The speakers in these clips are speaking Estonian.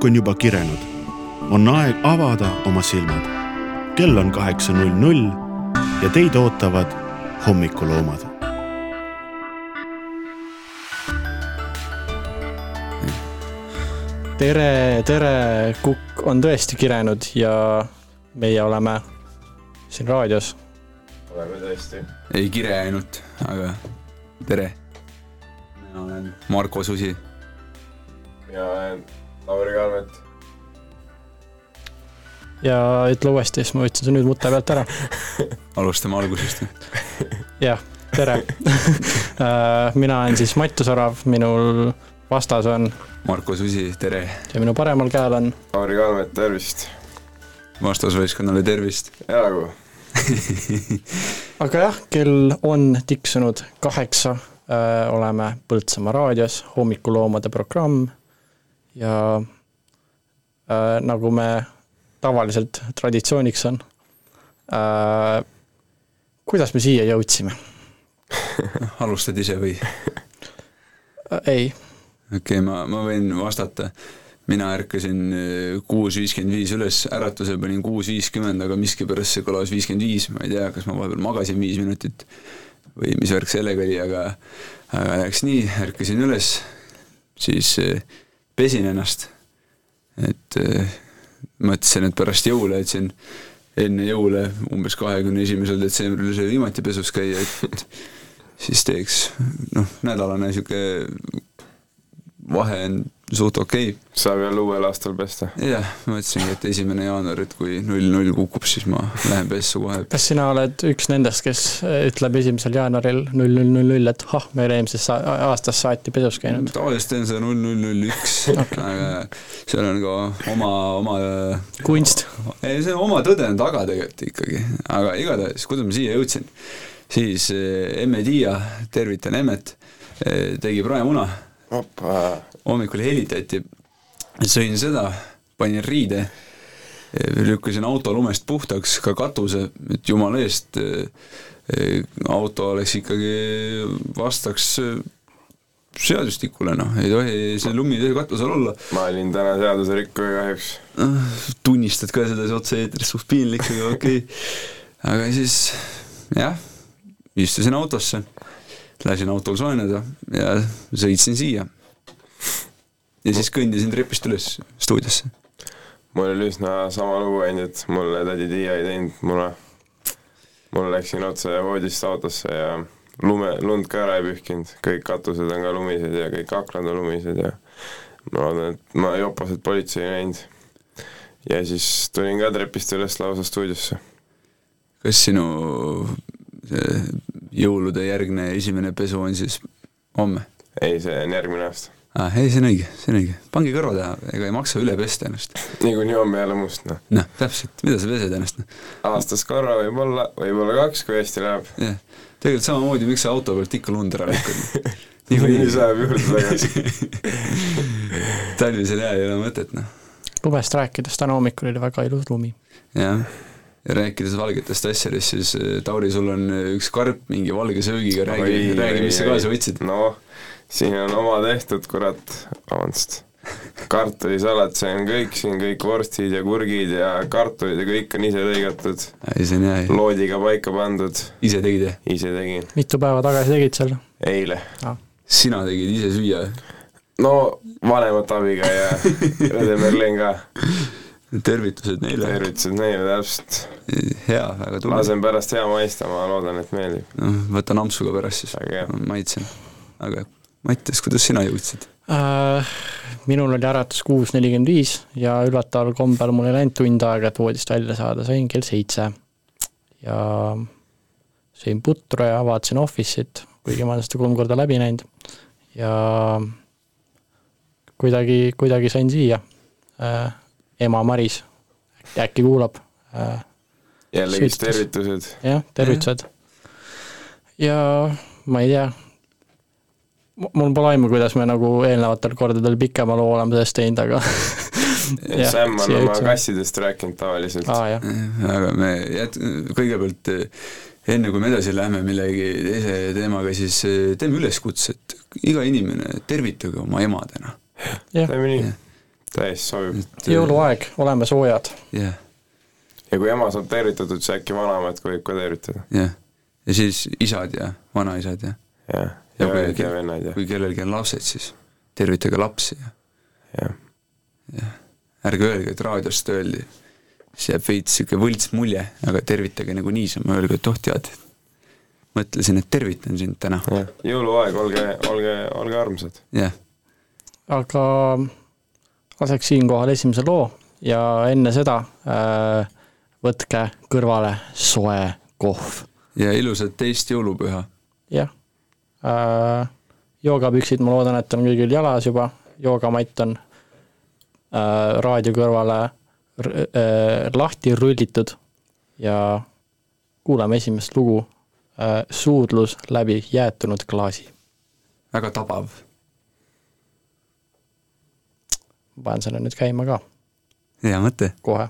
kukk on juba kirenud. on aeg avada oma silmad. kell on kaheksa null null ja teid ootavad hommikuloomad. tere, tere, kukk on tõesti kirenud ja meie oleme siin raadios. oleme tõesti. ei kire ainult, aga tere. mina olen Marko Susi. mina olen Lauri Kalmet. ja ütle uuesti, siis ma võtsin su nüüd mute pealt ära. alustame algusest. jah, tere mina olen siis Mattias Orav, minul vastas on. Marko Susi, tere. ja minu paremal käel on. Lauri Kalmet, tervist. vastasvõistkonnale tervist. elagu aga jah, kell on tiksunud kaheksa äh,, oleme Põltsamaa raadios, hommikuloomade programm ja äh, nagu me tavaliselt traditsiooniks on äh,. kuidas me siia jõudsime alustad ise või? ei. okei okay,, ma, ma võin vastata. mina ärkasin kuus viiskümmend viis üles, äratuse panin kuus viiskümmend, aga miskipärast see kõlas viiskümmend viis, ma ei tea, kas ma vahepeal magasin viis minutit või mis värk sellega oli, aga aga läks nii, ärkasin üles, siis pesin ennast, et mõtlesin, et pärast jõule, et siin enne jõule, umbes kahekümne esimesel detsembril sai viimati pesus käia, et siis teeks noh, nädalane niisugune vahe on suht okei okay.. saab jälle uuel aastal pesta? jah, mõtlesingi, et esimene jaanuar, et kui null null kukub, siis ma lähen pessu kohe. kas sina oled üks nendest, kes ütleb esimesel jaanuaril null null null null, et ah, me ei ole eelmisest aastast saati pesus käinud? tavaliselt teen seda null null null üks, aga seal on ka oma, oma kunst? ei, see on oma tõde on taga tegelikult ikkagi, aga igatahes, kuidas ma siia jõudsin, siis emme Tiia, tervitan emmet, tegi praemuna hommikul helitati, sõin seda, panin riide, lükkasin auto lumest puhtaks, ka katuse, et jumala eest, auto oleks ikkagi, vastaks seadustikule, noh, ei tohi, see lumi tohi katusel olla. ma olin täna seaduserikkuja kahjuks. tunnistad ka seda otse-eetris, suht piinlik, aga okei okay.. aga siis jah, istusin autosse, lasin autol soojendada ja sõitsin siia ja siis kõndisin trepist üles stuudiosse. mul oli üsna sama lugu ainult, et mulle tädi Tiia ei teinud muna. mul läksin otse voodist autosse ja lume, lund ka ära ei pühkinud, kõik katused on ka lumised ja kõik aknad on lumised ja ma loodan, et ma jopaselt politsei ei näinud. ja siis tulin ka trepist üles lausa stuudiosse. kas sinu see jõulude järgne esimene pesu on siis homme? ei, see on järgmine aasta ah,. ei, see on õige, see on õige, pange kõrva taha, ega ei maksa üle pesta ennast. niikuinii homme jälle must, noh. noh, täpselt, mida sa pesed ennast, noh. aastas korra võib-olla, võib-olla kaks, kui hästi läheb. jah, tegelikult samamoodi, miks sa auto pealt ikka lund ära lükkad niikuinii sajab juurde tagasi talvisel ajal ei ole mõtet, noh. lumest rääkides, täna hommikul oli väga ilus lumi. jah, ja rääkides valgetest asjadest, siis Tauri, sul on üks karp mingi valge söögiga, räägi, räägi, mis sa kaasa võtsid. noh, siin on oma tehtud, kurat, vabandust, kartulisalat, see on kõik siin, kõik vorstid ja kurgid ja kartulid ja kõik on ise lõigatud. see on hea. loodiga paika pandud. ise tegid, jah? ise tegin. mitu päeva tagasi tegid selle? eile ah.. sina tegid ise süüa? no vanemate abiga ja Rede Merlin ka tervitused neile. tervitused neile, täpselt. hea, väga tubli. lasen pärast hea maista, ma loodan, et meeldib. noh, võtan ampsu ka pärast siis, maitsen. aga Mattias, kuidas sina jõudsid äh,? minul oli äratus kuus nelikümmend viis ja üllataval kombel mul ei läinud tund aega, et voodist välja saada, sain kell seitse. ja sõin putru ja vaatasin Office'it, kuigi ma olen seda kolm korda läbi näinud. ja kuidagi, kuidagi sain siia äh, ema Maris, äkki kuulab äh,. jällegi tervitused. jah, tervitused. ja ma ei tea, mul pole aimu, kuidas me nagu eelnevatel kordadel pikema loo oleme sellest teinud, aga Sam on oma kassidest rääkinud tavaliselt ah,. aga me jät-, kõigepealt enne kui me edasi läheme millegi teise teemaga, siis eh, teeme üleskutse, et iga inimene tervitage oma emadena. teeme nii. Täiesti sobib. jõuluaeg, oleme soojad. jah, ja kui ema saab tervitatud, siis äkki vanaemat võib ka tervitada. jah. ja siis isad ja vanaisad ja jah, Ja ja kui- õed ja vennad ja, kui kellelgi on lapsed, siis tervitage lapsi ja jah. ärge öelge, et raadiost öeldi, siis jääb veits sihuke võlts mulje, aga tervitage nagu niisama, öelge, et oh tead, mõtlesin, et tervitan sind täna, jah, jõuluaeg, olge, olge, olge armsad. jah. aga laseks siinkohal esimese loo ja enne seda äh, võtke kõrvale soe kohv. ja ilusat teist jõulupüha. jah äh,. joogapüksid, ma loodan, et on kõigil jalas juba, joogamatt on äh, raadio kõrvale äh, lahti rullitud ja kuulame esimest lugu äh,, suudlus läbi jäätunud klaasi. väga tabav. ma panen selle nüüd käima ka hea mõte. kohe.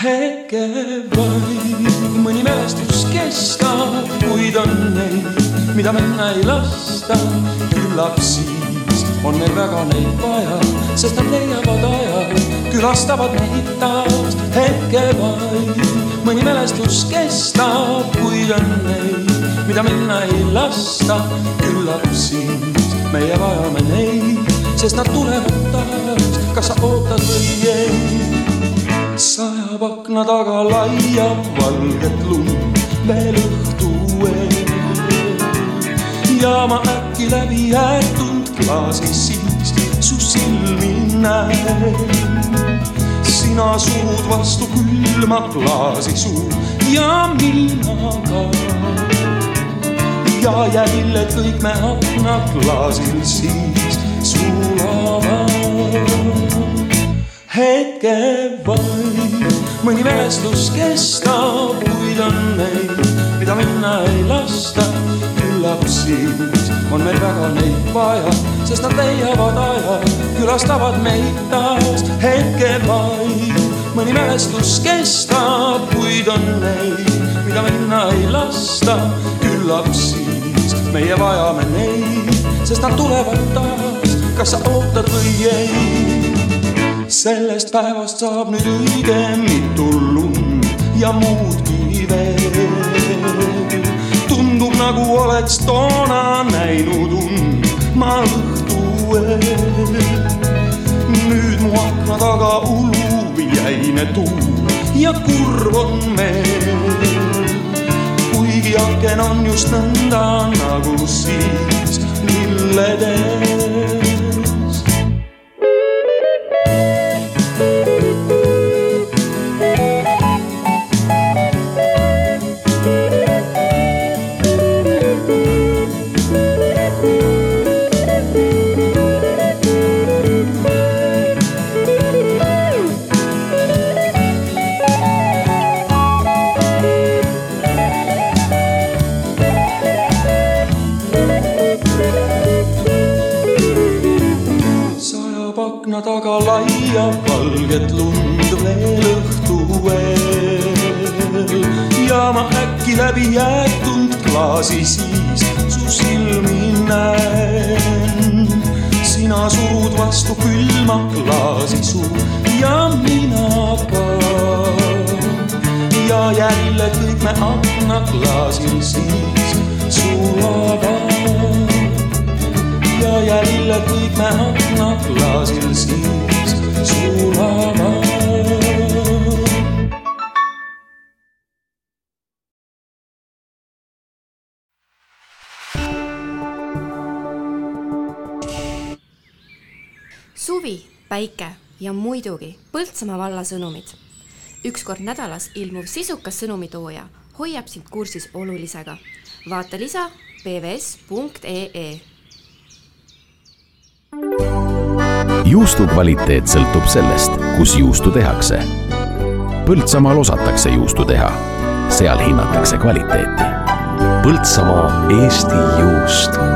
hetke vaid mõni mälestus kestab, kuid on neid, mida minna ei lasta. küllap siis on meil väga neid vaja, sest nad leiavad aja, külastavad meid taas. hetke vaid mõni mälestus kestab, kuid on neid, mida minna ei lasta. küllap siis meie vajame neid, sest nad tulevad taas, kas sa ootad või ei sajab akna taga laia valget lund veel õhtu eel. ja ma äkki läbi jäetud klaasi siis su silmi näen. sina surud vastu külma klaasi suu ja mina ka. ja jälle kõik me aknaklaasil siis sulavad hetke vaid, mõni mälestus kestab, kuid on neid, mida minna ei lasta. Küllap siis on meil väga neid vaja, sest nad leiavad aja, külastavad meid taas. hetke vaid, mõni mälestus kestab, kuid on neid, mida minna ei lasta. küllap siis meie vajame neid, sest nad tulevad taas, kas sa ootad või ei sellest päevast saab nüüd õige mitu lund ja muudki veel. Nagu oleks toona näinud und ma õhtu eel. nüüd mu akna taga ulub jäine tuul ja kurb on meel. kuigi aken on just nõnda nagu siis lilledes. Ja ma äkki läbi jäetud klaasi siis su silmi näen. sina surud vastu külma klaasi suu ja mina ka. ja jälle kõik me aknaklaasil siis sulavad ja jälle kõik me aknaklaasil siis sulavad. Päike ja muidugi Põltsamaa valla sõnumid. üks kord nädalas ilmuv sisukas sõnumitooja hoiab sind kursis olulisega. vaata lisa pvs.ee juustu kvaliteet sõltub sellest, kus juustu tehakse. Põltsamaal osatakse juustu teha, seal hinnatakse kvaliteeti. Põltsamaa Eesti juust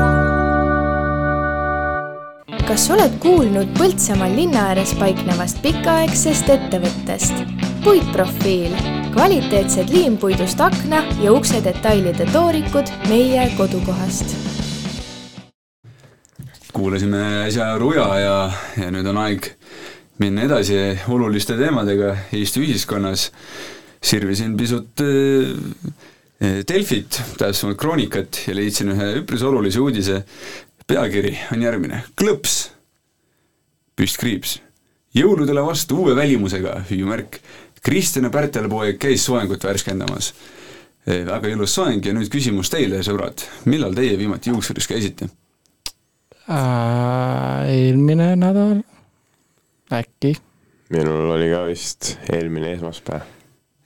kas oled kuulnud Põltsamaal linna ääres paiknevast pikaaegsest ettevõttest? puitprofiil, kvaliteetsed liimpuidust akna ja ukse detailide toorikud meie kodukohast. kuulasime äsja Ruja ja, ja nüüd on aeg minna edasi oluliste teemadega Eesti ühiskonnas. sirvisin pisut äh, Delfit, täpsemalt Kroonikat ja leidsin ühe üpris olulise uudise. Pealkiri on järgmine, klõps, püstkriips, jõuludele vastu uue välimusega, hüüumärk. Kristjan Pärtelpoeg käis soengut värskendamas. väga ilus soeng ja nüüd küsimus teile, sõbrad, millal teie viimati juuksuris käisite? äh, eelmine nädal äkki. minul oli ka vist eelmine esmaspäev.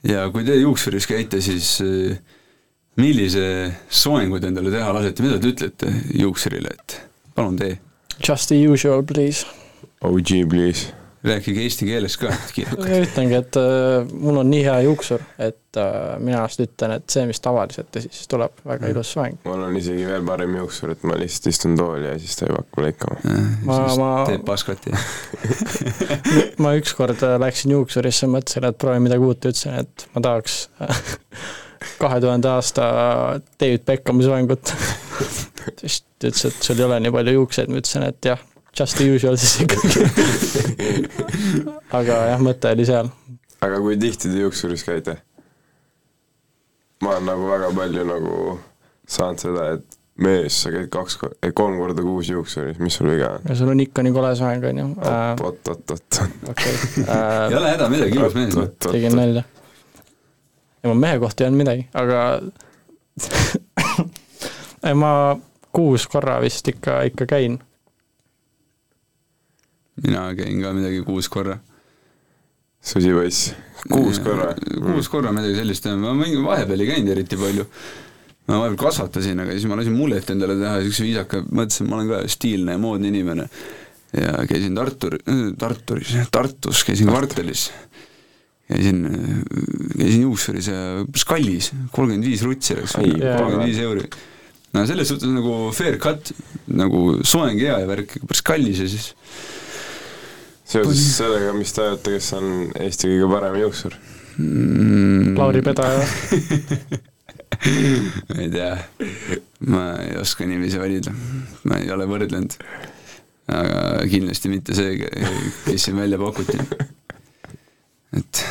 ja kui te juuksuris käite, siis äh, millise soengu te endale teha lasete, mida te ütlete juuksurile, et palun tee? Just the usual, please. OG please. rääkige eesti keeles ka kiirelt. ütlengi, et äh, mul on nii hea juuksur, et äh, mina just ütlen, et see, mis tavaliselt ja siis tuleb väga ilus soeng. mul on isegi veel parem juuksur, et ma lihtsalt istun tooli ja siis ta juba hakkab lõikama. ma, ma, teeb paskat ja ma ükskord äh, läksin juuksurisse, mõtlesin, et proovin midagi uut ja ütlesin, et ma tahaks kahe tuhande aasta David Beckhami soengut. siis ta ütles, et sul ei ole nii palju juukseid, ma ütlesin, et jah, just the usual siis ikkagi. aga jah, mõte oli seal. aga kui tihti te juuksuris käite? ma olen nagu väga palju nagu saanud seda, et mees, sa käid kaks, kolm korda kuus juuksuris, mis sul viga on? ja sul on ikka nii kole soeng, on ju. oot, oot, oot. okei. ei ole häda midagi, ilus mees. tegin nalja. Ja ma mehe kohta ei öelnud midagi, aga ei, ma kuus korra vist ikka, ikka käin mina käin ka midagi kuus korra. susipoiss, kuus korra? kuus korra midagi sellist, ma mingi vahepeal ei käinud eriti palju. ma vahepeal kasvatasin, aga siis ma lasin mullet endale teha, niisuguse viisaka, mõtlesin, ma olen ka stiilne ja moodne inimene. ja käisin Tartu, Tarturis, Tartus, käisin kvartalis. Käisin, käisin juuksuris ja päris kallis, kolmkümmend viis rutsi läks, kolmkümmend viis euri no selles suhtes nagu fair cut, nagu soeng hea ja värk, päris kallis ja siis seoses sellega, mis te arvate, kes on Eesti kõige parem juuksur mm.? Lauri Pedaja ma ei tea, ma ei oska niiviisi valida, ma ei ole võrdlenud. aga kindlasti mitte see, kes siin välja pakuti. Et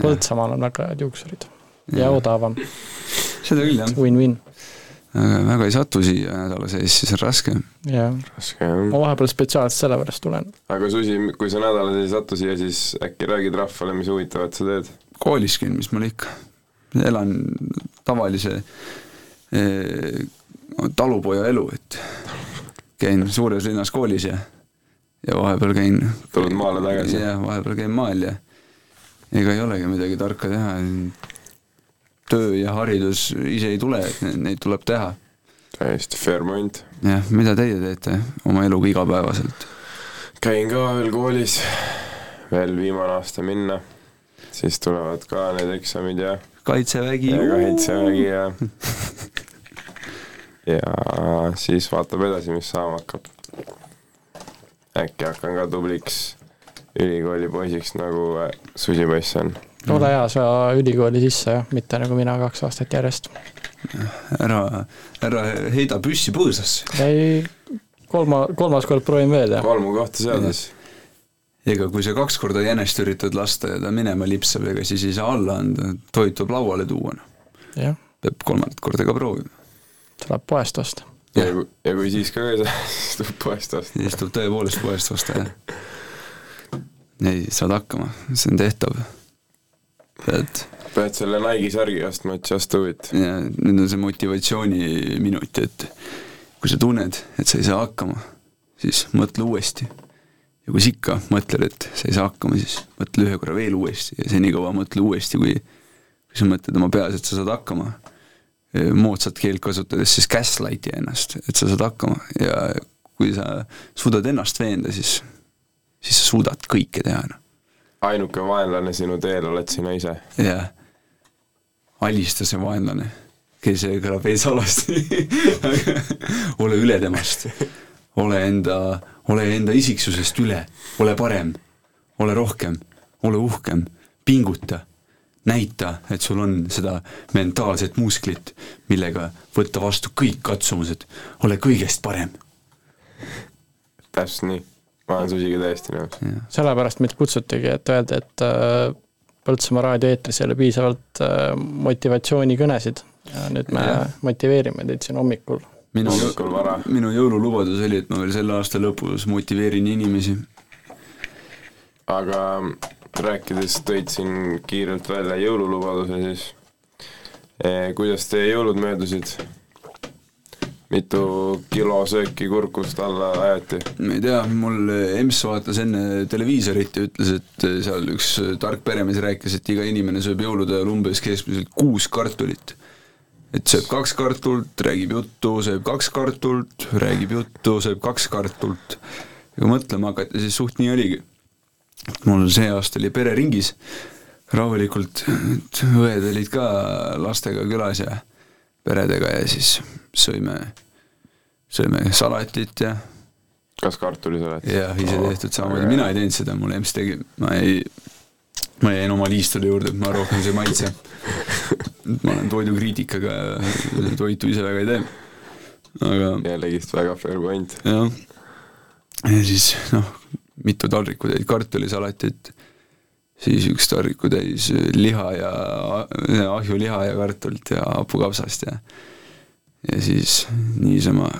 Põltsamaal on väga head juuksurid ja, ja odavam. seda küll, jah. Win-win aga väga ei satu siia nädala sees, siis on raske. jah, ma vahepeal spetsiaalselt sellepärast tulen. aga Susi, kui sa nädala sees ei satu siia, siis äkki räägid rahvale, mis huvitavat sa teed? koolis käin, mis mul ikka, elan tavalise eh, talupoja elu, et käin suures linnas koolis ja ja vahepeal käin tuled maale tagasi? jah, vahepeal käin maal ja ega ei olegi midagi tarka teha, töö ja haridus ise ei tule, et neid tuleb teha. täiesti fair point. jah, mida teie teete oma eluga igapäevaselt? käin ka veel koolis, veel viimane aasta minna, siis tulevad ka need eksamid ja kaitsevägi. ja kaitsevägi ja ja siis vaatab edasi, mis saama hakkab. äkki hakkan ka tubliks ülikooli poisiks, nagu susipoiss on ole hea, sa ülikooli sisse jah, mitte nagu mina kaks aastat järjest. ära, ära heida püssi põõsasse. ei, kolma, kolmas kord proovin veel ja. kolmu kohta seal siis. ega kui sa kaks korda jänest üritad lasta ja ta minema lipsab, ega siis ei saa alla anda, toit tuleb lauale tuua, noh. peab kolmandat korda ka proovima. tuleb poest osta. ja, ja kui siis ka ei saa, siis tuleb poest osta. siis tuleb tõepoolest poest osta, jah. Ei, saad hakkama, see on tehtav. Pead pead selle Nike'i särgi ostma, et just do it. ja nüüd on see motivatsiooniminut, et kui sa tunned, et sa ei saa hakkama, siis mõtle uuesti. ja kui sa ikka mõtled, et sa ei saa hakkama, siis mõtle ühe korra veel uuesti. Ja senikaua mõtle uuesti, kui kui sa mõtled oma peas, et sa saad hakkama, moodsat keelt kasutades, siis gaslight'i ennast, et sa saad hakkama. Ja kui sa suudad ennast veenda, siis, siis sa suudad kõike teha, noh. Ainuke vaenlane sinu teel oled sina ise. jah, alista see vaenlane, kes kõlab veits halvasti ole üle temast. ole enda, ole enda isiksusest üle, ole parem, ole rohkem, ole uhkem, pinguta, näita, et sul on seda mentaalset musklit, millega võtta vastu kõik katsumused, ole kõigest parem. täpselt nii, ma olen Susiga täiesti nõus. sellepärast meid kutsutigi, et öelda, et äh, Põltsamaa raadio eetris ei ole piisavalt äh, motivatsioonikõnesid ja nüüd me ja. motiveerime teid siin hommikul. minu, minu jõululubadus oli, et ma veel selle aasta lõpus motiveerin inimesi. aga rääkides, tõid siin kiirelt välja jõululubaduse, siis eh, kuidas teie jõulud möödusid? Mitu kilo sööki kurkust alla ajati? ma ei tea, mul EMS vaatas enne televiisorit ja ütles, et seal üks tark peremees rääkis, et iga inimene sööb jõulude ajal umbes keskmiselt kuus kartulit. et sööb kaks kartulit, räägib juttu, sööb kaks kartulit, räägib juttu, sööb kaks kartulit. ja kui mõtlema hakata, siis suht nii oligi. mul see aasta oli pereringis rahulikult, et õed olid ka lastega külas ja peredega ja siis sõime, sõime salatit ja kas kartulisalat? jah, ise tehtud samamoodi, mina ei teinud seda, mul EMS tegi, ma ei, ma jäin oma liistude juurde, ma rohkem see maitse. ma olen toidukriitikaga toitu ise väga ei tee. aga jällegist väga fair point. jah, ja siis noh, mitu taldrikutäis kartulisalatit, siis üks taldrikutäis liha ja ahjuliha ja kartulit ja hapukapsast ja ja siis niisama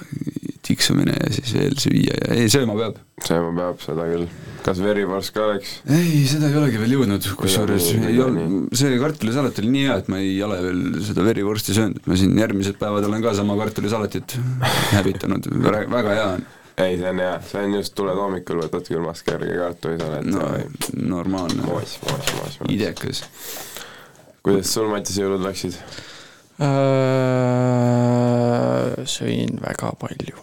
tiksumine ja siis veel süüa ja ei, sööma peab. sööma peab, seda küll. kas verivorst ka oleks? ei, seda ei olegi veel jõudnud, kusjuures ei ole, see kartulisalat oli nii hea, et ma ei ole veel seda verivorsti söönud, ma siin järgmised päevad olen ka sama kartulisalatit hävitanud, väga hea on ei, see on hea, see on just, tuled hommikul, võtad külmast kerge kartulisalat no, normaalne. idekas. kuidas sul, Matis, jõulud läksid? Äh, sõin väga palju.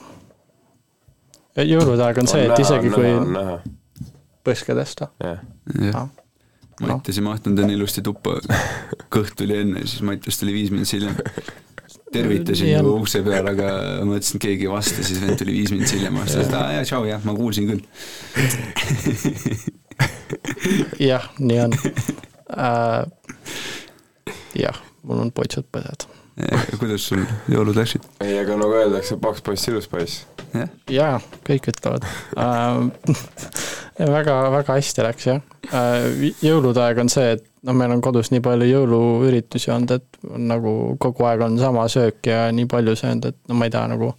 jõulude aeg on see, et isegi kui põske tõsta. jah. jah. Mattias ei mahtunud enne ilusti tuppa, kõht tuli enne, siis Mattias tuli viis minutit hiljem. tervitasin nagu ukse peal, aga mõtlesin, et keegi ei vasta, siis vend tuli viis minutit hiljem, vastas, et aa jaa, tšau, jah, ma kuulsin küll. jah, nii on äh,. jah mul on poitsud põsed. kuidas sul jõulud läksid? ei, aga nagu öeldakse, paks poiss, ilus poiss. jaa, kõik ütlevad äh, väga, väga hästi läks jah äh,. jõulude aeg on see, et noh, meil on kodus nii palju jõuluüritusi olnud, et nagu kogu aeg on sama söök ja nii palju söönud, et no ma ei taha nagu,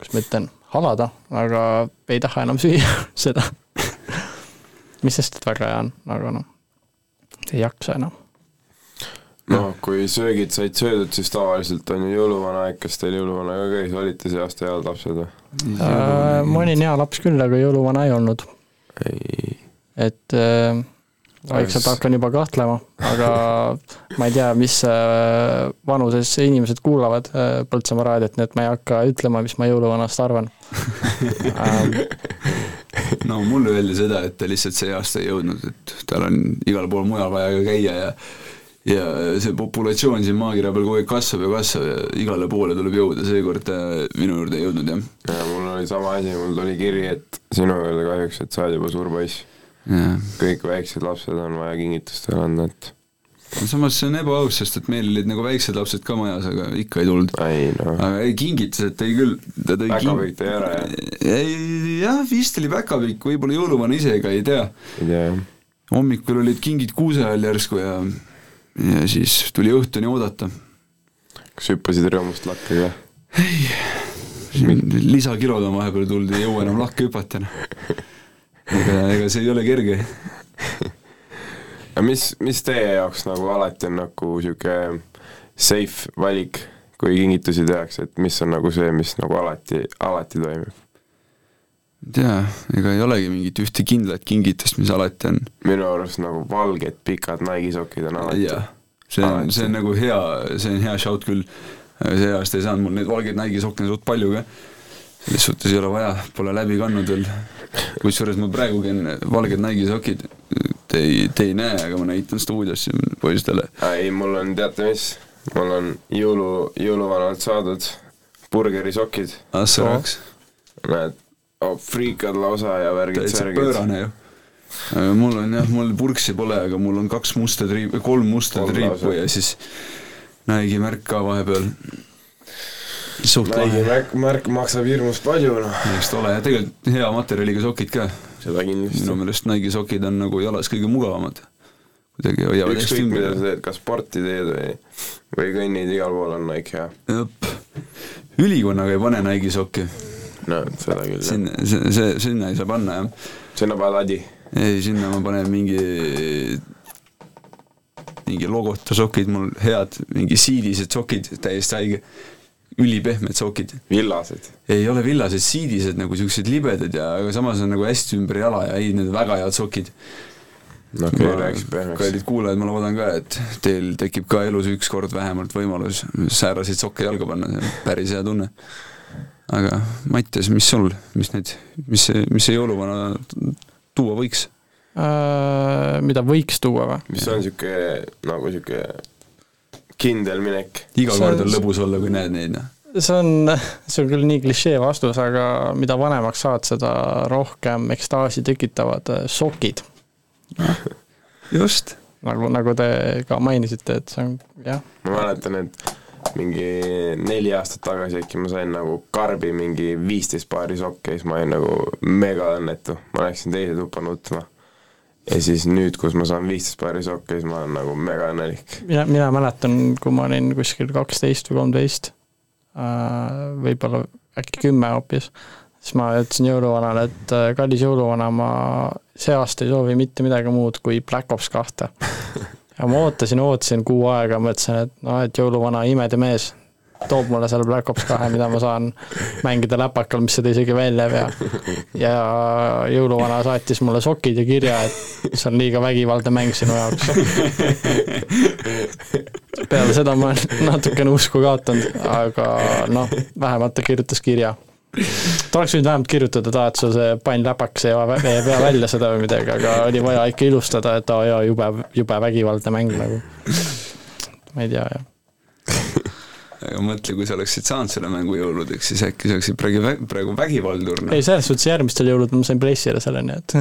kuidas ma ütlen, halada, aga ei taha enam süüa seda mis sest, et väga hea on, aga noh, ei jaksa enam noh, kui söögid said söödud, siis tavaliselt on ju jõuluvana aeg, kas teil jõuluvana ka käis, olite see aasta head lapsed või äh,? ma olin hea laps küll, aga jõuluvana ei olnud. et äh, vaikselt hakkan juba kahtlema, aga ma ei tea, mis äh, vanuses inimesed kuulavad äh, Põltsamaa raadiot, nii et ma ei hakka ütlema, mis ma jõuluvanast arvan ähm, no mulle öeldi seda, et ta lihtsalt see aasta ei jõudnud, et tal on igal pool mujal vaja ka käia ja ja see populatsioon siin maakera peal kogu aeg kasvab ja kasvab ja igale poole tuleb jõuda, seekord ta minu juurde ei jõudnud, jah. ja mul oli sama asi, mul tuli kiri, et sinu juurde kahjuks, et sa oled juba suur poiss. kõik väiksed lapsed on vaja kingitustele anda, et samas see on ebaaus, sest et meil olid nagu väiksed lapsed ka majas, aga ikka ei tulnud. No. aga ei, kingitused tõi küll, ta tõi päkapikk tõi ära, jah? ei jah, vist oli päkapikk, võib-olla jõuluvana ise ka ei tea. ei tea, jah. hommikul olid kingid kuuse all järsku ja ja siis tuli õhtuni oodata. kas hüppasid rõõmust lakke ka? ei, lisakilod on vahepeal tulnud, ei jõua enam lakke hüpata. Noh. ega, ega see ei ole kerge. aga mis, mis teie jaoks nagu alati on nagu sihuke safe valik, kui kingitusi tehakse, et mis on nagu see, mis nagu alati, alati toimib? Ei tea, ega ei olegi mingit ühte kindlat kingitust, mis alati on. minu arust nagu valged pikad Nike'i sokid on alati. see on, see on nagu hea, see on hea shout küll. see aasta ei saanud mul neid valgeid Nike'i sokke suht palju ka. selles suhtes ei ole vaja, pole läbi kandnud veel. kusjuures ma praegugi on valged Nike'i sokid. Te ei, te ei näe, aga ma näitan stuudios siin poistele. ei, mul on, teate mis, mul on jõulu, jõuluvanalt saadud burgerisokid. ah sa raks. näed oh, friikad lausa ja värgid särgid. pöörane ju. mul on jah, mul purksi pole, aga mul on kaks musta triipu, kolm musta triipu ja siis Nike'i märk ka vahepeal. suht Nike'i lahe, märk, märk maksab hirmus palju noh, eks ta ole ja tegelikult hea materjaliga sokid ka. seda kindlasti minu. meelest Nike'i sokid on nagu jalas kõige mugavamad. kuidagi hoiavad hästi ükskõik mida sa ümber. teed, kas sporti teed või, või kõnnid, igal pool on Nike hea. jep, ülikonnaga ei pane Nike'i sokki, no seda küll, sinna, see, see, sinna ei saa panna jah sinna paned adi. ei, sinna ma panen mingi, mingi logota sokid mul head, mingi siidised sokid, täiesti haige, ülipehmed sokid. villased. ei ole villased, siidised nagu siuksed libedad ja, aga samas on nagu hästi ümber jala ja ei, need väga head sokid. no okei okay,, rääkis pehmeks. kallid kuulajad, ma loodan ka, et teil tekib ka elus ükskord vähemalt võimalus sääraseid sokke jalga panna, see on päris hea tunne. Aga Mattias, mis sul, mis need, mis see, mis see jõuluvana tuua võiks? Äh, mida võiks tuua või? mis on siuke nagu siuke kindel minek. iga kord on lõbus olla, kui näed neid, noh. see on, see on küll nii klišee vastus, aga mida vanemaks saad, seda rohkem ekstaasi tekitavad äh, sokid. just. nagu, nagu te ka mainisite, et see on jah, ma mäletan, et mingi neli aastat tagasi äkki ma sain nagu karbi mingi viisteist paari sokke ja siis ma olin nagu mega õnnetu, ma läksin teise tuppa nutma. ja siis nüüd, kus ma saan viisteist paari sokke, siis ma olen nagu mega õnnelik. mina, mina mäletan, kui ma olin kuskil kaksteist või kolmteist, võib-olla äkki kümme hoopis, siis ma ütlesin jõuluvanale, et äh, kallis jõuluvana, ma see aasta ei soovi mitte midagi muud kui Black Ops kahte. ja ma ootasin, ootasin kuu aega, mõtlesin, et noh, et jõuluvana imede mees toob mulle selle Black Ops kahe, mida ma saan mängida läpakal, mis seda isegi välja ei vea. ja jõuluvana saatis mulle sokid ja kirja, et see on liiga vägivaldne mäng sinu jaoks. peale seda ma olen natukene usku kaotanud, aga noh, vähemalt ta kirjutas kirja. Ta oleks võinud vähemalt kirjutada, ta, et sul see pann läpakas ei vea ei vea välja seda või midagi, aga oli vaja ikka ilustada, et aa jaa, jube, jube vägivaldne mäng nagu. ma ei tea jah. aga mõtle, kui sa oleksid saanud selle mängu jõuludeks, siis äkki sa oleksid praegu, praegu vägivaldur, noh ei, selles suhtes järgmistel jõuludel ma sain pressida selle, nii et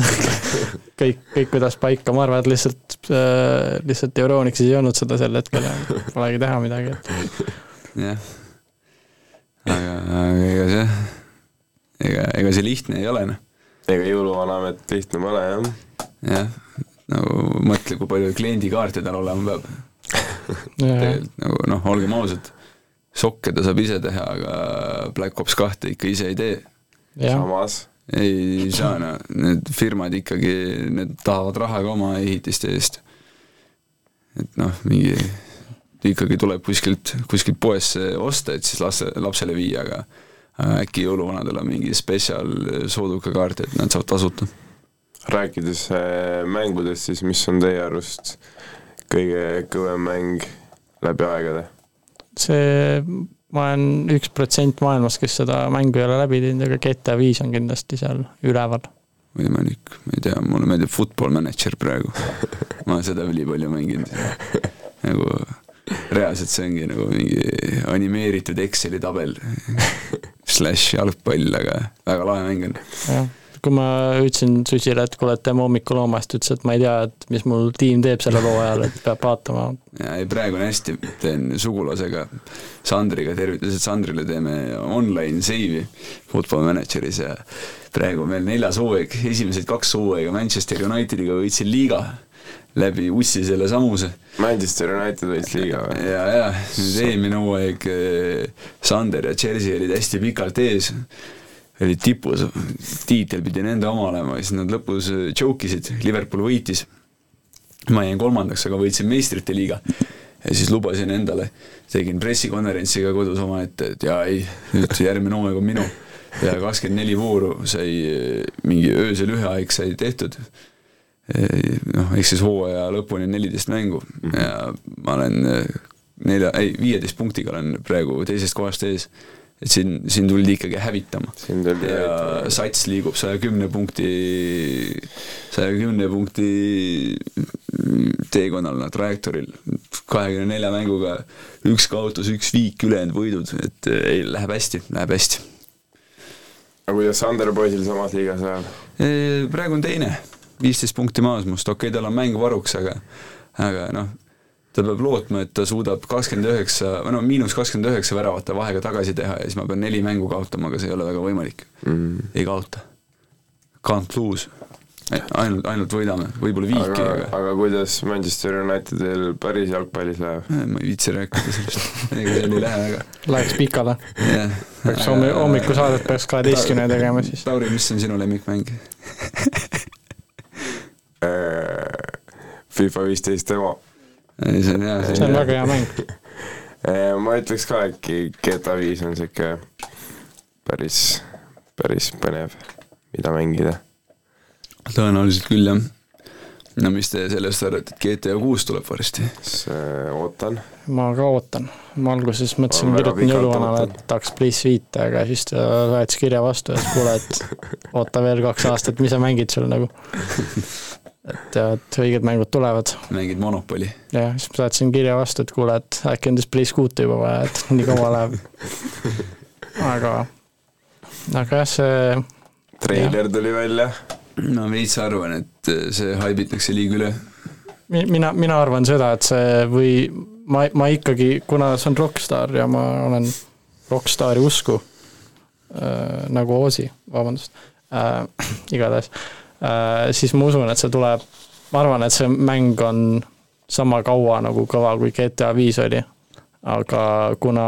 kõik, kõik pidas paika, ma arvan, et lihtsalt äh,, lihtsalt Euronixis ei olnud seda sel hetkel ja polegi teha midagi, et jah. aga, aga ega see, ega, ega see lihtne ei ole, noh. ega jõuluvana amet lihtne pole jah. jah, nagu mõtle, kui palju kliendikaarte tal olema peab. tegelikult nagu noh, olgem ausad, sokke ta saab ise teha, aga Black Ops kahte ikka ise ei tee. samas ei saa, no need firmad ikkagi, need tahavad raha ka oma ehitiste eest. et noh, mingi ikkagi tuleb kuskilt, kuskilt poest see osta, et siis laste, lapsele viia, aga äkki jõuluvanadel on mingi spetsial soodukakaart, et nad saavad tasuta. rääkides äh, mängudest, siis mis on teie arust kõige kõvem mäng läbi aegade? see, ma olen üks protsent maailmas, kes seda mängu ei ole läbi teinud, aga GTA viis on kindlasti seal üleval. võimalik, ma ei tea, mulle meeldib Football Manager praegu. ma olen seda ülipalju mänginud. nagu reaalselt see ongi nagu mingi animeeritud Exceli tabel. Slash jalgpall, aga väga lahe mäng on. jah, kui ma ütlesin Susile, et kuule, et teeme hommikulooma, siis ta ütles, et ma ei tea, et mis mul tiim teeb sellel hooajal, et peab vaatama. ei, praegu on hästi, teen sugulasega Sandriga, tervitused Sandrile, teeme online save'i Football Manageris ja praegu on meil neljas hooaeg, esimesed kaks hooaega Manchester Unitediga võitsin liiga läbi ussi selle samuse Manchester United võitis liiga või? ja, ja nüüd eelmine hooaeg eh, Sander ja Chelsea olid hästi pikalt ees, olid tipus, tiitel pidi nende oma olema, siis nad lõpus choke isid, Liverpool võitis. ma jäin kolmandaks, aga võitsin meistrite liiga. ja siis lubasin endale, tegin pressikonverentsi ka kodus omaette, et jaa ei, nüüd järgmine hooaeg on minu. ja kakskümmend neli vooru sai eh, mingi öösel ühe aeg sai tehtud noh, ehk siis hooaja lõpuni on neliteist mängu ja ma olen eh, nelja, ei viieteist punktiga olen praegu teisest kohast ees. et siin, siin tuldi ikkagi hävitama. ja hävitama. sats liigub saja kümne punkti, saja kümne punkti teekonnal, trajektooril, kahekümne nelja mänguga üks kaotus, üks viik, ülejäänud võidud, et eh, ei, läheb hästi, läheb hästi. aga kuidas Sander poisil samas liigas läheb? praegu on teine, viisteist punkti maas must, okei okay,, tal on mäng varuks, aga aga noh, ta peab lootma, et ta suudab kakskümmend üheksa, või no miinus kakskümmend üheksa väravate vahega tagasi teha ja siis ma pean neli mängu kaotama, aga see ei ole väga võimalik mm.. ei kaota. Can't lose. ainult, ainult võidame, võib-olla viiki, aga, aga aga kuidas Manchester Unitedil päris jalgpallis läheb? Eh, ma ei viitsi rääkida sellest, ega seal ei lähe väga. Läheks pikale, peaks hommi-, hommikusaadet peaks kaheteistkümne tegema siis. Lauri, mis on sinu lemmikmäng? FIFA viisteist demo. see on hea, see on väga hea mäng. ma ütleks ka äkki GTA viis on siuke päris, päris põnev, mida mängida. tõenäoliselt küll, jah. no mis te sellest arvate, et GTA kuus tuleb varsti? ootan. ma ka ootan, ma alguses mõtlesin, kirjutan jõuluvanale, et tahaks Bliss viite, aga siis ta saatis kirja vastu ja ütles, kuule, et oota veel kaks aastat, mis sa mängid seal nagu. et ja, et õiged mängud tulevad mängid Monopoli? ja siis ma saatsin kirja vastu, et kuule, et äkki on Bliss kuute juba vaja, et nii kaua läheb. aga, aga jah, see treiler tuli välja. ma veits arvan, et see haibitakse liiga üle. mi- mina, mina arvan seda, et see või ma, ma ikkagi, kuna see on rokkstaar ja ma olen rokkstaari usku äh,, nagu Oosi, vabandust äh, igatahes äh,, siis ma usun, et see tuleb, ma arvan, et see mäng on sama kaua nagu kõva, kui GTA viis oli. aga kuna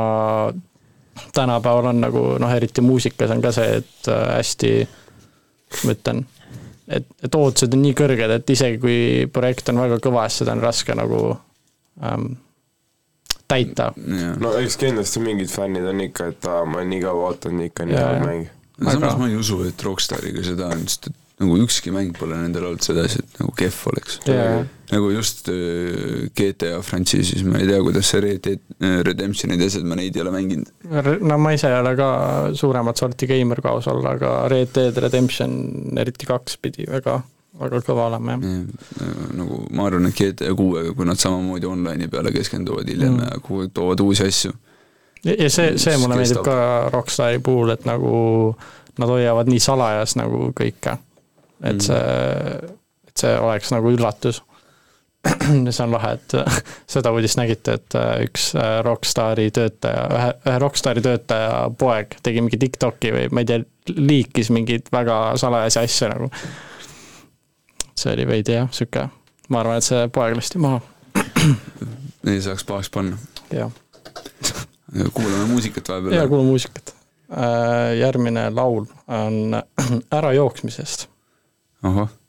tänapäeval on nagu noh, eriti muusikas on ka see, et äh, hästi, ma ütlen, et, et ootused on nii kõrged, et isegi kui projekt on väga kõva, siis seda on raske nagu ähm, täita. no eks kindlasti mingid fännid on ikka, et aa, ma nii kaua ootan, ikka nii jaa. mäng. samas Aga- ma ei usu, et Rockstariga seda on, sest et nagu ükski mäng pole nendel olnud sedasi, et nagu kehv oleks. Jaa. nagu just äh, GTA frantsiisis, ma ei tea, kuidas see Red Dead Redemptionid ja asjad, ma neid ei ole mänginud. no ma ise ei ole ka suuremat sorti geimer ka aus olla, aga Red Dead Redemption, eriti kaks pidi väga, väga kõva olema jah. nagu ma arvan, et GTA kuuega, kui nad samamoodi online'i peale keskenduvad hiljem Mm. ja kogu aeg toovad uusi asju. ja see, see mulle meeldib ka Rockstari puhul, et nagu nad hoiavad nii salajas nagu kõike. Et Mm. see, et see oleks nagu üllatus. see on lahe, et seda uudist nägite, et äh, üks äh, Rockstari töötaja, ühe, ühe Rockstari töötaja poeg tegi mingi TikTok'i või ma ei tea, liikis mingeid väga salajasi asju nagu. see oli veidi jah, sihuke, ma arvan, et see poeg lasti maha, ei saaks pahaks panna. jah. kuulame muusikat vahepeal. kuula muusikat. järgmine laul on Ärajooksmisest. Aha.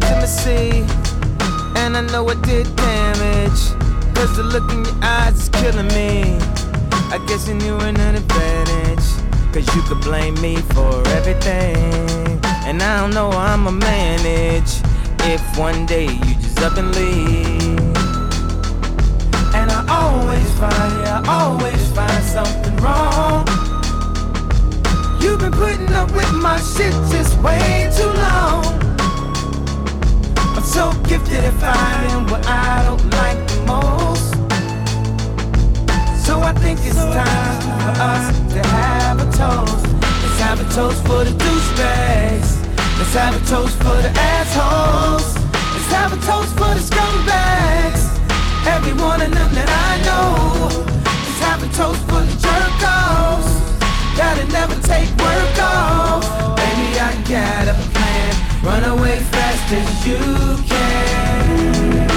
intimacy. And I know I did damage. Cause the look in your eyes is killing me. I guess you knew an advantage. Cause you could blame me for everything. And I don't know how I'ma manage. If one day you just up and leave. And I always find, yeah, I always find something wrong. You've been putting up with my shit just way too long. So gifted at finding what I don't like most. So I think it's time for us to have a toast. Let's have a toast for the douchebags. Let's have a toast for the assholes. Let's have a toast for the scumbags. Every one of them that I know. Let's have a toast for the jerk offs. Gotta never take work off. Baby, I got a plan. Run away fast as you can.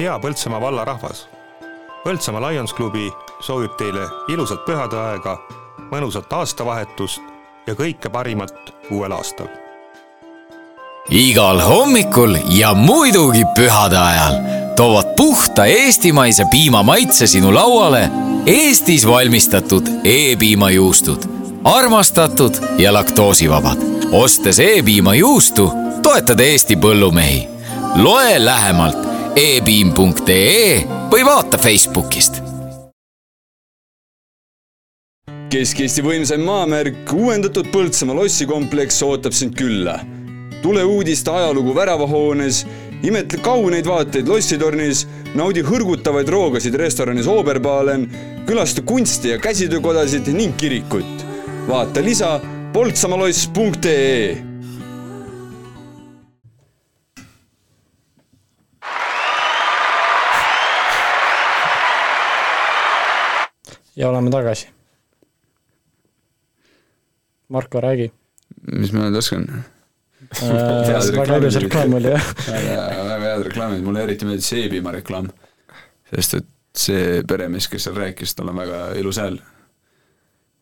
Hea Põltsamaa valla rahvas. Põltsamaa Lions klubi soovib teile ilusat pühadeaega, mõnusat aastavahetust ja kõike parimat uuel aastal. igal hommikul ja muidugi pühade ajal toovad puhta eestimaise piima maitse sinu lauale Eestis valmistatud E-piimajuustud, armastatud ja laktoosivabad. ostes E-piimajuustu, toetad Eesti põllumehi. loe lähemalt epiim.ee või vaata Facebookist Kesk-Eesti võimsaim maamärk, uuendatud Põltsamaa lossikompleks ootab sind külla. tule uudiste ajalugu väravahoones, imetle kauneid vaateid lossitornis, naudi hõrgutavaid roogasid restoranis Oberbalen, külasta kunsti- ja käsitöökodasid ning kirikut. vaata lisa poltsamaloss.ee ja oleme tagasi. Marko, räägi. mis ma nüüd oskan Äh, väga ilus reklaam oli, jah. väga, head reklaamid, mulle eriti meeldis see E-piima reklaam. sest et see peremees, kes seal rääkis, tal on väga ilus hääl.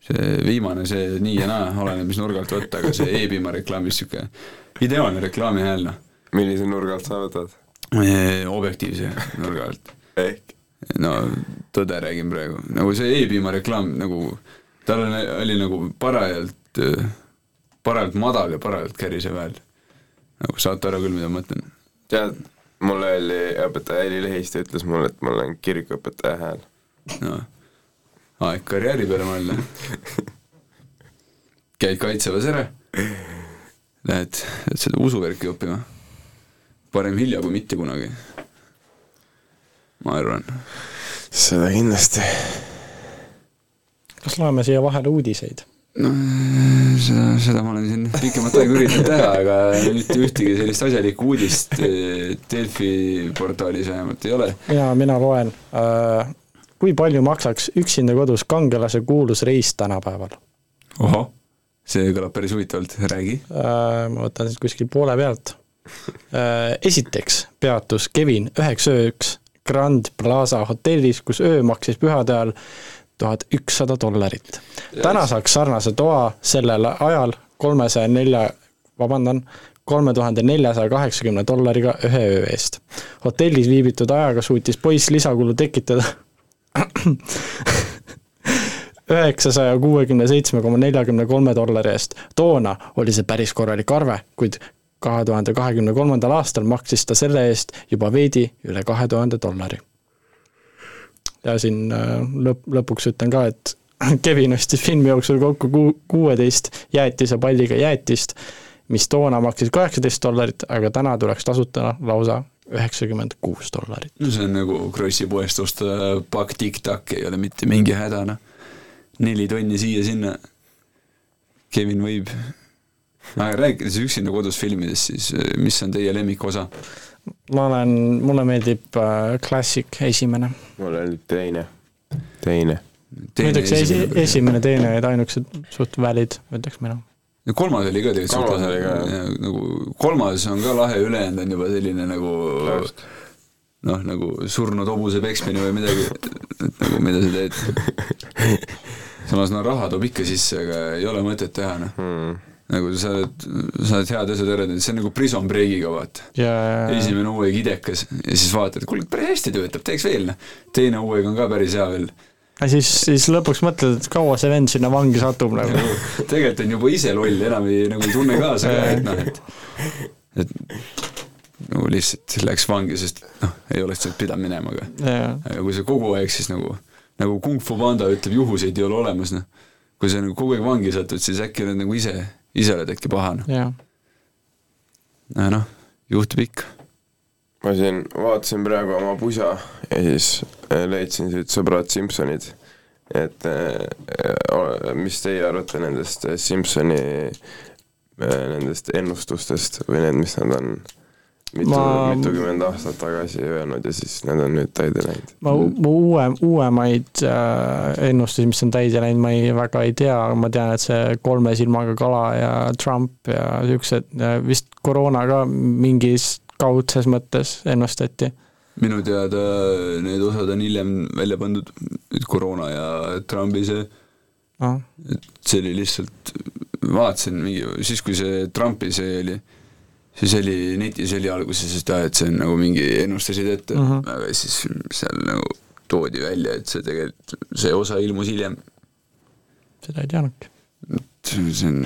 see viimane, see nii ja naa, oleneb, mis nurga alt võtta, aga see E-piima reklaamis niisugune ideaalne reklaami hääl, noh. millise nurga alt sa võtad? objektiivse nurga alt. ehk? No tõde räägin praegu, nagu see E-piima reklaam nagu, tal oli, oli nagu parajalt, parajalt madal ja parajalt kärisev hääl. nagu saate aru küll, mida ma mõtlen? tead, mulle oli õpetaja Heli Lehiste ütles mulle, et mul on kirikuõpetaja hääl. noh, aeg karjääri peale mõelda. käid kaitseväes ära, lähed, lähed seda usuvärki õppima. parem hilja kui mitte kunagi. Ma arvan. seda kindlasti. kas loeme siia vahele uudiseid? no seda, seda ma olen siin pikemat aega üritanud teha, aga mitte ühtegi sellist asjalikku uudist eh, Delfi portaalis vähemalt ei ole. mina, mina loen. kui palju maksaks üksinda kodus kangelase kuulus reis tänapäeval? ohoh, see kõlab päris huvitavalt, räägi. ma võtan siit kuskil poole pealt. esiteks peatus Kevin üheks ööks Grand Plaza hotellis, kus öö maksis pühade ajal tuhat ükssada dollarit. täna saaks sarnase toa sellel ajal kolmesaja nelja, vabandan, kolme tuhande neljasaja kaheksakümne dollariga ühe öö eest. hotellis viibitud ajaga suutis poiss lisakulu tekitada üheksasaja kuuekümne seitsme koma neljakümne kolme dollari eest. toona oli see päris korralik arve, kuid kahe tuhande kahekümne kolmandal aastal maksis ta selle eest juba veidi üle kahe tuhande dollari. ja siin lõpp, lõpuks ütlen ka, et Kevin ostis filmi jooksul kokku ku-, kuueteist jäätise palliga jäätist, mis toona maksis kaheksateist dollarit, aga täna tuleks tasuta lausa üheksakümmend kuus dollarit. no see on nagu Krossi poest osta pakk Tic-Tac, ei ole mitte mingi häda, noh. neli tonni siia-sinna. Kevin võib. Aga rääkides üksinda kodus filmidest, siis mis on teie lemmikosa? ma olen, mulle meeldib äh, Classic esimene. mulle meeldib teine, teine. ma ütleks esi, esimene, teine olid ainukesed suht valid, ütleks mina. ja kolmas oli ka tegelikult kolmas oli ka, jah. nagu kolmas on ka lahe, ülejäänud on juba selline nagu noh, nagu surnud hobuse peksmine või midagi, et nagu mida sa teed. samas no raha toob ikka sisse, aga ei ole mõtet teha, noh hmm. Nagu sa oled, sa oled head asjad ära teinud, see on nagu Prison Breakiga, vaata yeah.. esimene hooaeg idekas ja siis vaatad, kuule, päris hästi töötab, teeks veel, noh. teine hooaeg on ka päris hea veel ja siis, siis lõpuks mõtled, et kaua see vend sinna vangi satub nagu. tegelikult on juba ise loll, enam ei, nagu ei tunne kaasa ka, et noh, et, et nagu lihtsalt läks vangi, sest noh, ei oleks sealt pidanud minema, aga aga kui sa kogu aeg siis nagu, nagu Kung Fu Panda ütleb, juhuseid ei ole olemas, noh. kui sa nagu kogu aeg vangi satud, siis äkki oled nagu ise, ise oled äkki paha, noh. noh, juhtub ikka. Ma siin vaatasin praegu oma pusa ja siis leidsin siit sõbrad Simsonid, et mis teie arvate nendest Simsoni nendest ennustustest või need, mis nad on mitu ma..., mitukümmend aastat tagasi öelnud ja siis need on nüüd täide läinud? ma, ma uue, uuemaid äh, ennustusi, mis on täide läinud, ma ei, väga ei tea, aga ma tean, et see kolme silmaga kala ja Trump ja niisugused, vist koroona ka mingis kaudses mõttes ennustati. minu teada need osad on hiljem välja pandud, koroona ja Trumpi see ah. et see oli lihtsalt, vaatasin mingi, siis kui see Trumpi see oli, siis oli netis oli alguses, aa, et see on nagu mingi, ennustasid ette mm, -hmm. aga siis seal nagu toodi välja, et see tegelikult, see osa ilmus hiljem. seda ei teadnudki. et see on,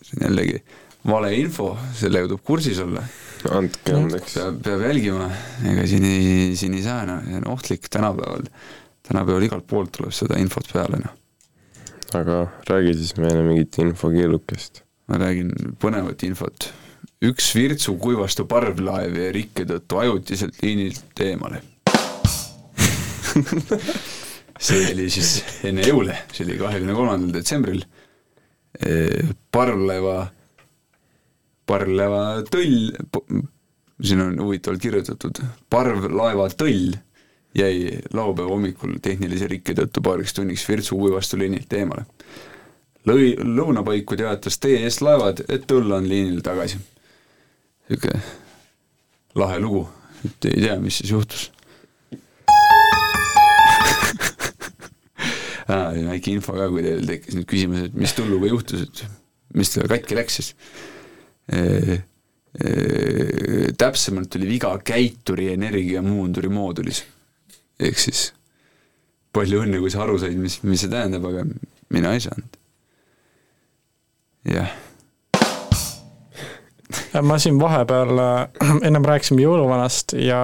see on jällegi valeinfo, sellega tuleb kursis olla. andke andeks. peab, peab jälgima, ega siin ei, siin ei saa noh, see on ohtlik tänapäeval. tänapäeval igalt poolt tuleb seda infot peale, noh. aga räägi siis meile mingit infokeelukest. ma räägin põnevat infot. Üks Virtsu kuivastu parvlaev jäi rikke tõttu ajutiselt liinilt eemale see oli siis enne jõule, see oli kahekümne kolmandal detsembril. parvlaeva, parvlaeva tõll, siin on huvitavalt kirjutatud, parvlaeva tõll jäi laupäeva hommikul tehnilise rikke tõttu paariks tunniks Virtsu uivastu liinilt eemale. Lõi, lõunapaiku teatas TS Laevad, et õll on liinil tagasi. niisugune lahe lugu, et ei tea, mis siis juhtus väike info ka, kui teil tekkis nüüd küsimus, et mis tulluga juhtus, et mis tal katki läks siis e,. E, täpsemalt oli viga käituri energiamuunduri moodulis. ehk siis palju õnne, kui sa aru said, mis, mis see tähendab, aga mina ei saanud. Jah ma siin vahepeal, ennem rääkisime jõuluvanast ja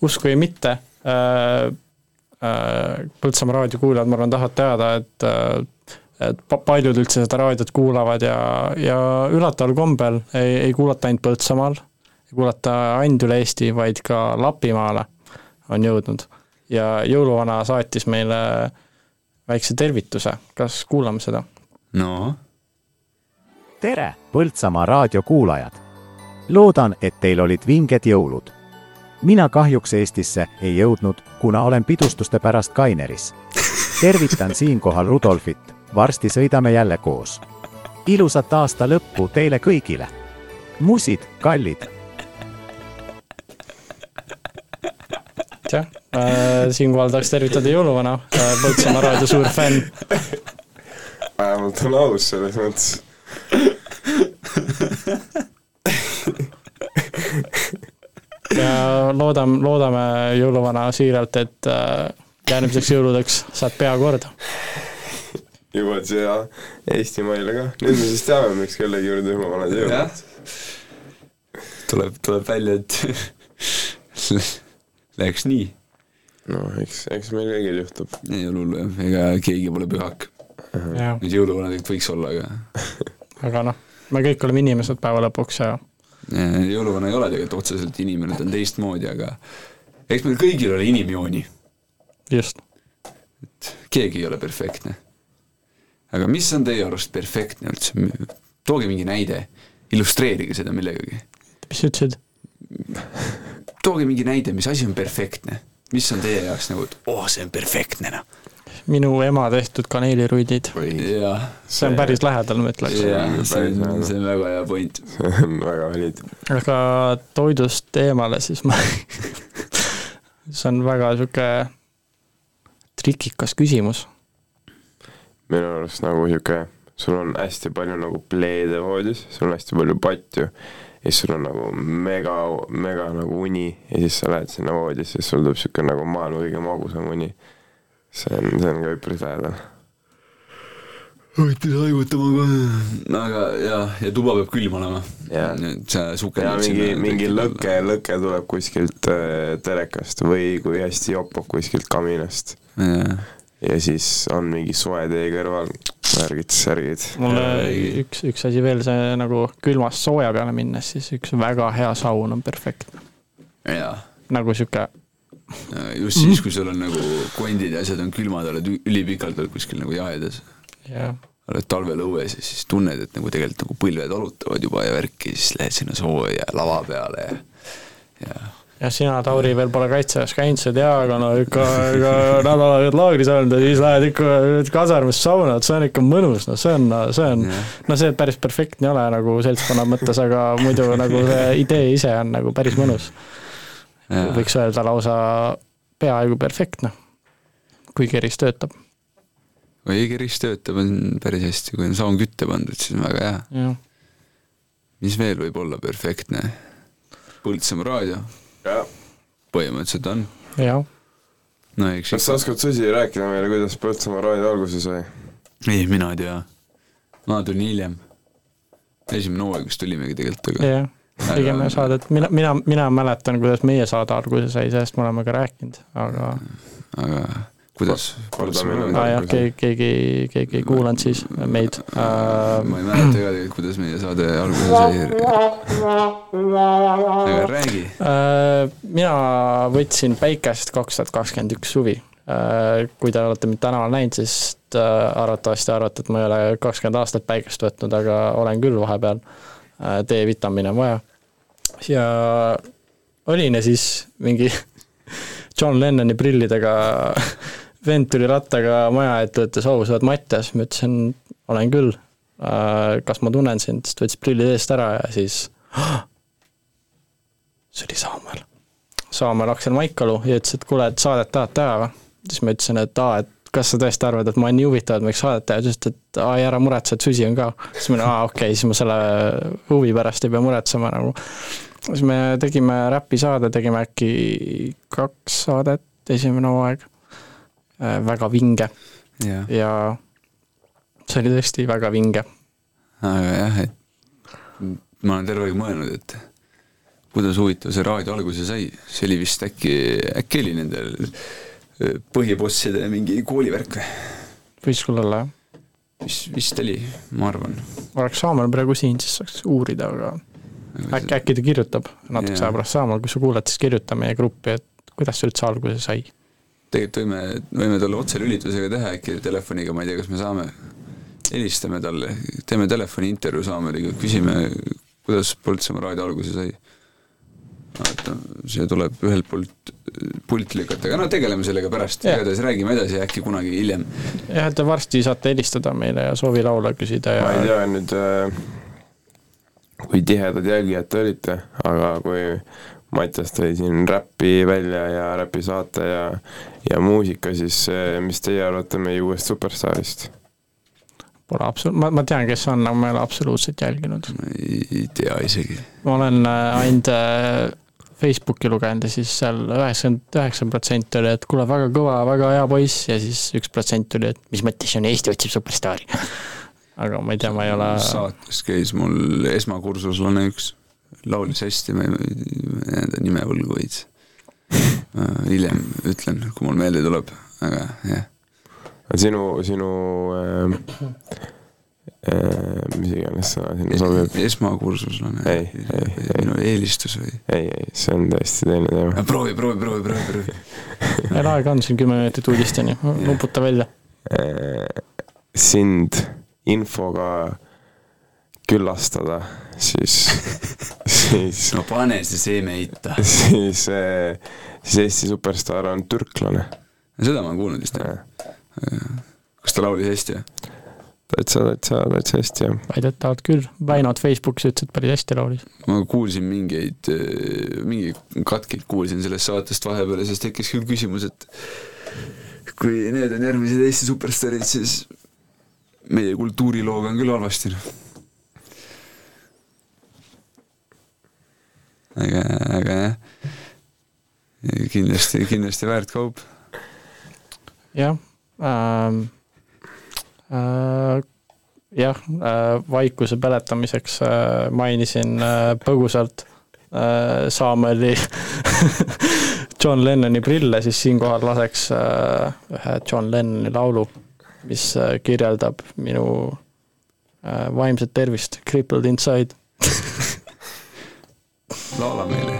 usku või mitte äh,, Äh, Põltsamaa raadiokuulajad, ma arvan, tahavad teada, et äh, et paljud üldse seda raadiot kuulavad ja, ja üllataval kombel ei, ei kuulata ainult Põltsamaal, ei kuulata ainult üle Eesti, vaid ka Lapimaale on jõudnud. ja jõuluvana saatis meile väikse tervituse, kas kuulame seda? no. Tere, Põltsamaa raadiokuulajad! loodan, et teil olid vinged jõulud mina kahjuks Eestisse ei jõudnud, kuna olen pidustuste pärast Kaineris. tervitan siinkohal Rudolfit, varsti sõidame jälle koos. ilusat aasta lõppu teile kõigile. musid, kallid. jah äh,, siinkohal tahaks tervitada jõuluvana äh,, Põltsamaa raadio suur fänn. vähemalt on aus selles mõttes ja loodame, loodame jõuluvana siiralt, et äh, järgmiseks jõuludeks saad pea korda. juba siia Eestimaile ka, nüüd me siis teame, miks kellegi juurde juba vanad jõulud. tuleb, tuleb välja, et läks nii. no eks, eks meil kõigil juhtub. ei ole hullu jah, ega keegi pole pühak. Need jõuluvanad võiks olla, aga aga noh, me kõik oleme inimesed päeva lõpuks ja jõuluvana ei ole tegelikult otseselt inimene, ta on teistmoodi, aga eks meil kõigil ole inimjooni. just. et keegi ei ole perfektne. aga mis on teie arust perfektne üldse, tooge mingi näide, illustreerige seda millegagi. mis sa ütlesid? tooge mingi näide, mis asi on perfektne, mis on teie jaoks nagu, et oh, see on perfektne noh minu ema tehtud kaneeliruidid. see on päris lähedal, ma ütleks. see on, see on väga hea point. see on väga valid. aga toidust eemale siis ma see on väga sihuke trikikas küsimus. minu arust nagu sihuke, sul on hästi palju nagu pleede voodis, sul on hästi palju patju ja siis sul on nagu mega, mega nagu uni ja siis sa lähed sinna voodisse ja sul tuleb sihuke nagu maailma kõige magusam uni see on, see on ka üpris lähedal. võite haigutama ka. aga jah, ja tuba peab külm olema. see suke. ja mingi, mingi lõke, lõke tuleb kuskilt äh, telekast või kui hästi jopab kuskilt kaminast. ja siis on mingi soe tee kõrval, värgid, särgid. mulle üks, üks asi veel, see nagu külmast sooja peale minnes, siis üks väga hea saun on perfektne. nagu sihuke just siis, kui sul on nagu kondid ja asjad on külmad, oled ülipikalt oled kuskil nagu jaedas yeah.. oled talvel õues ja siis tunned, et nagu tegelikult nagu põlved valutavad juba ja värki, siis lähed sinna sooja lava peale ja, ja jah, sina, Tauri, veel pole kaitseväes käinud, sa ei tea, aga no ikka, ikka nädal aega laagris olnud ja siis lähed ikka kasarmus sauna, et see on ikka mõnus, no see on, see on yeah., no see päris perfektne ei ole nagu seltskonna mõttes, aga muidu nagu see idee ise on nagu päris mõnus. Võiks öelda lausa peaaegu perfektne, kui keris töötab. kui e-kiris töötab, on päris hästi, kui on saun kütte pandud, siis on väga hea. mis veel võib olla perfektne? Põltsamaa raadio. põhimõtteliselt on. jah. no eks kas sa oskad Susi rääkida meile, kuidas Põltsamaa raadio alguse sai? ei, mina ei tea. ma tulin hiljem. esimene hooaeg vist tulimegi tegelikult, aga jah, tegime saadet, mina, mina, mina mäletan, kuidas meie saade alguse sai, sellest me oleme ka rääkinud, aga aga kuidas aa jah, keegi, keegi, keegi ei kuulanud siis meid äh,. ma ei mäleta ka tegelikult, kuidas meie saade alguse sai. aga räägi. Äh, mina võtsin päikest kaks tuhat kakskümmend üks suvi. kui te olete mind tänaval näinud, siis äh, arvatavasti arvate, et ma ei ole kakskümmend aastat päikest võtnud, aga olen küll vahepeal. D-vitamiine on vaja. ja olin ja siis mingi John Lennoni prillidega vend tuli rattaga maja ette, ütles, oo, sa oled Mattias, ma ütlesin, olen küll. kas ma tunnen sind, siis ta võttis prillid eest ära ja siis see oli Saamäel. Saamäel Aksel Maikalu ja ütles, et kuule, et saadet tahad teha või? siis ma ütlesin, et aa, et kas sa tõesti arvad, et ma olen nii huvitav, et võiks saadet teha, ta ütles, et aa, ei ära muretse, et Susi on ka. siis ma olin, aa okei okay,, siis ma selle huvi pärast ei pea muretsema nagu. siis me tegime räpisaade, tegime äkki kaks saadet, esimene hooaeg. väga vinge Jah. ja see oli tõesti väga vinge. aga jah, et ma olen terve aeg mõelnud, et kuidas huvitav see raadio alguse sai, see oli vist äkki, äkki oli nendel äh, põhibosside mingi koolivärk või? võis küll olla jah. mis vist oli, ma arvan. oleks Saamäel praegu siin, siis saaks uurida, aga äkki, äkki ta kirjutab natukese aja pärast Saamaal, kui sa kuulad, siis kirjuta meie gruppi, et kuidas see üldse alguse sai. tegelikult võime, võime talle otselülitusega teha äkki telefoniga, ma ei tea, kas me saame, helistame talle, teeme telefoni intervjuu Saameliga, küsime, kuidas Põltsamaa raadio alguse sai. vaata, see tuleb ühelt poolt pult lükata, aga no tegeleme sellega pärast, igatahes räägime edasi äkki kunagi hiljem. jah, et te varsti saate helistada meile ja soovi laule küsida ja ma ei tea nüüd, kui tihedad jälgijad te olite, aga kui Mattias tõi siin räpi välja ja räpisaate ja, ja muusika, siis eh, mis teie arvate meie uuest superstaarist? pole absolu-, ma, ma tean, kes on, aga ma ei ole absoluutselt jälginud. ei tea isegi. ma olen äh, ainult äh, Facebooki lugenud ja siis seal üheksakümmend üheksa protsenti oli, et kuule, väga kõva, väga hea poiss ja siis üks protsent oli, et mis mõttes see on Eesti otsib superstaari. aga ma ei tea, ma ei ole. saates käis mul esmakursuslane üks, laulis hästi, ma ei, ma jään ta nime võlgu veits. hiljem ütlen, kui mul meelde tuleb, aga jah. sinu, sinu äh, mis iganes sõna sinna sobib. esmakursuslane. ei, ei, ei. minu eelistus või? ei, ei, see on täiesti teine teema. proovi, proovi, proovi, proovi, proovi. veel aega on siin kümme minutit uudisteni, nuputa välja. sind infoga küllastada, siis, siis. no pane see seeme itta. siis, siis Eesti superstaar on türklane. seda ma olen kuulnud vist. kas ta laulis hästi või? täitsa, täitsa, täitsa hästi jah. väidetavalt küll, Väinot Facebookis ütles, et päris hästi laulis. ma kuulsin mingeid, mingeid katkeid kuulsin sellest saatest vahepeal ja siis tekkis küll küsimus, et kui need on järgmised Eesti superstaarid, siis meie kultuurilooga on küll halvasti. noh. aga, aga jah, kindlasti, kindlasti väärt kaup. jah ähm,, äh, jah äh,, vaikuse peletamiseks äh, mainisin äh, põgusalt äh, Saameli John Lennoni prille, siis siinkohal laseks äh, ühe John Lennoni laulu, mis äh, kirjeldab minu äh, vaimset tervist, Crippled Inside. laula meile.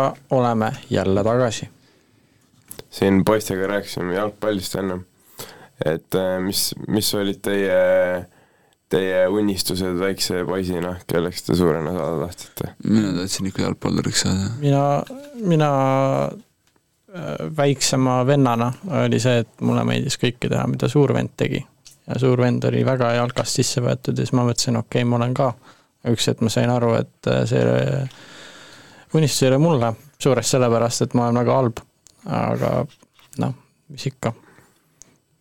Ja oleme jälle tagasi. siin poistega rääkisime jalgpallist ennem, et äh, mis, mis olid teie, teie unistused väikse poisina, kelleks te suurena saada tahtsite? mina tahtsin ikka jalgpalluriks saada. mina, mina äh, väiksema vennana oli see, et mulle meeldis kõike teha, mida suur vend tegi. ja suur vend oli väga jalkast sisse võetud ja siis ma mõtlesin, okei okay,, ma olen ka. üks hetk ma sain aru, et äh, see unistus ei ole mulle, suuresti sellepärast, et ma olen väga halb. aga noh, mis ikka.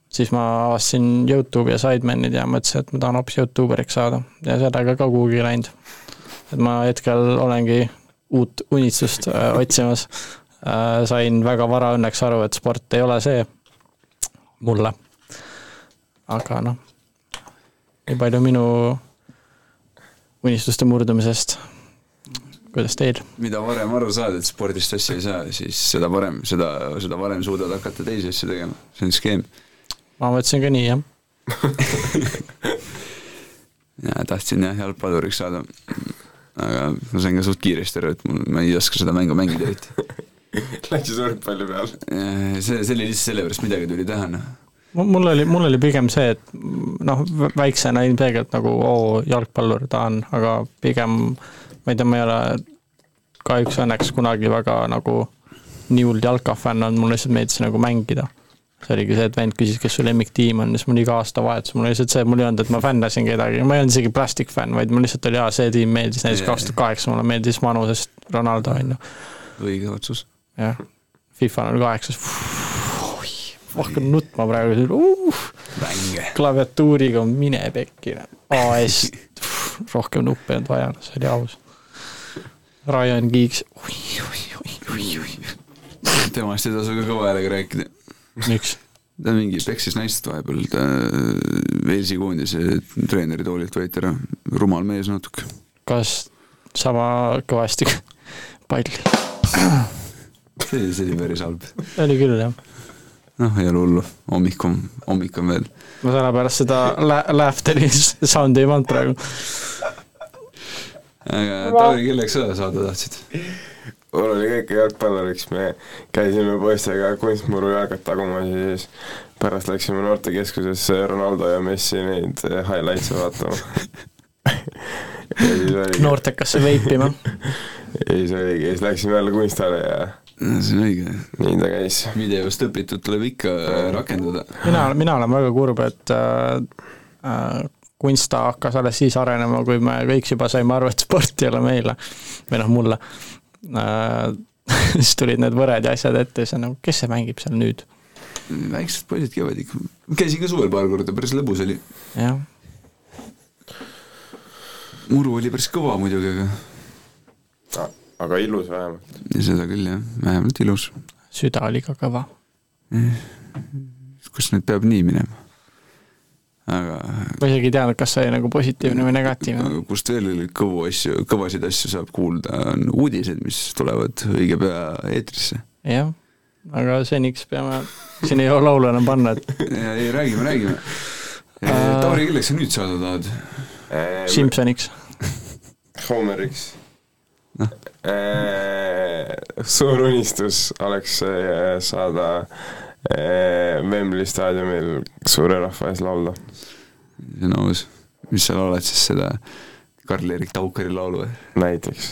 siis ma avastasin Youtube'i ja Sidemanid ja mõtlesin, et ma tahan hoopis Youtuberiks saada ja sellega ka kuhugi läinud. et ma hetkel olengi uut unistust äh, otsimas äh,. sain väga vara õnneks aru, et sport ei ole see mulle. aga noh, nii palju minu unistuste murdumisest kuidas teil? mida varem aru saad, et spordist asja ei saa, siis seda varem, seda, seda varem suudad hakata teisi asju tegema, see on skeem. ma mõtlesin ka nii, jah ja tahtsin jah, jalgpalluriks saada. aga ma sain ka suht kiiresti aru, et mul, ma ei oska seda mängu mängida eriti. Läksis võrkpalli peal? see, see oli lihtsalt sellepärast, midagi tuli teha, noh mul oli, mul oli pigem see, et noh, väiksena ilmselgelt nagu oo, jalgpallur tahan, aga pigem ma ei tea, ma ei ole kahjuks õnneks kunagi väga nagu nii hull jalkafänn olnud, mulle lihtsalt meeldis nagu mängida. see oligi see, et vend küsis, kes su lemmiktiim on, siis mul iga aastavahetus, mul oli lihtsalt see, mul ei olnud, et ma fännasin kedagi, ma ei olnud isegi plastic fänn, vaid mul lihtsalt oli, aa, see tiim meeldis, näiteks kaks tuhat kaheksa mulle meeldis Manusest Ronaldo, on ju. õige otsus. jah, FIFA null kaheksas, hakkan nutma praegu uh,, klaviatuuriga mine pekki, AS, rohkem nuppe ei olnud vaja, see oli aus Ryan oi. temast ei tasu ka kõva häälega rääkida. miks? ta mingi peksis naist vahepeal, ta Walesi koondise treeneri toolilt võeti ära, rumal mees natuke. kas sama kõvasti palli? see, see oli päris halb. oli küll, jah. noh, ei ole hullu, hommik on, hommik on veel. ma sellepärast seda lä-, laughter'i sound'i ei pannud praegu aga Tauri, kelleks sa saada tahtsid? mul oli kõik jalgpalluriks, me käisime poistega kunstmuru jalgat tagumas ja siis pärast läksime noortekeskusesse Ronaldo ja Messi neid highlights'e vaatama noortekasse veipima. ja siis oligi, siis läksime jälle kunstale ja no see on õige. nii ta käis. videost õpitut tuleb ikka rakendada. mina, mina olen väga kurb, et äh, äh, kunst hakkas alles siis arenema, kui me kõik juba saime aru, et sport ei ole meile või noh, mulle äh,. siis tulid need võred ja asjad ette ja siis on nagu, kes see mängib seal nüüd? väiksed poisid käivad ikka, käisin ka suvel paar korda, päris lõbus oli. jah. muru oli päris kõva muidugi, aga aga ilus vähemalt. seda küll jah, vähemalt ilus. süda oli ka kõva. kas nüüd peab nii minema? Aga ma isegi ei teadnud, kas see oli nagu positiivne või negatiivne. kust veel kõvu asju, kõvasid asju saab kuulda, on uudised, mis tulevad õige pea eetrisse. jah, aga seniks peame, siin ei ole laulu enam panna, et ei, räägime, räägime uh.... Tauri, kelleks sa nüüd saada tahad? Simsoniks Homeriks noh. suur unistus oleks saada Wembley staadiumil suure rahva ees laulda. see on aus. mis sa laulad siis seda Karl-Erik Taukari laulu või? näiteks.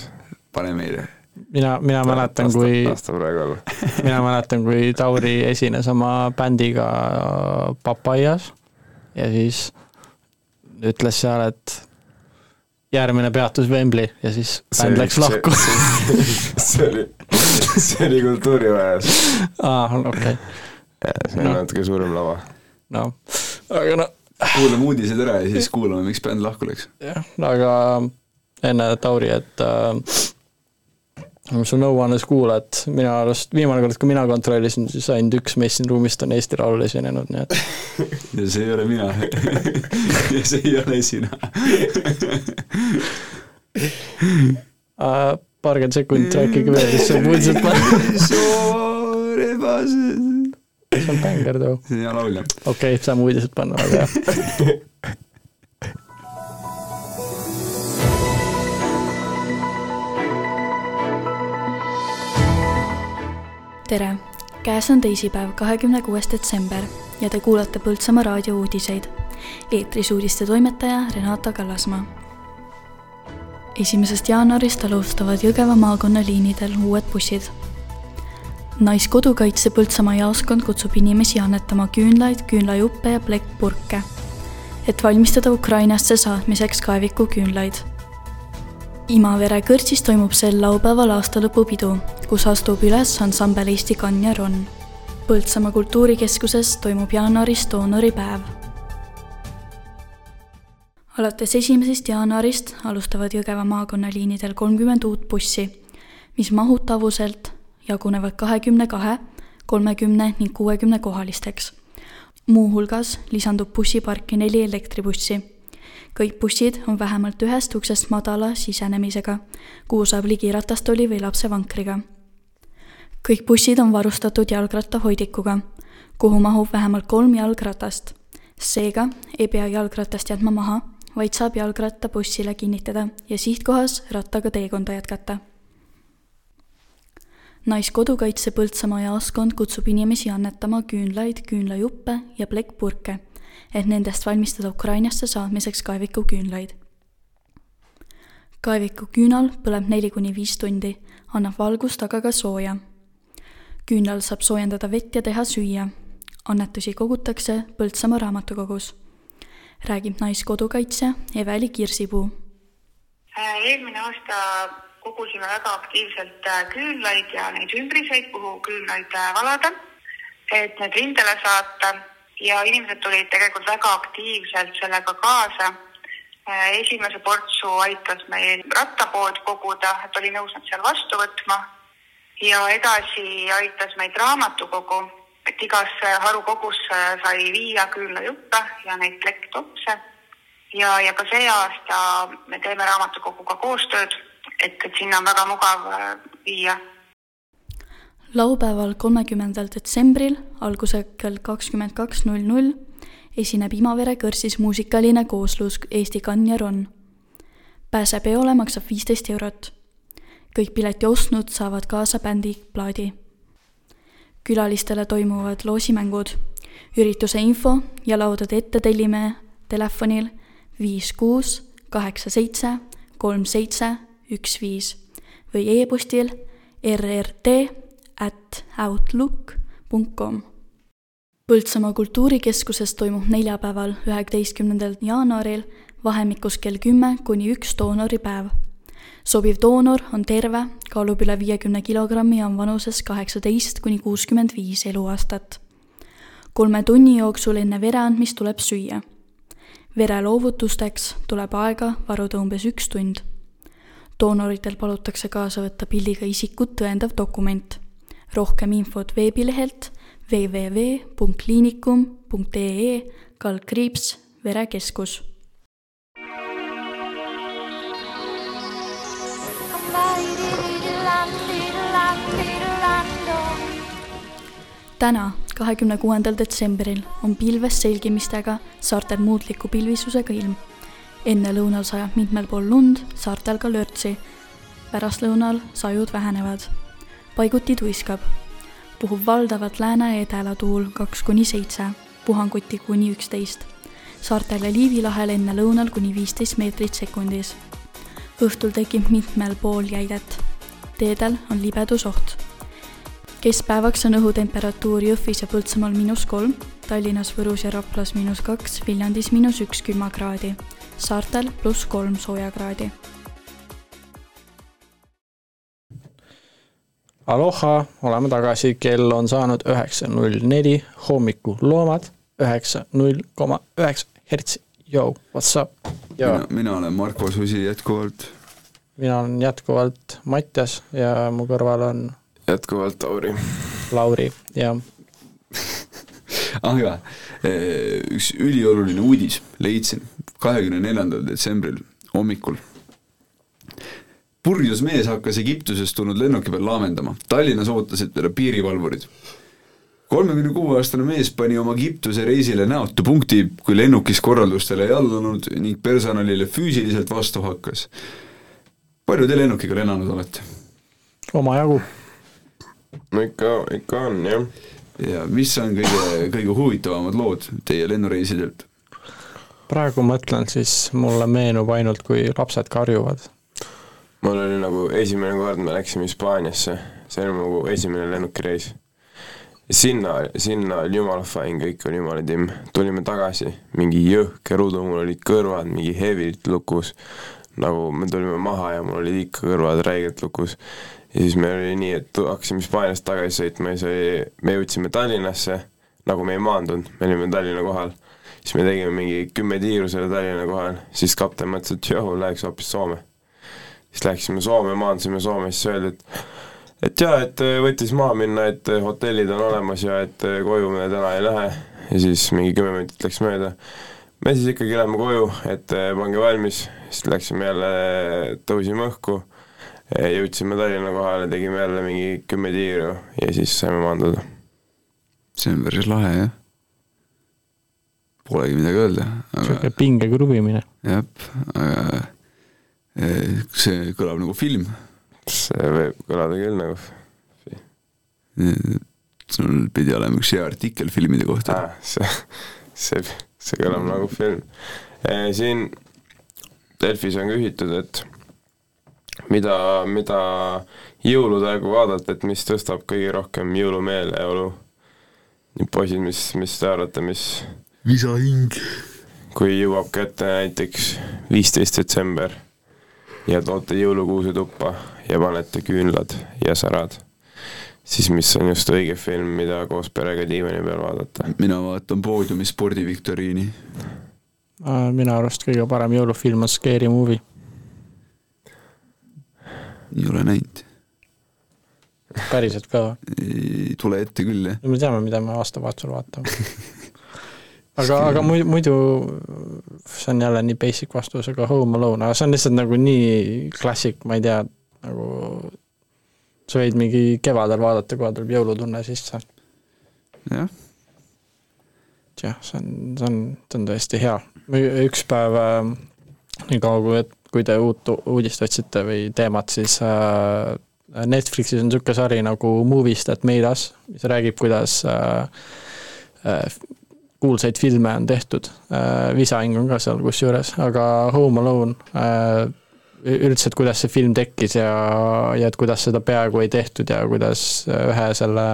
pane meile. mina, mina ta, mäletan, kui, mina mäletan, kui Tauri esines oma bändiga Papaias ja siis ütles seal, et järgmine peatus Wembley ja siis bänd läks lahku. see oli, see oli kultuurivajas. aa, okei okay see on no. natuke suurem lava. noh, aga no. kuulame uudised ära ja siis kuulame, miks bänd lahku läks. jah, aga enne Tauri, et äh, su nõuannes kuulad, minu arust viimane kord, kui mina kontrollisin, siis ainult üks meist siin ruumist on Eesti Laulul esinenud, nii et. ja see ei ole mina ja see ei ole sina uh, paarkümmend sekundit rääkige veel, siis saab uudised panna see on bängar too. see on hea laul jah. okei okay,, saame uudised panna, väga hea tere, käes on teisipäev, kahekümne kuues detsember ja te kuulate Põltsamaa raadio uudiseid. eetris uudiste toimetaja Renata Kallasmaa. esimesest jaanuarist alustavad Jõgeva maakonna liinidel uued bussid. Naiskodukaitse Põltsamaa jaoskond kutsub inimesi annetama küünlaid, küünlajuppe ja plekkpurke, et valmistada Ukrainasse saatmiseks kaevikuküünlaid Imavere kõrtsis toimub sel laupäeval aastalõpupidu, kus astub üles ansambel Eesti Kann ja Ronn. Põltsamaa kultuurikeskuses toimub jaanuaris doonoripäev. alates esimesest jaanuarist alustavad Jõgeva maakonnaliinidel kolmkümmend uut bussi, mis mahutavuselt jagunevad kahekümne kahe, kolmekümne ning kuuekümne kohalisteks. muuhulgas lisandub bussiparki neli elektribussi kõik bussid on vähemalt ühest uksest madala sisenemisega, kuhu saab ligi ratastooli või lapsevankriga. kõik bussid on varustatud jalgrattahoidikuga, kuhu mahub vähemalt kolm jalgratast. seega ei pea jalgratast jätma maha, vaid saab jalgratta bussile kinnitada ja sihtkohas rattaga teekonda jätkata naiskodukaitse Põltsamaa jaoskond kutsub inimesi annetama küünlaid, küünlajuppe ja plekkpurke et nendest valmistada Ukrainasse saatmiseks kaevikuküünlaid. kaevikuküünal põleb neli kuni viis tundi, annab valgust, aga ka sooja. küünlal saab soojendada vett ja teha süüa. annetusi kogutakse Põltsamaa raamatukogus. räägib naiskodukaitsja Eveli Kirsipuu. eelmine aasta kogusime väga aktiivselt küünlaid ja neid ümbriseid, kuhu küünlaid valada, et need rindele saata ja inimesed tulid tegelikult väga aktiivselt sellega kaasa. Äh, esimese portsu aitas meil rattapood koguda, et oli nõus nad seal vastu võtma ja edasi aitas meid raamatukogu, et igasse harukogusse sai viia küünlajuppe ja neid plekktopse. ja, ja ka see aasta me teeme raamatukoguga koostööd, et, et sinna on väga mugav äh, viia laupäeval, kolmekümnendal detsembril algusega kell kakskümmend kaks null null esineb Imavere kõrtsis muusikaline kooslus Eesti Kann ja Ronn. pääsepeole maksab viisteist eurot. kõik pileti ostnud saavad kaasa bändi plaadi. külalistele toimuvad loosimängud. ürituse info ja laudade ette tellime telefonil viis kuus kaheksa seitse kolm seitse üks viis või e-postil rrt at outlook.com. Põltsamaa kultuurikeskuses toimub neljapäeval, üheksateistkümnendal jaanuaril vahemikus kell kümme kuni üks doonoripäev. sobiv doonor on terve, kaalub üle viiekümne kilogrammi ja on vanuses kaheksateist kuni kuuskümmend viis eluaastat. kolme tunni jooksul enne vere andmist tuleb süüa. vere loovutusteks tuleb aega varuda umbes üks tund doonoritel palutakse kaasa võtta pildiga isikut tõendav dokument rohkem infot veebilehelt www.kliinikum.ee kaldkriips verekeskus. täna, kahekümne kuuendal detsembril on pilves selgimistega saartel muutliku pilvisusega ilm. Ennelõunal sajab mitmel pool lund, saartel ka lörtsi. pärastlõunal sajud vähenevad paiguti tuiskab. puhub valdavalt lääne-edela tuul kaks kuni seitse, puhanguti kuni üksteist. saartel ja Liivi lahel enne lõunal kuni viisteist meetrit sekundis. õhtul tekib mitmel pool jäidet. teedel on libedusoht. keskpäevaks on õhutemperatuur Jõhvis ja Põltsamaal miinus kolm, Tallinnas, Võrus ja Raplas miinus kaks, Viljandis miinus üks külmakraadi, saartel pluss kolm soojakraadi Aloha, oleme tagasi, kell on saanud üheksa null neli, hommikuloomad üheksa null koma üheksa hertsi. Yo, what's up? mina, mina olen Marko Susi jätkuvalt. mina olen jätkuvalt Mattias ja mu kõrval on jätkuvalt Lauri. Lauri, jah ah jaa, üks ülioluline uudis leidsin kahekümne neljandal detsembril hommikul purjus mees hakkas Egiptusest tulnud lennuki peal laamendama. Tallinnas ootasid teda piirivalvurid. kolmekümne kuue aastane mees pani oma Egiptuse reisile näotu punkti, kui lennukis korraldustele ei allunud ning personalile füüsiliselt vastu hakkas. palju te lennukiga lennanud olete? omajagu. no ikka, ikka on jah. ja mis on kõige, kõige huvitavamad lood teie lennureisidelt? Praegu mõtlen, siis mulle meenub ainult, kui lapsed karjuvad. mul oli nagu esimene kord, me läksime Hispaaniasse, see oli nagu esimene lennukireis. sinna, sinna oli jumala fine, kõik oli jumala timm, tulime tagasi, mingi jõhker udu, mul olid kõrvad mingi hevilt lukus, nagu me tulime maha ja mul olid ikka kõrvad räigelt lukus. Ja siis meil oli nii, et hakkasime Hispaaniast tagasi sõitma ja see oli, me jõudsime Tallinnasse, nagu me ei maandunud, me olime Tallinna kohal, siis me tegime mingi kümme tiiru selle Tallinna kohal, siis kapten mõtles, et joo, läheks hoopis Soome. siis läksime Soome, maandusime Soome, siis öeldi, et et jaa, et võttis maha minna, et hotellid on olemas ja et koju me täna ei lähe ja siis mingi kümme minutit läks mööda. me siis ikkagi läheme koju, et pange valmis, siis läksime jälle, tõusime õhku jõudsime Tallinna kohale, tegime jälle mingi kümme tiiru ja siis saime maanduda. see on päris lahe, jah. Polegi midagi öelda aga.... sihuke pinge kruvimine. jah, aga see kõlab nagu film. see võib kõlada küll nagu. sul pidi olema üks hea artikkel filmide kohta ah,. see, see, see kõlab nagu film. siin Delfis on küsitud, et mida, mida jõulude aegu vaadata, et mis tõstab kõige rohkem jõulumeeleolu? nii poisid, mis, mis te arvate, mis visahing. kui jõuab kätte näiteks viisteist detsember ja toote jõulukuuse tuppa ja panete küünlad ja särad, siis mis on just õige film, mida koos perega diivani peal vaadata? mina vaatan poodiumi spordiviktoriini. minu arust kõige parem jõulufilm on Scary Movie ei ole näinud. päriselt ka või? ei tule ette küll, jah. no me teame, mida me aastavahetusel vaatame aga, aga muidu, muidu see on jälle nii basic vastus, aga Home Alone, aga see on lihtsalt nagu nii klassik, ma ei tea, nagu sa võid mingi kevadel vaadata, kohe tuleb jõulutunne sisse. jah. jah, see on, see on, see on tõesti hea. üks päev äh, nii kaua, kui, et kui te uut uudist otsite või teemat, siis äh, Netflixis on niisugune sari nagu Movies That Made Us, mis räägib, kuidas äh, äh, kuulsaid filme on tehtud, Visahing on ka seal kusjuures, aga Home Alone, üldse, et kuidas see film tekkis ja, ja et kuidas seda peaaegu ei tehtud ja kuidas ühe selle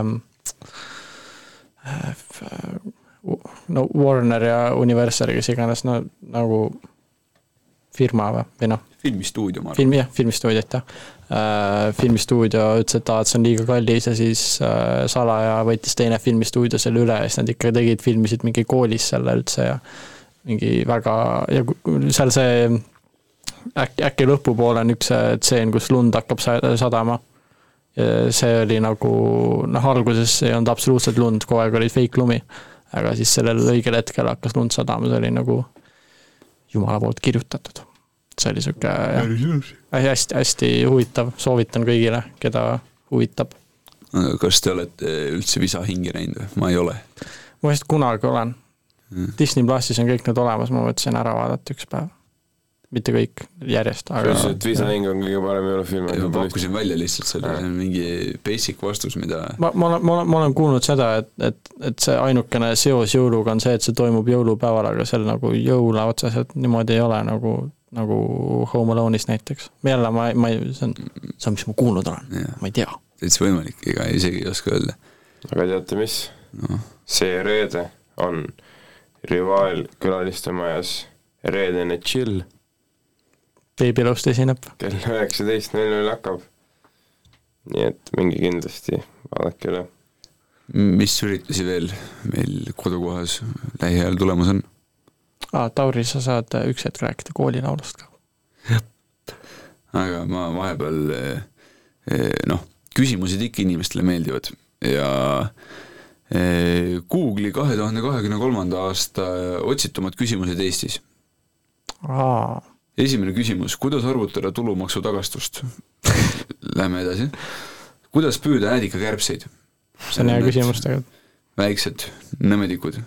no Warner ja Universal, kes iganes, no nagu firma või, või noh. filmistuudio, ma arvan. film, jah, filmistuudiot jah äh,. Filmistuudio ütles, et aa, et see on liiga kallis ja siis äh, salaja võttis teine filmistuudio selle üle ja siis nad ikka tegid, filmisid mingi koolis selle üldse ja mingi väga, ja seal see äkki, äkki lõpupoole on üks tseen, kus lund hakkab sadama. see oli nagu noh, alguses ei olnud absoluutselt lund, kogu aeg oli fake lumi. aga siis sellel õigel hetkel hakkas lund sadama, see oli nagu jumala poolt kirjutatud. See oli sihuke hästi-hästi huvitav, soovitan kõigile, keda huvitab. kas te olete üldse visahingi näinud või? ma ei ole. ma vist kunagi olen hmm.. Disney plussis on kõik need olemas, ma mõtlesin ära vaadata üks päev. Mitte kõik järjest, aga. sa ütlesid, et Visahing on kõige parem jõulufilm. ma pakkusin välja lihtsalt selle, see on mingi basic vastus, mida. ma, ma olen, ma olen, ma olen kuulnud seda, et, et, et see ainukene seos jõuluga on see, et see toimub jõulupäeval, aga seal nagu jõule otseselt niimoodi ei ole nagu, nagu Home Alone'is näiteks. jälle ma, ma ei, see on, see on, mis ma kuulnud olen, ma ei tea. täitsa võimalik, ega isegi ei oska öelda. aga teate mis no.? see reede on Rivaal külaliste majas reedene chill beebilust esineb. kell üheksateist null null hakkab. nii et minge kindlasti, vaadake üle. mis üritusi veel meil kodukohas lähiajal tulemas on? aa, Tauri, sa saad üks hetk rääkida koolilaulust ka. jah, aga ma vahepeal noh, küsimused ikka inimestele meeldivad ja Google'i kahe tuhande kahekümne kolmanda aasta otsitumad küsimused Eestis. aa esimene küsimus, kuidas arvutada tulumaksu tagastust? Lähme edasi. kuidas püüda äädikakärbseid? see on hea küsimus tegelikult. väiksed nõmedikud.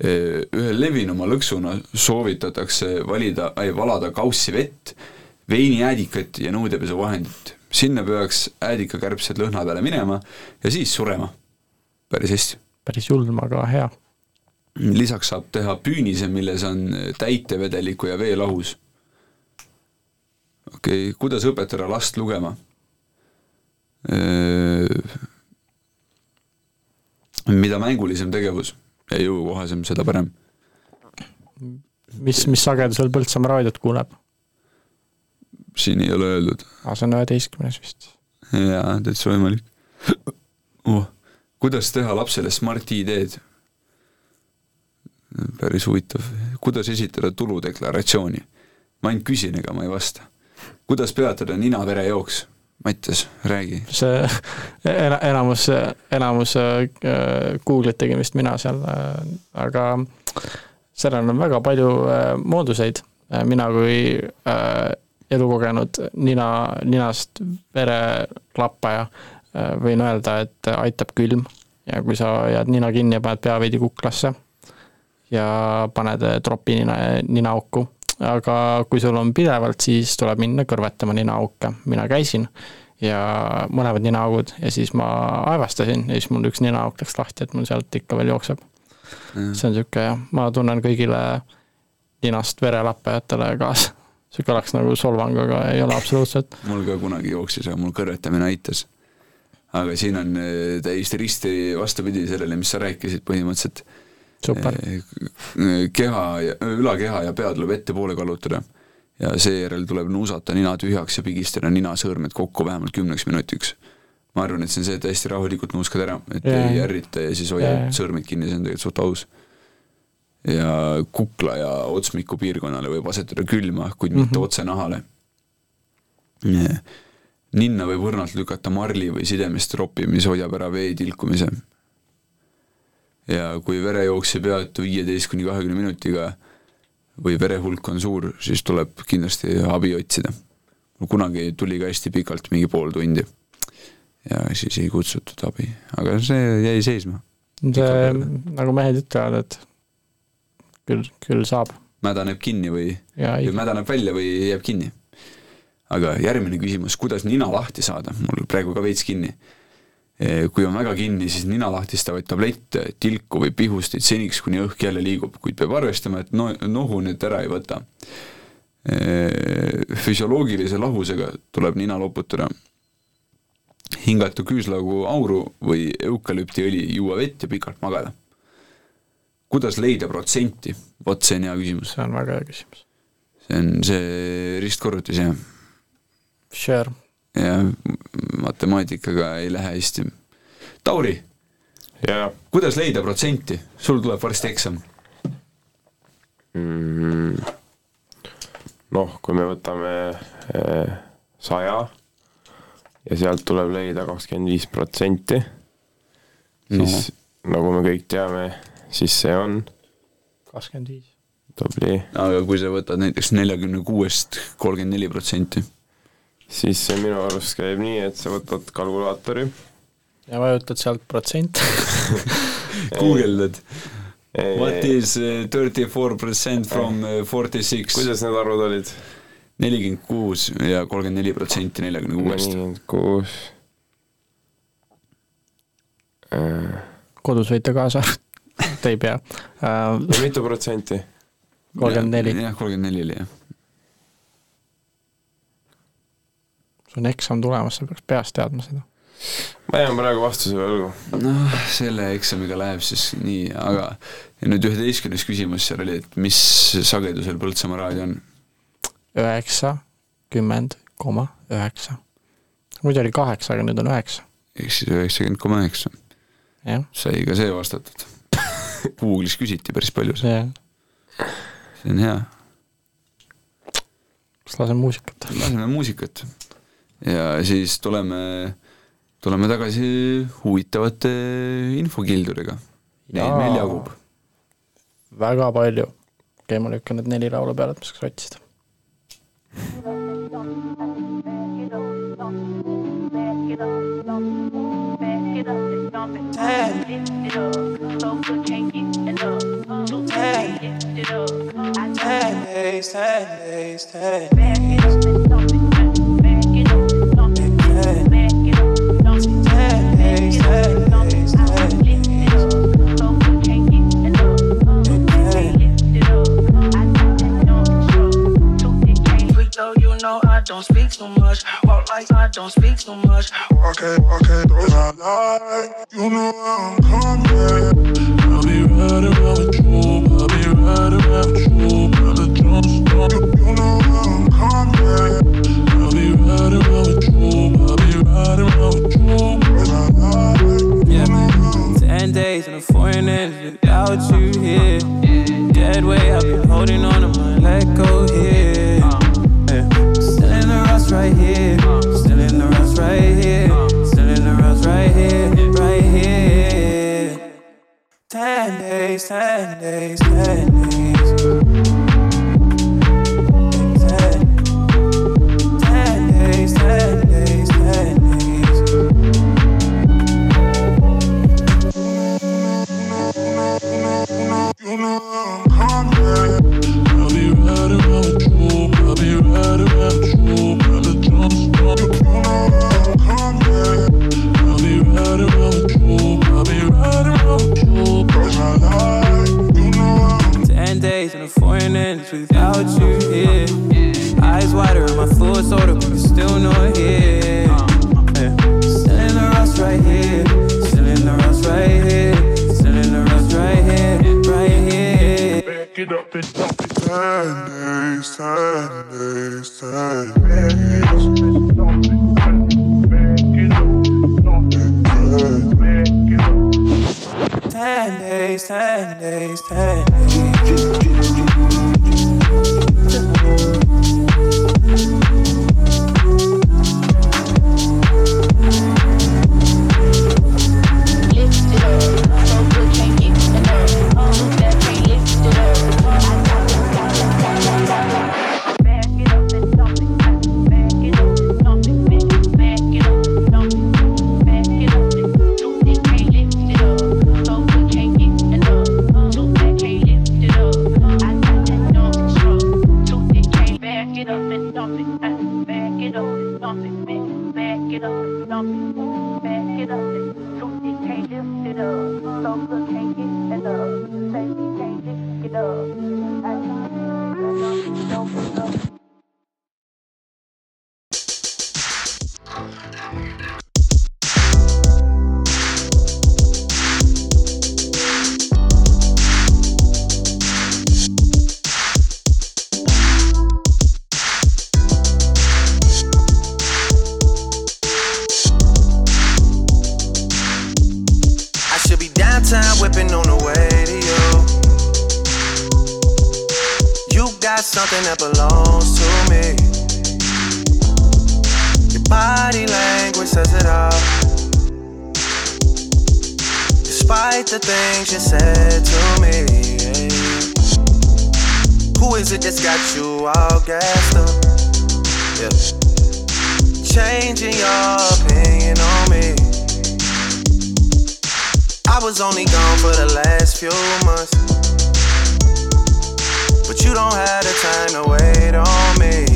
ühe levinuma lõksuna soovitatakse valida, valada kaussi vett, veiniäädikat ja nõudepesuvahendit. sinna peaks äädikakärbsed lõhna peale minema ja siis surema. päris hästi. päris julm, aga hea. lisaks saab teha püünise, milles on täitevedeliku ja vee lahus. Okei okay,, kuidas õpetada last lugema? mida mängulisem tegevus ja jõukohasem, seda parem. mis, mis sagedusel Põltsamaa raadiot kuuleb? siin ei ole öeldud. aa, see on üheteistkümnes vist. jaa, täitsa võimalik oh.. kuidas teha lapsele Smart-ID-d? päris huvitav. kuidas esitada tuludeklaratsiooni? ma ainult küsin, ega ma ei vasta. Kuidas peatada nina-verejooks? Mattias, räägi. see ena-, enamus, enamus äh, Google'it tegin vist mina seal, äh, aga sellel on väga palju äh, mooduseid. mina kui elukogenud nina, ninast vere lappaja võin öelda, et aitab külm ja kui sa jääd nina kinni ja paned pea veidi kuklasse ja paned tropi nina, ninaauku aga kui sul on pidevalt, siis tuleb minna kõrvetama ninaauke, mina käisin ja mõlemad ninaaugud ja siis ma aevastasin ja siis mul üks ninaauk läks lahti, et mul sealt ikka veel jookseb mm.. see on niisugune jah, ma tunnen kõigile ninast verelappajatele kaasa. see kõlaks nagu solvang, aga ei ole absoluutselt. mul ka kunagi jooksis, aga mul kõrvetamine aitas. aga siin on eh, täiesti risti vastupidi sellele, mis sa rääkisid põhimõtteliselt super. keha ja, ülakeha ja pea tuleb ettepoole kallutada ja seejärel tuleb nuusata nina tühjaks ja pigistada ninasõõrmed kokku vähemalt kümneks minutiks. ma arvan, et see on see, et hästi rahulikult nuuskad ära, et yeah. ei ärrita ja siis hoiad yeah. sõõrmed kinni, see on tegelikult suht aus. ja kukla ja otsmiku piirkonnale võib asetada külma, kuid mitte mm -hmm. otse nahale. ninna võib õrnalt lükata marli või sidemest ropi, mis hoiab ära vee tilkumise ja kui verejooks ei peatu viieteist kuni kahekümne minutiga või verehulk on suur, siis tuleb kindlasti abi otsida. mul kunagi tuli ka hästi pikalt, mingi pool tundi. ja siis ei kutsutud abi, aga see jäi seisma. see, nagu mehed ütlevad, et küll, küll saab. mädaneb kinni või, või mädaneb välja või jääb kinni. aga järgmine küsimus, kuidas nina lahti saada, mul praegu ka veits kinni kui on väga kinni, siis nina lahtistavaid tablette, tilku või pihustit seniks, kuni õhk jälle liigub, kuid peab arvestama, et no nohu need ära ei võta. Eh, füsioloogilise lahusega tuleb nina loputada. hingata küüslaugu auru või eukalüptiõli, juua vett ja pikalt magada. kuidas leida protsenti? vot see on hea küsimus. see on väga hea küsimus. see on see ristkorrutis, jah. Sure ja matemaatikaga ei lähe hästi. Tauri, kuidas leida protsenti, sul tuleb varsti eksam mm,. noh, kui me võtame eh, saja ja sealt tuleb leida kakskümmend viis protsenti, siis no. nagu me kõik teame, siis see on kakskümmend viis. tubli. aga kui sa võtad näiteks neljakümne kuuest kolmkümmend neli protsenti siis see minu arust käib nii, et sa võtad kalkulaatori. ja vajutad sealt protsent guugeldad. What is uh, thirty four percent from uh, forty six? kuidas need arvud olid? nelikümmend kuus ja kolmkümmend neli protsenti neljakümne kuuest. nelikümmend kuus. kodus võite kaasa te ei pea uh,. mitu protsenti? kolmkümmend neli. jah, kolmkümmend neli oli jah sul on eksam tulemas, sa peaks peast teadma seda. ma jään praegu vastuse võlgu. noh, selle eksamiga läheb siis nii, aga ja nüüd üheteistkümnes küsimus seal oli, et mis sagedusel Põltsamaa raadio on? üheksakümmend koma üheksa. muidu oli kaheksa, aga nüüd on üheksa. ehk siis üheksakümmend koma üheksa. sai ka see vastatud Google'is küsiti päris palju seda. see on hea. kas laseme muusikat? laseme muusikat ja siis tuleme, tuleme tagasi huvitavate infokildudega. Neid meil jagub. väga palju. okei ma lükkan need neli laulu peale, et ma saaks otsida. Ten days, ten days, don't speak so much. Walk like I don't speak so much. Walk it, walk it, those I like. You know I'm coming. I'll be riding around with you. I'll be riding around with you. By the jump start. You know I'm coming. I'll be riding around with you. I'll be riding around with you. Those I like. Yeah, man. Ten days in a foreign land without you here. Dead way, I've been holding on to my let go here. Right here. Still in the rust right here. Still in the rust right here. Right here. Ten days, ten days, ten days. Ten days, ten days, ten days. You know foreign land without you here. Eyes wider, my full soda, but you're still not here. Yeah. Still in the rust right here. Still in the rust right here. Still in the rust right here. Right here. Back it up and dump it. Ten days, ten days, ten days. Ten days, ten days, ten days. I was only gone for the last few months. But you don't have the time to wait on me.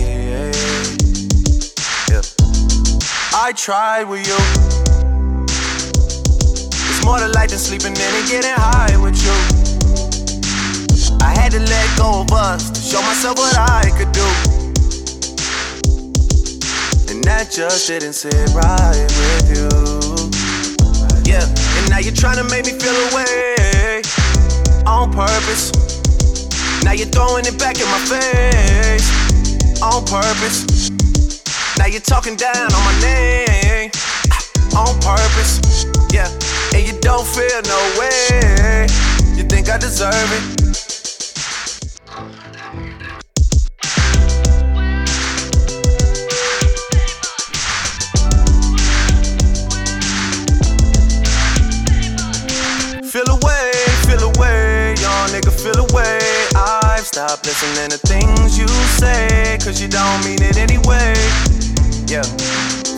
Yeah. I tried with you. It's more to life than sleeping in and getting high with you. I had to let go of us to show myself what I could do. And that just didn't sit right with you. Yeah, now you're trying to make me feel away on purpose. Now you're throwing it back in my face on purpose. Now you're talking down on my name on purpose. Yeah, and you don't feel no way. You think I deserve it? I've listening to things you say, cause you don't mean it anyway. Yeah.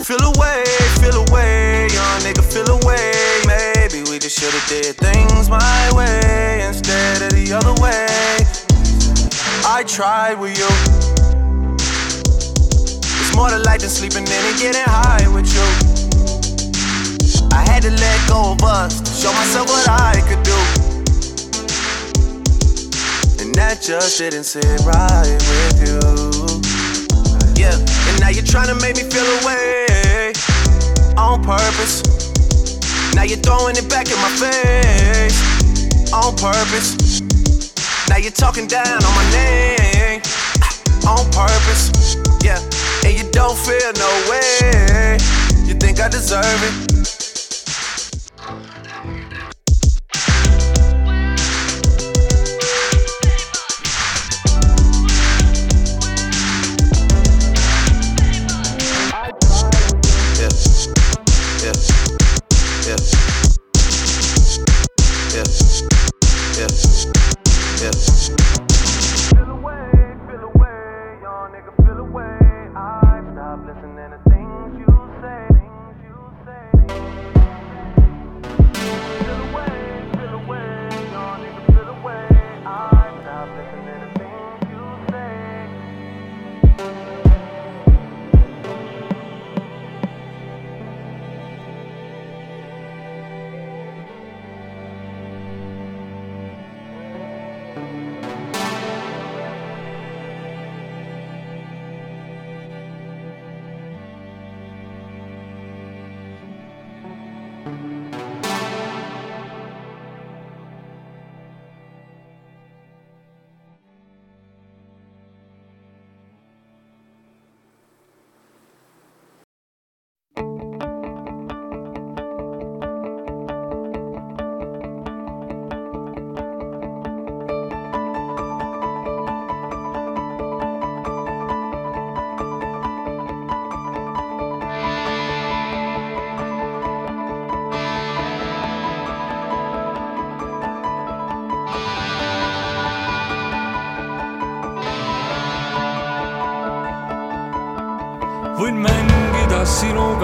Feel away, feel away, young nigga, feel away. Maybe we just should've did things my way instead of the other way. I tried with you. It's more to life than sleeping in and getting high with you. I had to let go of us show myself what I could do. That just didn't sit right with you. Yeah, and now you're trying to make me feel away on purpose. Now you're throwing it back in my face on purpose. Now you're talking down on my name on purpose. Yeah, and you don't feel no way. You think I deserve it?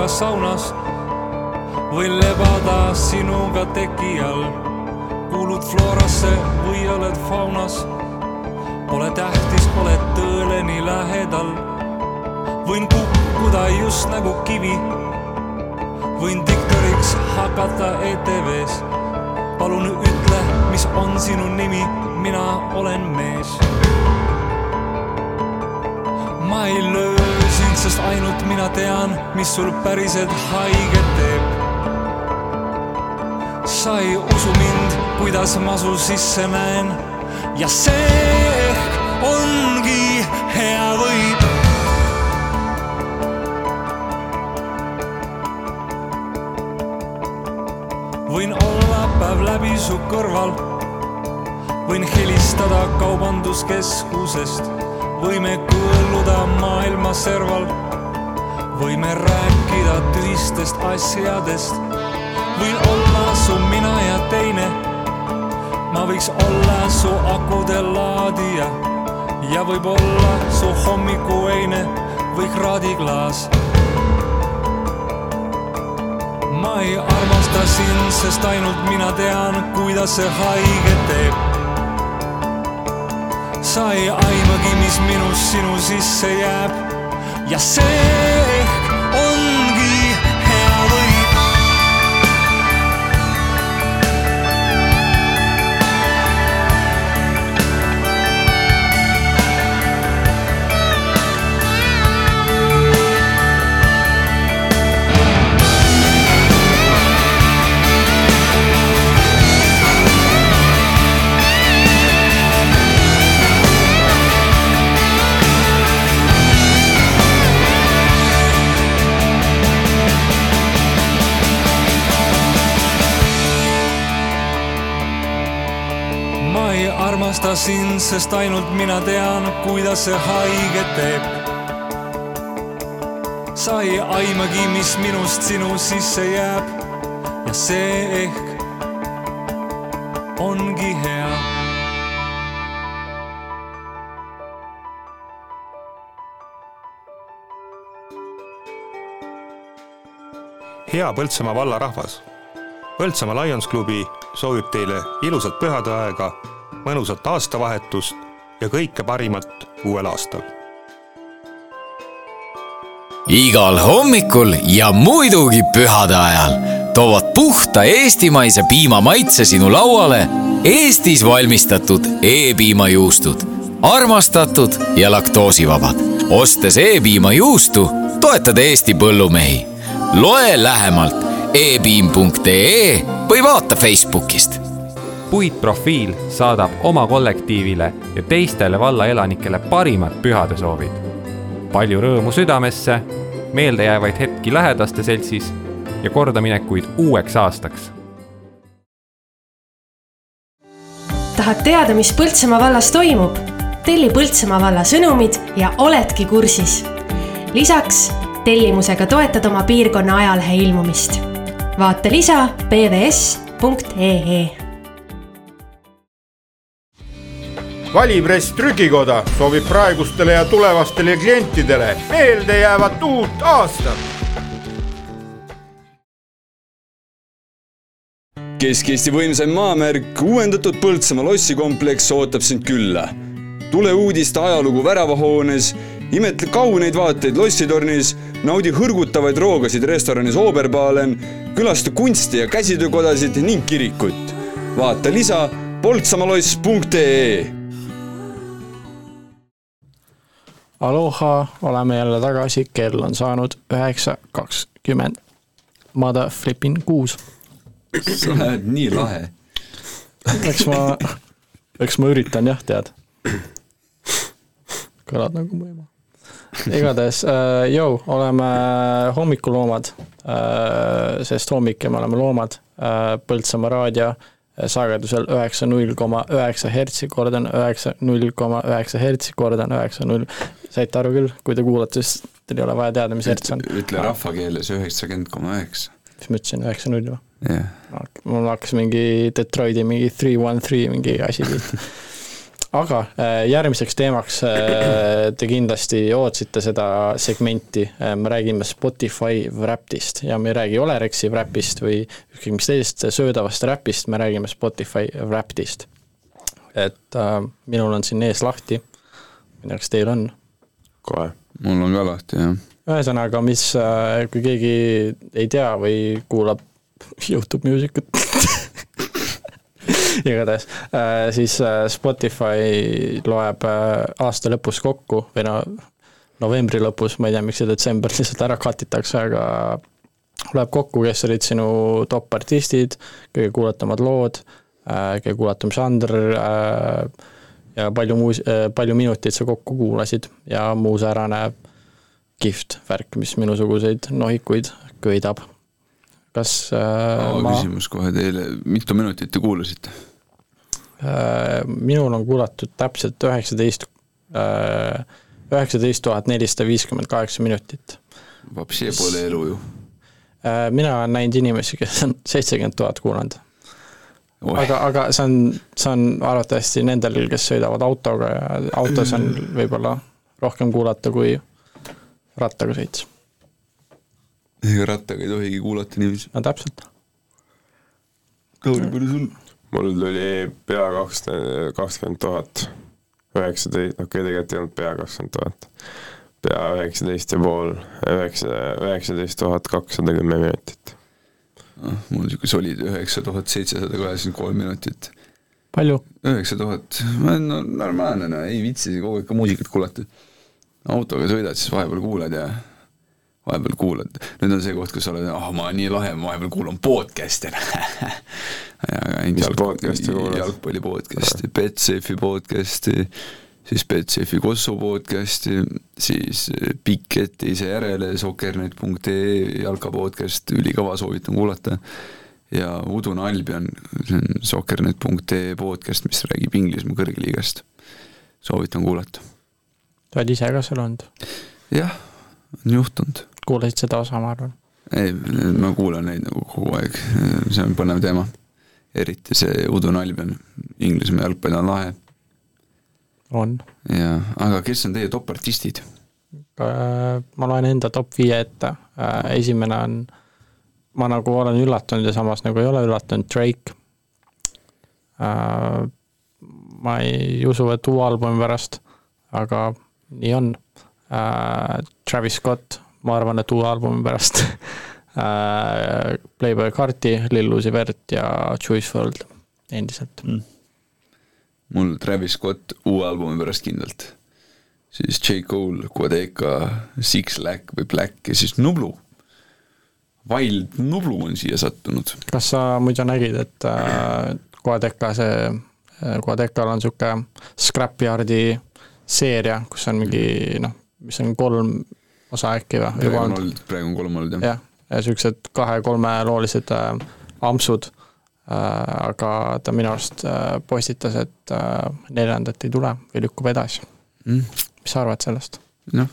Sinuga saunas, võin lebada sinuga teki all. kuulud floorasse või oled faunas. Pole tähtis, oled tõele nii lähedal. võin kukkuda just nagu kivi. võin diktoriks hakata ETV-s. palun ütle, mis on sinu nimi, mina olen mees ma ei löö sest ainult mina tean, mis sul päriselt haiget teeb. sa ei usu mind, kuidas ma su sisse näen ja see ongi hea võib. võin olla päev läbi su kõrval, võin helistada kaubanduskeskusest võime kõõluda maailma serval, võime rääkida tühistest asjadest, võin olla su mina ja teine. ma võiks olla su akude laadija ja võib-olla su hommikueine või kraadiklaas. ma ei armasta sind, sest ainult mina tean, kuidas see haiget teeb sa ei aimagi, mis minust sinu sisse jääb ja see armasta sind, sest ainult mina tean, kuidas see haiget teeb. sa ei aimagi, mis minust sinu sisse jääb ja see ehk ongi hea hea Põltsamaa valla rahvas. Põltsamaa Lions klubi soovib teile ilusat pühadeaega, mõnusat aastavahetust ja kõike parimat uuel aastal. igal hommikul ja muidugi pühade ajal toovad puhta eestimaise piima maitse sinu lauale Eestis valmistatud E-piimajuustud, armastatud ja laktoosivabad ostes E-piima juustu, toetad Eesti põllumehi. loe lähemalt epiim.ee või vaata Facebookist. Puitprofiil saadab oma kollektiivile ja teistele valla elanikele parimad pühadesoovid. palju rõõmu südamesse, meeldejäävaid hetki lähedaste seltsis ja kordaminekuid uueks aastaks tahad teada, mis Põltsamaa vallas toimub? telli Põltsamaa valla sõnumid ja oledki kursis. lisaks tellimusega toetad oma piirkonna ajalehe ilmumist. vaata lisa pvs.ee. valipress Trükikoda soovib praegustele ja tulevastele klientidele meeldejäävat uut aastat Kesk-Eesti võimsaim maamärk, uuendatud Põltsamaa lossikompleks ootab sind külla. tule uudiste ajalugu väravahoones, imetle kauneid vaateid lossitornis, naudi hõrgutavaid roogasid restoranis Oberbalen, külasta kunsti- ja käsitöökodasid ning kirikut. vaata lisa poltsamaloss.ee Aloha, oleme jälle tagasi, kell on saanud üheksa kakskümmend. Mother flipping kuus. sa oled nii lahe. eks ma, eks ma üritan jah, tead. kõlad nagu mu ema. igatahes äh,, jõu, oleme hommikuloomad äh,, sest hommik ja me oleme loomad äh,. Põltsamaa raadio sagedusel üheksa null koma üheksa hertsi, kordan üheksa null koma üheksa hertsi, kordan üheksa null. saite aru küll, kui te kuulate, siis teil ei ole vaja teada, mis herts on. ütle rahvakeeles üheksakümmend koma üheksa. mis ma ütlesin, üheksa null või? jah yeah.. mul hakkas mingi Detroiti mingi three one three mingi asi pihta. aga äh, järgmiseks teemaks äh, te kindlasti ootasite seda segmenti, me räägime Spotify Wrapped'ist ja me ei räägi Olerexi Wrapp'ist või ükskõik mis teisest söödavast Wrapp'ist, me räägime Spotify Wrapped'ist. et äh, minul on siin ees lahti, ma ei tea, kas teil on? kohe. mul on ka lahti, jah ühesõnaga, mis, kui keegi ei tea või kuulab Youtube Musicut igatahes, siis Spotify loeb aasta lõpus kokku või no novembri lõpus, ma ei tea, miks see detsember lihtsalt ära katitakse, aga loeb kokku, kes olid sinu top artistid, kõige kuulatamad lood, kõige kuulatum žanr ja palju muus-, palju minuteid sa kokku kuulasid ja muu säärane kihvt värk, mis minusuguseid nohikuid köidab. Kas äh, oh, ma küsimus kohe teile, mitu minutit te kuulasite äh,? minul on kuulatud täpselt üheksateist äh,, üheksateist tuhat nelisada viiskümmend kaheksa minutit. vapsi pole elu ju äh,. mina olen näinud inimesi, kes on seitsekümmend tuhat kuulanud. aga, aga see on, see on arvatavasti nendel, kes sõidavad autoga ja autos on võib-olla rohkem kuulata kui rattaga sõits. Ega rattaga ei tohigi kuulata niiviisi. no täpselt. Lauri, palju sul? mul tuli pea kakskümmend, kakskümmend tuhat, üheksateist, okei okay,, tegelikult ei olnud pea kakskümmend tuhat, pea üheksateist ja pool, üheksa, üheksateist tuhat kakssada kümme minutit. ah, mul niisugune solid üheksa tuhat seitsesada kaheksakümmend kolm minutit. palju? üheksa tuhat, no normaalne, no ei viitsi kogu aeg ka muusikat kuulata autoga sõidad, siis vahepeal kuulad ja vahepeal kuulad, nüüd on see koht, kus sa oled, ah oh, ma nii lahe, ma vahepeal kuulan podcast'e mis podcast'i kuulad? jalgpalli podcast'i, Betsafe'i podcast'i, siis Betsafe'i Kosovo podcast'i, siis Piketise järele, soccernet.ee jalka podcast, ülikõva, soovitan kuulata. ja Udune Albion, see on soccernet.ee podcast, mis räägib Inglismaa kõrgliigast. soovitan kuulata sa oled ise ka seal olnud? jah, on juhtunud. Kuulasid seda osa, ma arvan? ei, ma kuulan neid nagu kogu aeg, see on põnev teema. eriti see Udun Albion, Inglismaa jalgpall on lahe. on. jaa, aga kes on teie top artistid? ma loen enda top viie ette, esimene on, ma nagu olen üllatunud ja samas nagu ei ole üllatunud, Drake. ma ei usu, et uue albumi pärast, aga nii on äh,. Travis Scott, ma arvan, et uue albumi pärast äh,. Playboy Carti, Lil Uzi Vert ja Juice WRLD endiselt mm.. mul Travis Scott uue albumi pärast kindlalt. siis J Cole, Quadeca, Six Lack või Black ja siis Nublu. Wild Nublu on siia sattunud. kas sa muidu nägid, et äh, Quadeca see, Quadecal on niisugune Scrapyardi seeria, kus on mingi noh, mis on kolm osa äkki või? praegu on olnud, praegu on kolm olnud jah jah, ja niisugused kahe-kolmeloolised äh, ampsud äh,, aga ta minu arust äh, postitas, et äh, neljandat ei tule või lükkub edasi mm.. mis sa arvad sellest? noh,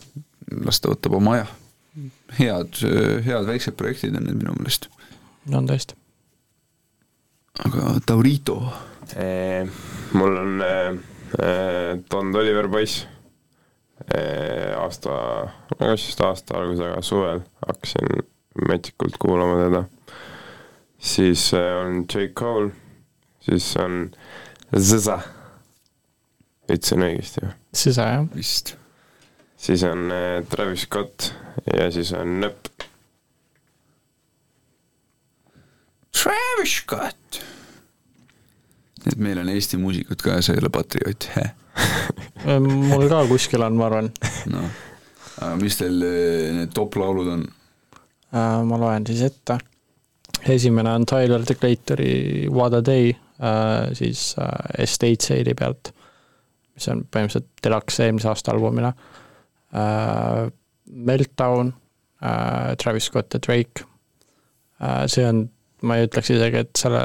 las ta võtab oma aja. head, head väiksed projektid on need minu meelest. on tõesti. aga Taurito, mul on äh, äh, Don Oliver poiss aasta, kas just aasta algusega suvel hakkasin metsikult kuulama teda. siis äh, on J Cole, siis on Zza, ütlesin õigesti või? Zza jah. vist. siis on äh, Travis Scott ja siis on Nöpp. Travis Scott. Et meil on Eesti muusikud ka ja sa ei ole patrioot, mul ka kuskil on, ma arvan. noh, aga mis teil eh, need top-laulud on? Äh, ma loen siis ette. esimene on Tyler the Creatori What a Day, siis äh, Estate Sale'i pealt, mis on põhimõtteliselt Deluxe eelmise aasta albumile. Meltdown, Travis Scott ja Drake. see on, ma ei ütleks isegi, et selle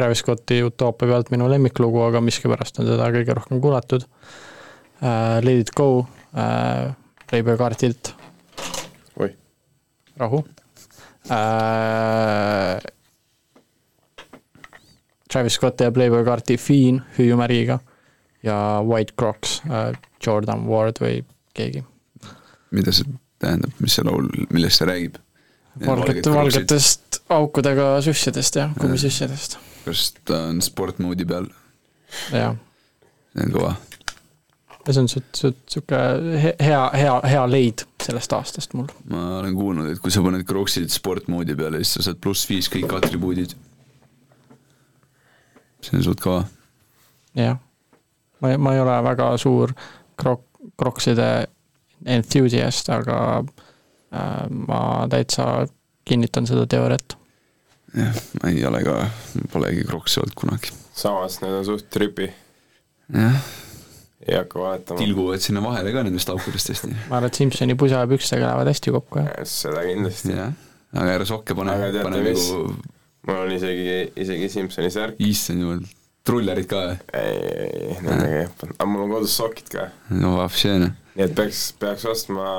Travis Scotti Utopia pealt minu lemmiklugu, aga miskipärast on seda kõige rohkem kuulatud. Let it go, Playboy kaardilt. Oi. rahu äh,. Travis Scott ja Playboy kaarti Fiend hüüumärgiga ja White Crocs äh,, Jordan Ward või keegi. mida see tähendab, mis see laul, millest see räägib? valgete, valgetest aukudega süssidest jah, kummisüssidest, kas ta on sportmoodi peal? jah. see on kõva. ja see on sihuke he- hea, hea, hea leid sellest aastast mul. ma olen kuulnud, et kui sa paned Crocsid sportmoodi peale, siis sa saad pluss viis kõik atribuudid. see on suht kõva. jah, ma ei, ma ei ole väga suur krok-, krokside enthusiast, aga äh, ma täitsa kinnitan seda teooriat. jah, ma ei ole ka, polegi Crocsi olnud kunagi. samas need on suht tripi, jah, ei hakka valetama. tilguvad sinna vahele ka nendest aukudest hästi. ma arvan, et Simsoni pusa ja pükstega lähevad hästi kokku, jah. seda kindlasti. jah, aga ära sokke pane, pane mis nagu, mul on isegi, isegi Simsoni särk. issand jumal, trullerid ka või? ei, ei, ei, nendega ei õppinud, aga mul on kodus sokid ka. no on ju. nii et peaks, peaks ostma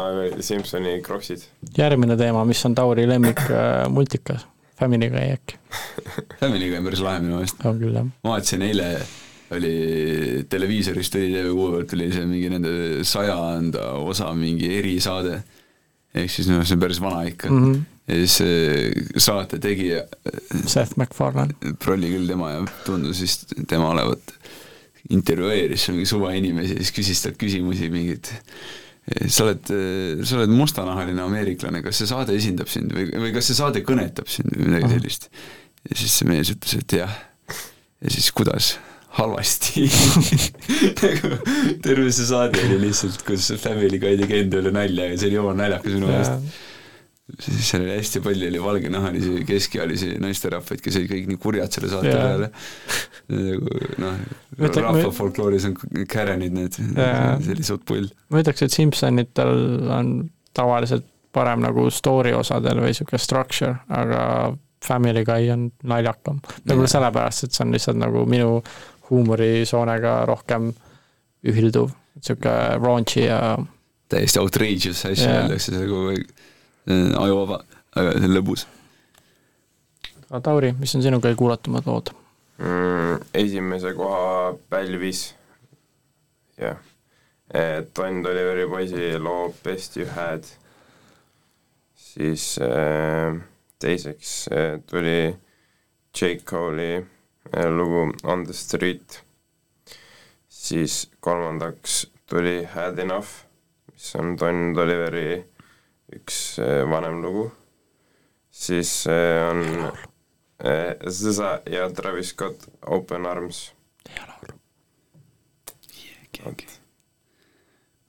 Simsoni kroksid. järgmine teema, mis on Tauri lemmik äh, multikas, Family Guy äkki. Family Guy on päris lahe minu meelest. on küll, jah. ma vaatasin eile oli televiisorist oli TV6 pealt oli see mingi nende sajanda osa mingi erisaade. ehk siis noh, see on päris vana ikka mm. -hmm. ja siis see saate tegija. Seth MacFarlane. prolli küll tema ja tundus vist tema olevat intervjueeris mingi suva inimesi ja siis küsis talt küsimusi mingeid sa oled, sa oled mustanahaline ameeriklane, kas see saade esindab sind või, või kas see saade kõnetab sind või midagi sellist. ja siis see mees ütles, et jah. ja siis kuidas? halvasti nagu terve see saade oli lihtsalt, kus Family Guy tegi enda üle nalja ja see oli jumala naljakas minu meelest. Siis seal oli hästi palju oli valgenahalisi keskealisi naisterahvaid, kes olid kõik nii kurjad selle saate Jaa. peale. nagu noh, rahva folklooris on Karenid need, Jaa. see oli suht pull. ma ütleks, et Simpsonitel on tavaliselt parem nagu story osadel või sihuke structure, aga Family Guy on naljakam. võib-olla sellepärast, et see on lihtsalt nagu minu huumorisoonega rohkem ühilduv, sihuke raunchy ja täiesti outrageous asju öeldakse kogu aeg, ajuvaba, aga see on lõbus. aga Tauri, mis on sinu kõige kuulatumad lood? mm,. esimese koha pälvis, jah, Don Oliveri poisi loo Best You Had, siis äh, teiseks äh, tuli Jake Cole'i äh, lugu On the Street, siis kolmandaks tuli Had Enough, mis on Don Oliveri üks äh, vanem lugu, siis äh, on äh, Zza ja Travis Scott Open Arms.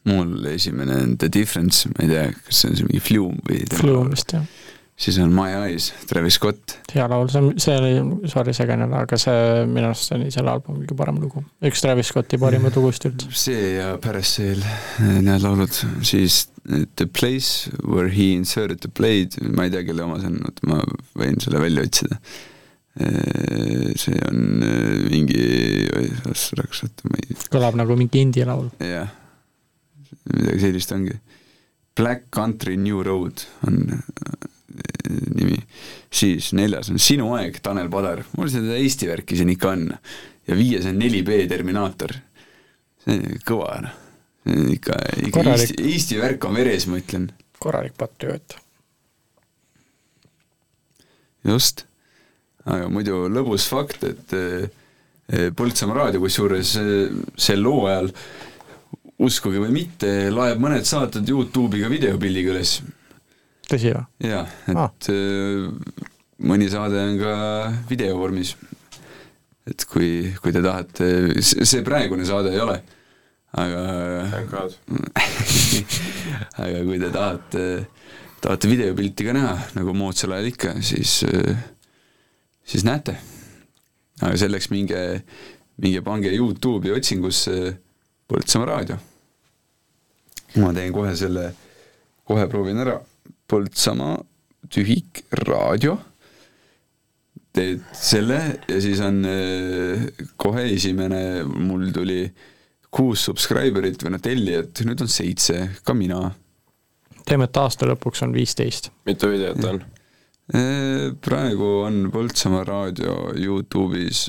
mu mul esimene on The Difference, ma ei tea, kas see on see mingi Flume või Flume vist jah, siis on My Eyes, Travis Scott. hea laul, see on, see oli, sorry segane, aga see minu arust oli selle albumi kõige parem lugu, üks Travis Scotti parimaid lugusid üldse. see ja Parasail, need laulud, siis The Place Where He Inserted the Blade, ma ei tea, kelle oma see on, oota ma võin selle välja otsida. see on äh, mingi, oota ma ei kõlab nagu mingi indie laul. jah, midagi sellist ongi. Black Country New Road on äh, nimi, siis neljas on Sinu aeg, Tanel Padar, mul seda Eesti värki siin ikka on. ja viies on 4B Terminaator. see on kõva, noh. ikka, ikka. Eesti, Eesti värk on veres, ma ütlen. korralik patrioot. just, aga muidu lõbus fakt, et eh, Põltsamaa raadio kusjuures eh, sel hooajal uskuge või mitte, laeb mõned saated Youtube'iga videopildiga üles. tõsi või? jaa, et ah. mõni saade on ka videovormis. et kui, kui te tahate, see praegune saade ei ole, aga aga kui te tahate, tahate videopilti ka näha, nagu moodsal ajal ikka, siis, siis näete. aga selleks minge, minge pange Youtube'i otsingusse Põltsamaa raadio. ma teen kohe selle, kohe proovin ära, Põltsamaa tühik raadio, teed selle ja siis on eh, kohe esimene, mul tuli kuus subscriber'it või noh, tellijat, nüüd on seitse, ka mina. teeme, et aasta lõpuks on viisteist. mitu videot on? praegu on Põltsamaa raadio Youtube'is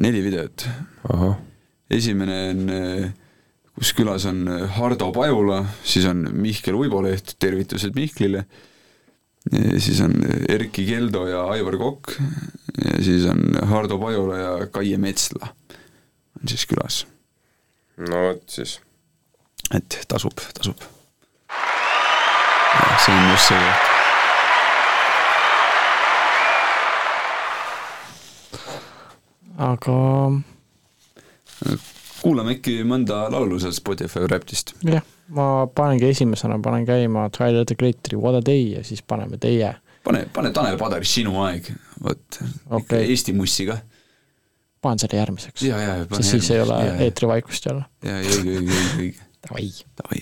neli videot. esimene on, kus külas on Hardo Pajula, siis on Mihkel Uiboleht, tervitused Mihklile, siis on Erkki Keldo ja Aivar Kokk ja siis on Hardo Pajula ja Kaie Metsla on siis külas. No vot siis. et tasub, tasub. see on just see koht. aga kuulame äkki mõnda laulu sealt Spotify Raptist. jah, ma panengi esimesena, panen käima Tyler the Creatori What a day ja siis paneme teie. pane, pane Tanel Padar Sinu aeg, vot okay., Eesti mussi ka. Panen selle järgmiseks. sest siis ei ole eetrivaikust jälle. ja, ja õige, õige, õige, õige. Davai. Davai.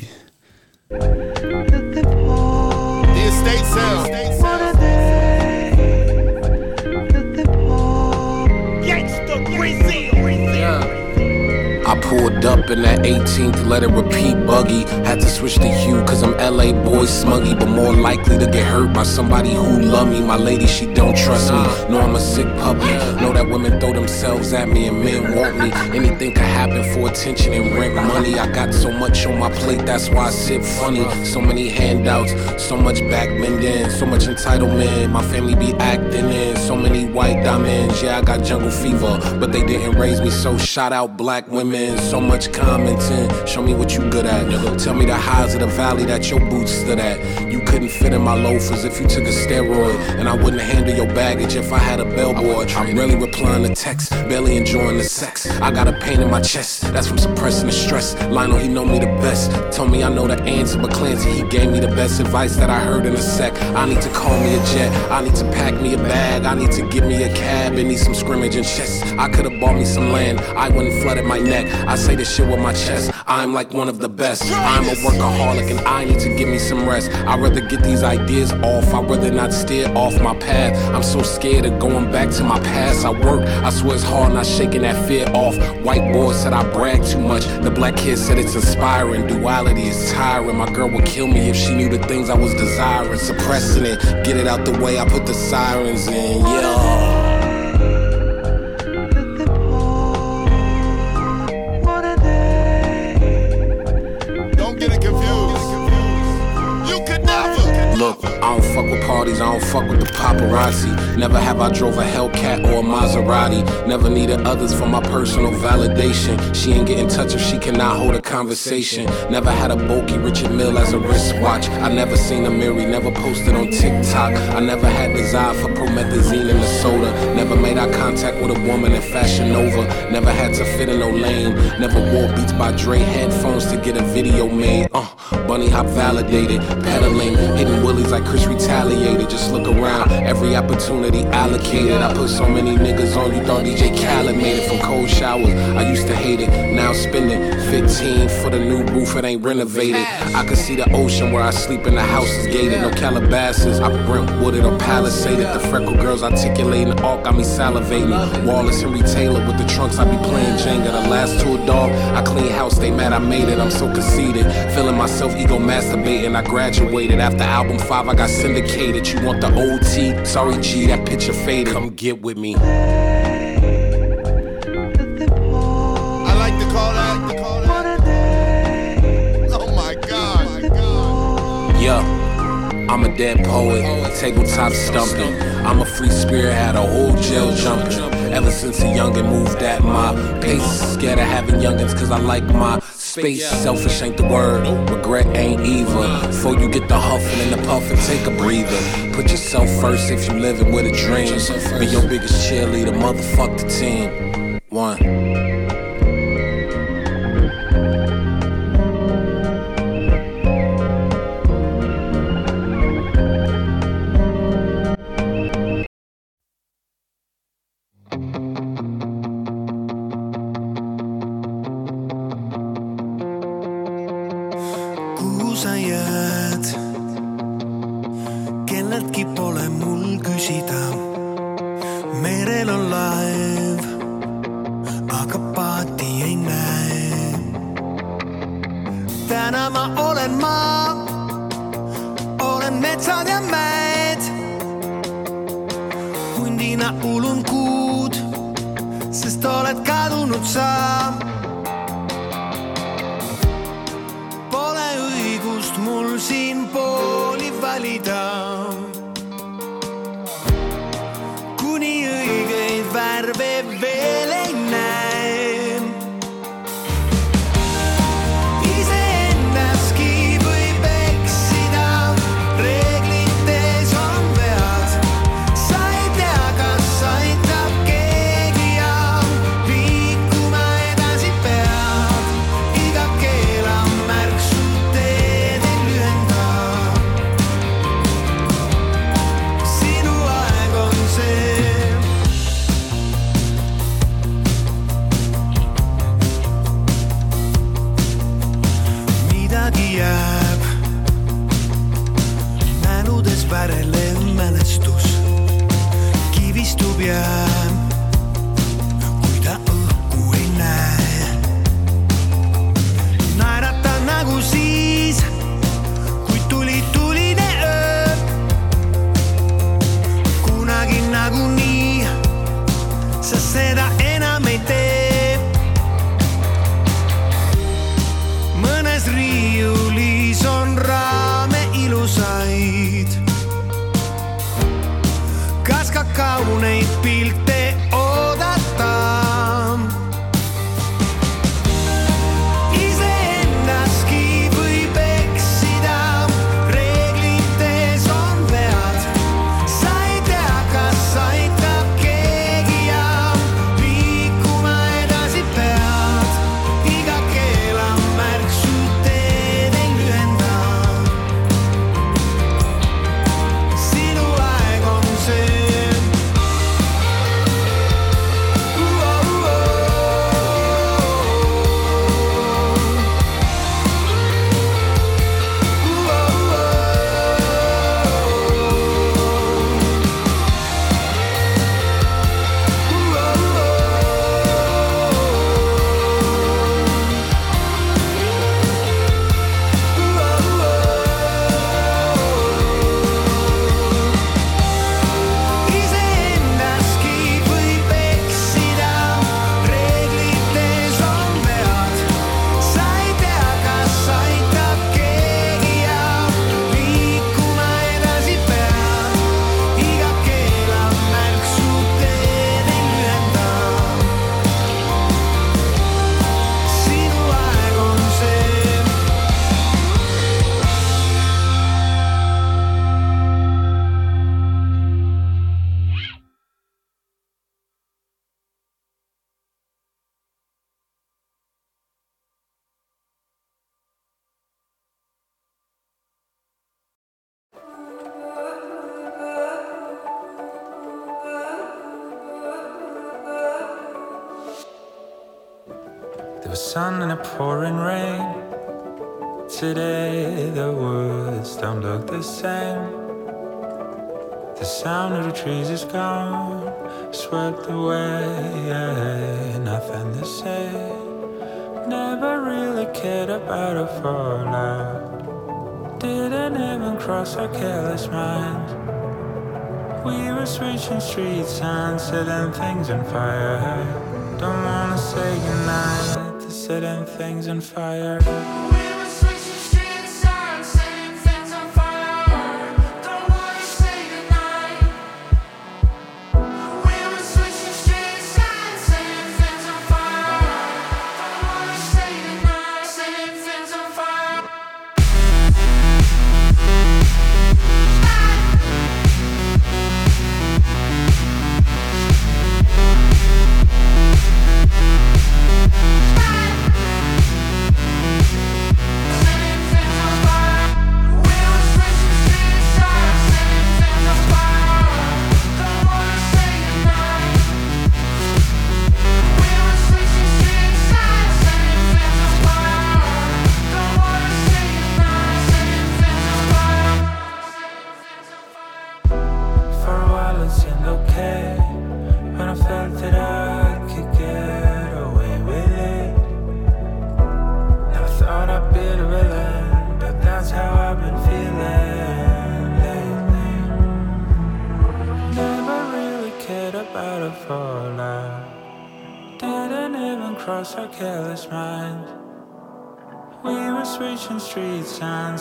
The estate sale. Pulled up in that 18th, letter repeat buggy. Had to switch the hue, cause I'm LA boy smuggy, but more likely to get hurt by somebody who love me. My lady, she don't trust me. Know I'm a sick puppy. Know that women throw themselves at me and men want me. Anything could happen for attention and rent money. I got so much on my plate, that's why I sit funny. So many handouts, so much back bending, so much entitlement. My family be acting in so many white diamonds. Yeah, I got jungle fever, but they didn't raise me. So shout out black women, so much commenting. Show me what you good at. Tell me the highs of the valley that your boots stood at. You couldn't fit in my loafers if you took a steroid, and I wouldn't handle your baggage if I had a bellboy. I'm really replying to texts, barely enjoying the sex. I got a pain in my chest, that's from suppressing the stress. Lionel, he know me the best. Told me I know the answer, but Clancy, he gave me the best advice that I heard in a sec. I need to call me a jet, I need to pack me a bag, I need to give me a cab, and need some scrimmage and chess. I could've bought me some land, I wouldn't flooded my neck. I say this shit with my chest, I'm like one of the best. I'm a workaholic and I need to give me some rest. I'd rather get these ideas off, I'd rather not steer off my path. I'm so scared of going back to my past. I work, I swear it's hard not shaking that fear off. White boy said I brag too much. The black kid said it's inspiring. Duality is tiring. My girl would kill me if she knew the things I was desiring. Suppressing it, get it out the way. I put the sirens in, yeah. Look, I don't fuck with parties, I don't fuck with the paparazzi. Never have I drove a Hellcat or a Maserati. Never needed others for my personal validation. She ain't get in touch if she cannot hold a conversation. Never had a bulky Richard Mill as a wristwatch. I never seen a Miri, never posted on TikTok. I never had desire for promethazine in the soda. Never made eye contact with a woman in Fashion Nova. Never had to fit in no lane. Never wore Beats by Dre headphones to get a video made. Uh, bunny hop validated, pedaling, hitting willies like Chris retaliated. Just look around, every opportunity allocated. I put so many niggas on, you thought DJ Khaled made it from cold showers. I used to hate it, now spending 15 for the new roof, it ain't renovated. I can see the ocean where I sleep and the house is gated. No Calabasas, I Brentwooded or Palisaded. The freckle girls articulating, all got me salivating. Wallace Henry Taylor with the trunks, I be playing Jenga. The last tour dog, I clean house, they mad I made it. I'm so conceited, feeling myself ego masturbating. I graduated after album five, I got syndicated. You want the OT? Sorry, G, that picture faded. Come get with me. I like to call that. Oh my god. Yeah, I'm a dead poet, tabletop stumping. I'm a free spirit, had a whole jail jumping. Ever since a youngin' moved at my pace. Scared of having youngins cause I like my space. Selfish ain't the word, regret ain't either. Before you get the huffing and the puffing, take a breather. Put yourself first if you living with a dream. Be your biggest cheerleader, motherfuck the team. One. Täna ma olen maa, olen metsad ja mäed. hundina ulun kuud, sest oled kadunud sa and a pouring rain. Today the woods don't look the same. The sound of the trees is gone, swept away, nothing to say. Never really cared about a fallout. Didn't even cross our careless minds. We were switching street signs, setting things on fire. Don't wanna say goodnight to setting things on fire.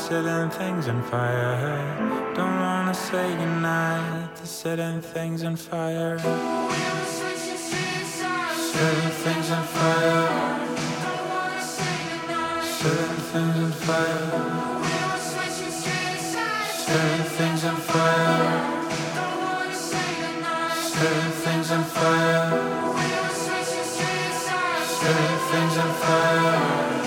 Setting things on fire. Don't wanna say goodnight to setting things on fire. Setting things on fire. Setting things on fire. Setting things on fire. Setting things on fire. Setting things on fire.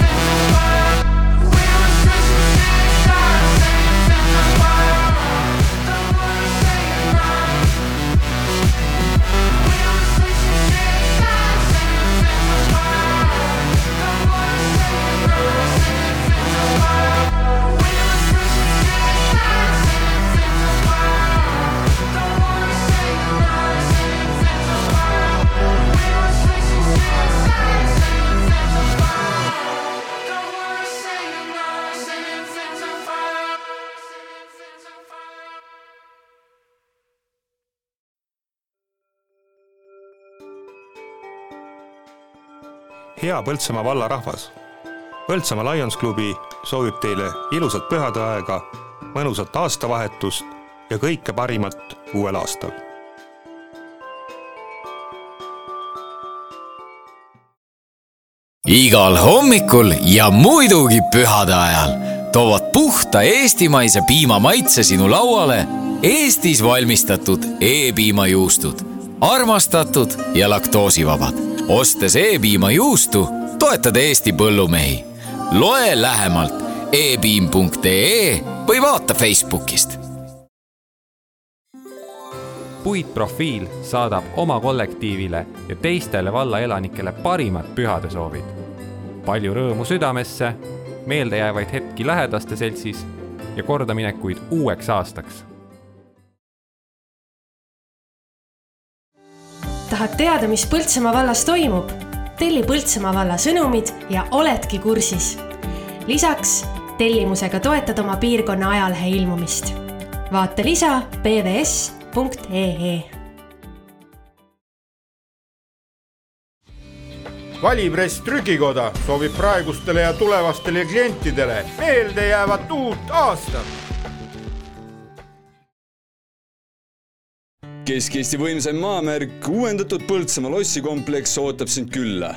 We're a sensitive, science, sense, that's why hea Põltsamaa valla rahvas. Põltsamaa Lions klubi soovib teile ilusat pühadeaega, mõnusat aastavahetust ja kõike parimat uuel aastal. igal hommikul ja muidugi pühade ajal toovad puhta eestimaise piima maitse sinu lauale Eestis valmistatud E-piimajuustud. Armastatud ja laktoosivabad. ostes E-piimajuustu, toetad Eesti põllumehi. loe lähemalt epiim.ee või vaata Facebookist puitprofiil saadab oma kollektiivile ja teistele valla elanikele parimad pühadesoovid. palju rõõmu südamesse, meeldejäävaid hetki lähedaste seltsis ja kordaminekuid uueks aastaks. Tahad teada, mis Põltsamaa vallas toimub? telli Põltsamaa valla sõnumid ja oledki kursis. lisaks tellimusega toetad oma piirkonna ajalehe ilmumist. vaata lisa pvs ee valipress Trükikoda soovib praegustele ja tulevastele klientidele meeldejäävat uut aastat. Kesk-Eesti võimsaim maamärk, uuendatud Põltsamaa lossikompleks ootab sind külla.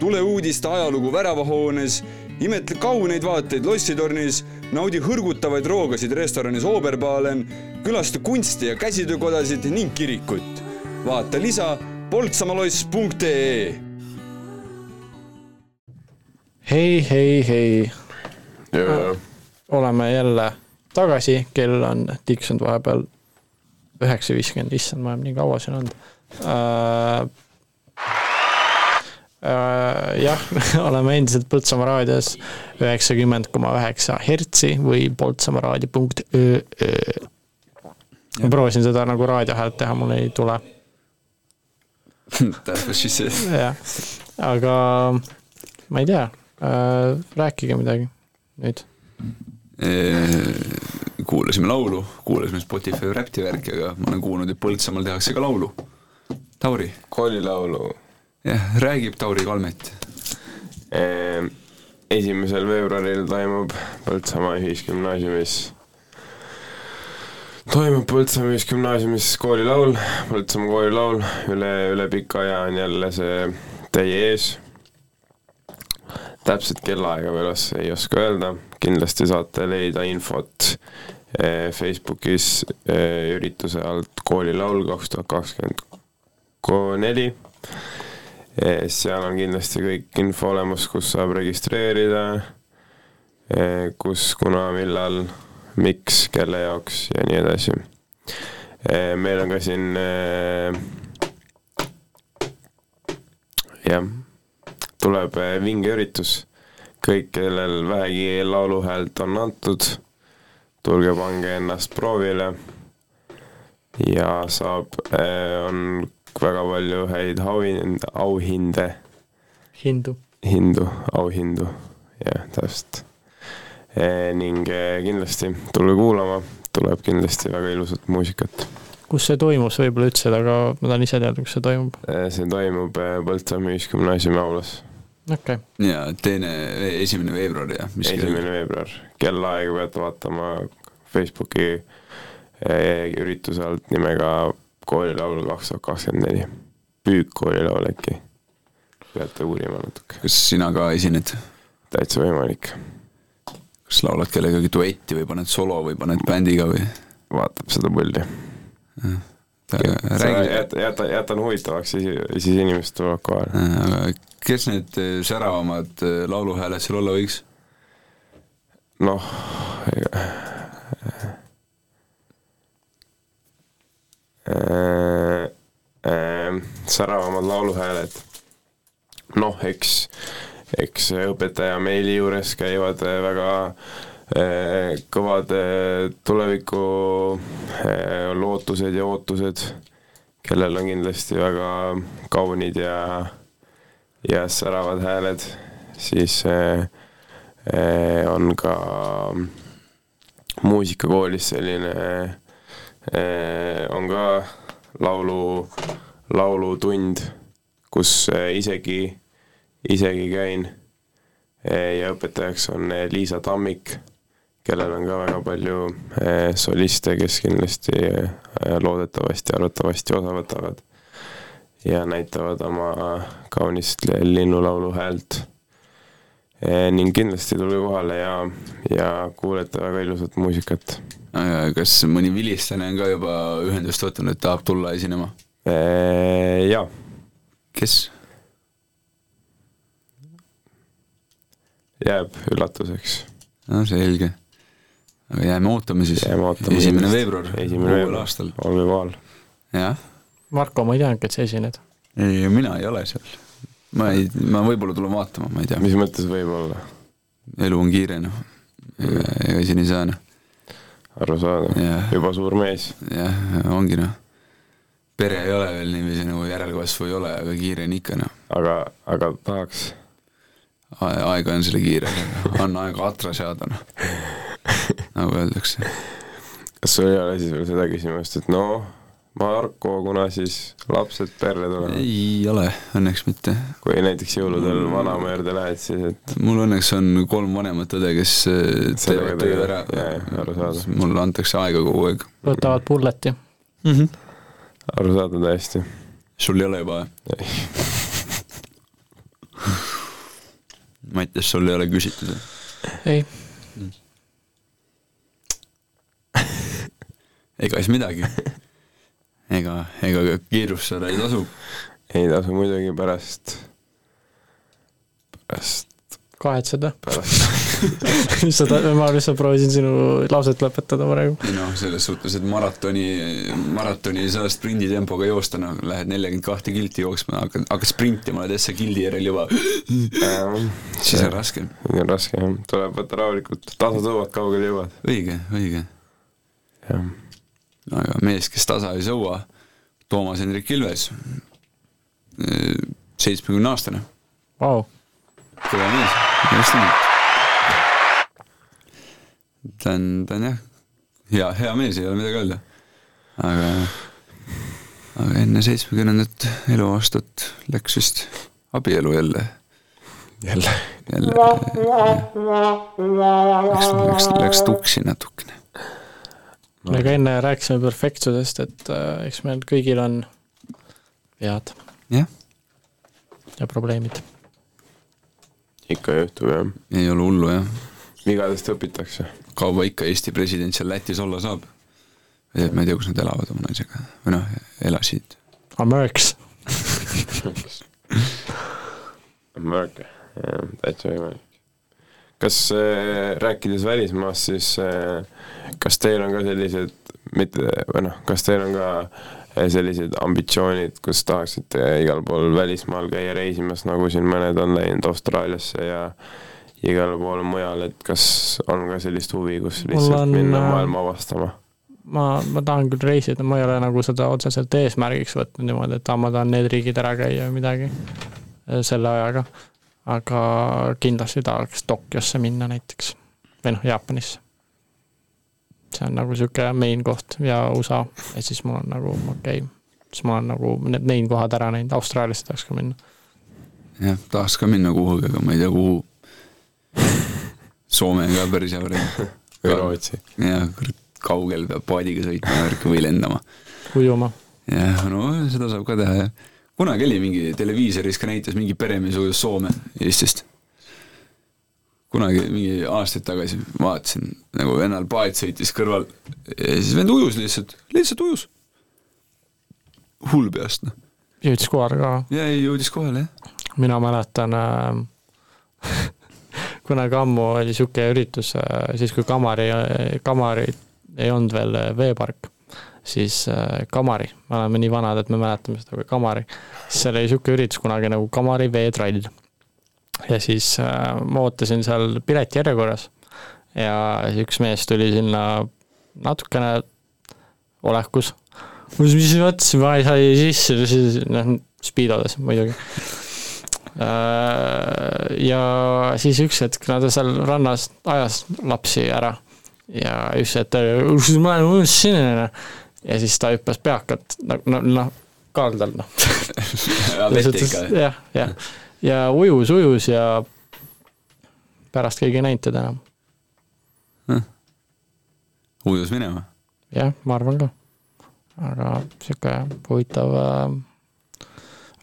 tule uudiste ajalugu väravahoones, imetle kauneid vaateid lossitornis, naudi hõrgutavaid roogasid restoranis Oberbalen, külasta kunsti ja käsitöökodasid ning kirikut. vaata lisa poltsamaloss.ee hei, hei, hei. oleme jälle tagasi, kell on tiksunud vahepeal üheksa viiskümmend, issand, ma olen nii kaua siin olnud äh,. Äh, jah, oleme endiselt Põltsamaa raadios üheksakümmend koma üheksa hertsi või poltsamaaraadio.öö. ma proovisin seda nagu raadiohäält teha, mul ei tule. That's what she said. jah, aga ma ei tea äh,, rääkige midagi nüüd. Kuulasime laulu, kuulasime Spotify räpti värki, aga ma olen kuulnud, et Põltsamaal tehakse ka laulu. Tauri. koolilaulu. jah, räägib Tauri Kalmet. esimesel veebruaril toimub Põltsamaa Ühisgümnaasiumis, toimub Põltsamaa Ühisgümnaasiumis koolilaul, Põltsamaa koolilaul, üle, üle pika aja on jälle see teie ees. täpset kellaaega veel ei oska öelda, kindlasti saate leida infot Facebookis eh, ürituse alt koolilaul kaks tuhat kakskümmend neli. seal on kindlasti kõik info olemas, kus saab registreerida, kus, kuna, millal, miks, kelle jaoks ja nii edasi. meil on ka siin eh, jah, tuleb eh, vinge üritus, kõik, kellel vähegi lauluhäält on antud, tulge pange ennast proovile ja saab, on väga palju häid auhind-, auhinde, hindu. hindu, auhindu, jah, täpselt. ning eh, kindlasti tulge kuulama, tuleb kindlasti väga ilusat muusikat. kus see toimus, võib-olla ütlesid, aga ma tahan ise teada, kus see toimub. see toimub eh, Põltsamaa Ühisgümnaasiumi aulas. okei okay.. ja teine, esimene veebruar jah. esimene veebruar, kellaaega peate vaatama Facebooki eh, ürituse alt nimega koolilaul kaks tuhat kakskümmend neli. püükkoolilaul äkki, peate uurima natuke. kas sina ka esined? täitsa võimalik. kas laulad kellegagi duetti või paned solo või paned bändiga või? vaatab seda pulli. jäta, jäta, jätan huvitavaks, siis, siis inimesed tulevad kohale. aga kes need eh, säravamad eh, lauluhääled seal olla võiks? noh, äh, äh, säravamad lauluhääled. noh, eks, eks õpetaja meili juures käivad äh, väga äh, kõvad äh, tuleviku äh, lootused ja ootused, kellel on kindlasti väga kaunid ja, ja säravad hääled, siis äh, äh, on ka muusikakoolis selline äh,, on ka laulu, laulutund, kus äh, isegi, isegi käin äh, ja õpetajaks on Liisa Tammik, kellel on ka väga palju soliste, kes kindlasti loodetavasti, arvatavasti osa võtavad ja näitavad oma kaunist linnulaulu häält. Eh, ning kindlasti tulge kohale ja, ja kuulete väga ilusat muusikat. kas mõni vilistlane on ka juba ühendust võtnud, et tahab tulla esinema? Eh, jaa. kes? jääb üllatuseks. no selge. aga jääme ootama siis. esimene veebruar, esimene uuel veebruar aastal., olge kohal. jah. Marko, ma ei teadnudki, et sa esined. ei, mina ei ole seal. Ma ei, ma võib-olla tulen vaatama, ma ei tea. mis mõttes võib-olla? elu on kiire, noh. ega, siin ei saa, noh. arusaadav, juba suur mees. jah, ongi noh. pere ei ole veel niiviisi nagu järelkasvu ei ole, aga kiire on ikka noh. aga, aga tahaks. aega on selle kiirega, anna aega atra seada noh, nagu öeldakse. kas sul ei ole siis veel seda küsimust, et no Marko, kuna siis lapsed perre tulevad? ei ole, õnneks mitte. kui näiteks jõuludel vanaema juurde lähed, siis et mul õnneks on kolm vanemat õde, kes Sellega teevad töö ära mulle antakse aega kogu aeg võtavad pulleti mm. -hmm. arusaadav täiesti. sul ei ole juba? Mattias, sul ei ole küsitud või? ei, ega siis midagi. ega, ega kiirustada ei tasu. ei tasu muidugi pärast, pärast, kahetsed või? mis sa, ma lihtsalt proovisin sinu lauset lõpetada praegu. ei noh, selles suhtes, et maratoni, maratoni ei saa sprinditempoga joosta, no lähed neljakümmend kahte kilti jooksma, hakkad, hakkad sprintima, oled täitsa gildi järel juba. siis on raske. on raske jah, tuleb võtta rahulikult, tasa tõuvad, kaugele jõuad. õige, õige. jah, aga mees, kes tasa ei sõua, Toomas Hendrik Ilves, seitsmekümne aastane, Vau, kõva mees, just nimelt. ta on, ta on jah, hea, hea mees, ei ole midagi öelda. aga, aga enne seitsmekümnendat eluaastat läks vist abielu jälle. jälle. jälle, läks, läks, läks tuksi natukene. Ega enne rääkisime perfektsusest, et äh, eks meil kõigil on vead jah, ja probleemid. ikka juhtub jah, ei ole hullu jah. vigadest õpitakse. kaua ikka Eesti president seal Lätis olla saab? ma ei tea, kus nad elavad oma naisega või noh, elasid. Ameriks. America, jah, täitsa võimalik. Kas äh, rääkides välismaast, siis äh, kas teil on ka sellised, mitte, või noh, kas teil on ka äh, sellised ambitsioonid, kus tahaksite igal pool välismaal käia reisimas, nagu siin mõned on läinud Austraaliasse ja igale poole mujale, et kas on ka sellist huvi, kus lihtsalt on, minna äh, maailma avastama? ma, ma tahan küll reisida, ma ei ole nagu seda otseselt eesmärgiks võtnud niimoodi, et aa, ma tahan need riigid ära käia või midagi äh, selle ajaga. Aga kindlasti tahaks Tokyosse minna näiteks või noh, Jaapanisse. see on nagu sihuke main koht ja USA ja siis mul on nagu okei okay., siis ma olen nagu need main kohad ära näinud, Austraaliasse tahaks ka minna. jah, tahaks ka minna kuhugi, aga ma ei tea, kuhu. Soome on ka päris hea variant. või Rootsi. jah, kaugel peab paadiga sõitma või lendama. ujuma. jah, no seda saab ka teha jah. Kunagi oli mingi televiisoris ka näitas mingi peremees ujus Soome Eestist. kunagi mingi aastaid tagasi vaatasin, nagu vennal paat sõitis kõrval ja siis vend ujus lihtsalt, lihtsalt ujus. hull peast noh. jõudis kohale ka. ja ei jõudis kohale jah. mina mäletan äh, kunagi ammu oli sihuke üritus äh,, siis kui Kamari, Kamari ei olnud veel veepark, siis äh, Kamari, me oleme nii vanad, et me mäletame seda kui Kamari, seal oli sihuke üritus kunagi nagu Kamari veetrall. ja siis äh, ma ootasin seal piletijärjekorras ja üks mees tuli sinna natukene olekus, mis, mis mõttes ma ei sai sisse, siis noh, speedodes muidugi. Äh, ja siis üks hetk nad seal rannas ajas lapsi ära. Ja üks hetk ta oli, ma olen? Sinine ja siis ta hüppas peakalt, no, noh, noh. vette ikka. jah, jah, ja ujus, ujus ja pärast keegi ei näinud teda enam. ujus minema. jah, ma arvan ka. aga sihuke huvitav äh,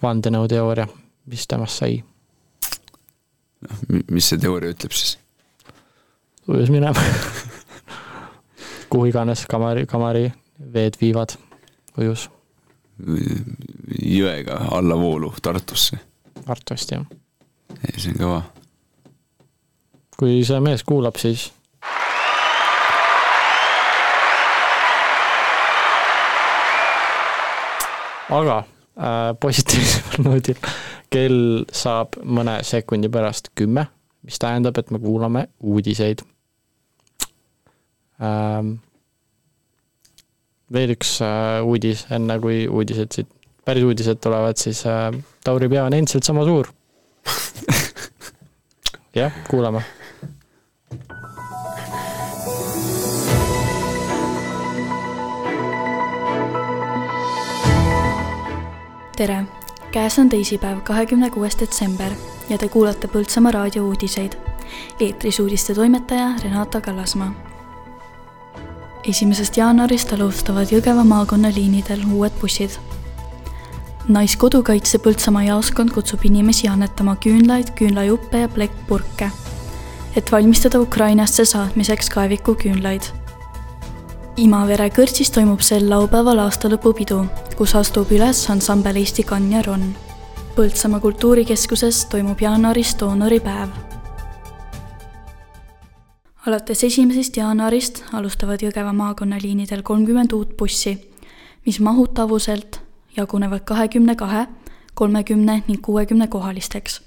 vandenõuteooria, mis temast sai, noh, mis see teooria ütleb siis? ujus minema. kuhu iganes kamari, kamari veed viivad, ujus jõega allavoolu Tartusse. Tartust jah. ei, see on kõva. kui see mees kuulab, siis aga äh, positiivsemal noodil, kell saab mõne sekundi pärast kümme, mis tähendab, et me kuulame uudiseid ähm,. Veel üks äh, uudis, enne kui uudised siit, päris uudised tulevad, siis äh, Tauri pea on endiselt sama suur. jah, kuulame tere, käes on teisipäev, kahekümne kuues detsember ja te kuulate Põltsamaa raadio uudiseid. eetris uudiste toimetaja Renata Kallasmaa. Esimesest jaanuarist alustavad Jõgeva maakonna liinidel uued bussid. naiskodukaitse Põltsamaa jaoskond kutsub inimesi annetama küünlaid, küünlajuppe ja plekkpurke, et valmistada Ukrainasse saatmiseks kaeviku küünlaid. Imavere kõrtsis toimub sel laupäeval aastalõpupidu, kus astub üles ansambel Eesti Kann ja Ronn. Põltsamaa kultuurikeskuses toimub jaanuaris doonoripäev. Alates esimesest jaanuarist alustavad Jõgeva maakonnaliinidel kolmkümmend uut bussi, mis mahutavuselt jagunevad kahekümne kahe, kolmekümne ning kuuekümne kohalisteks.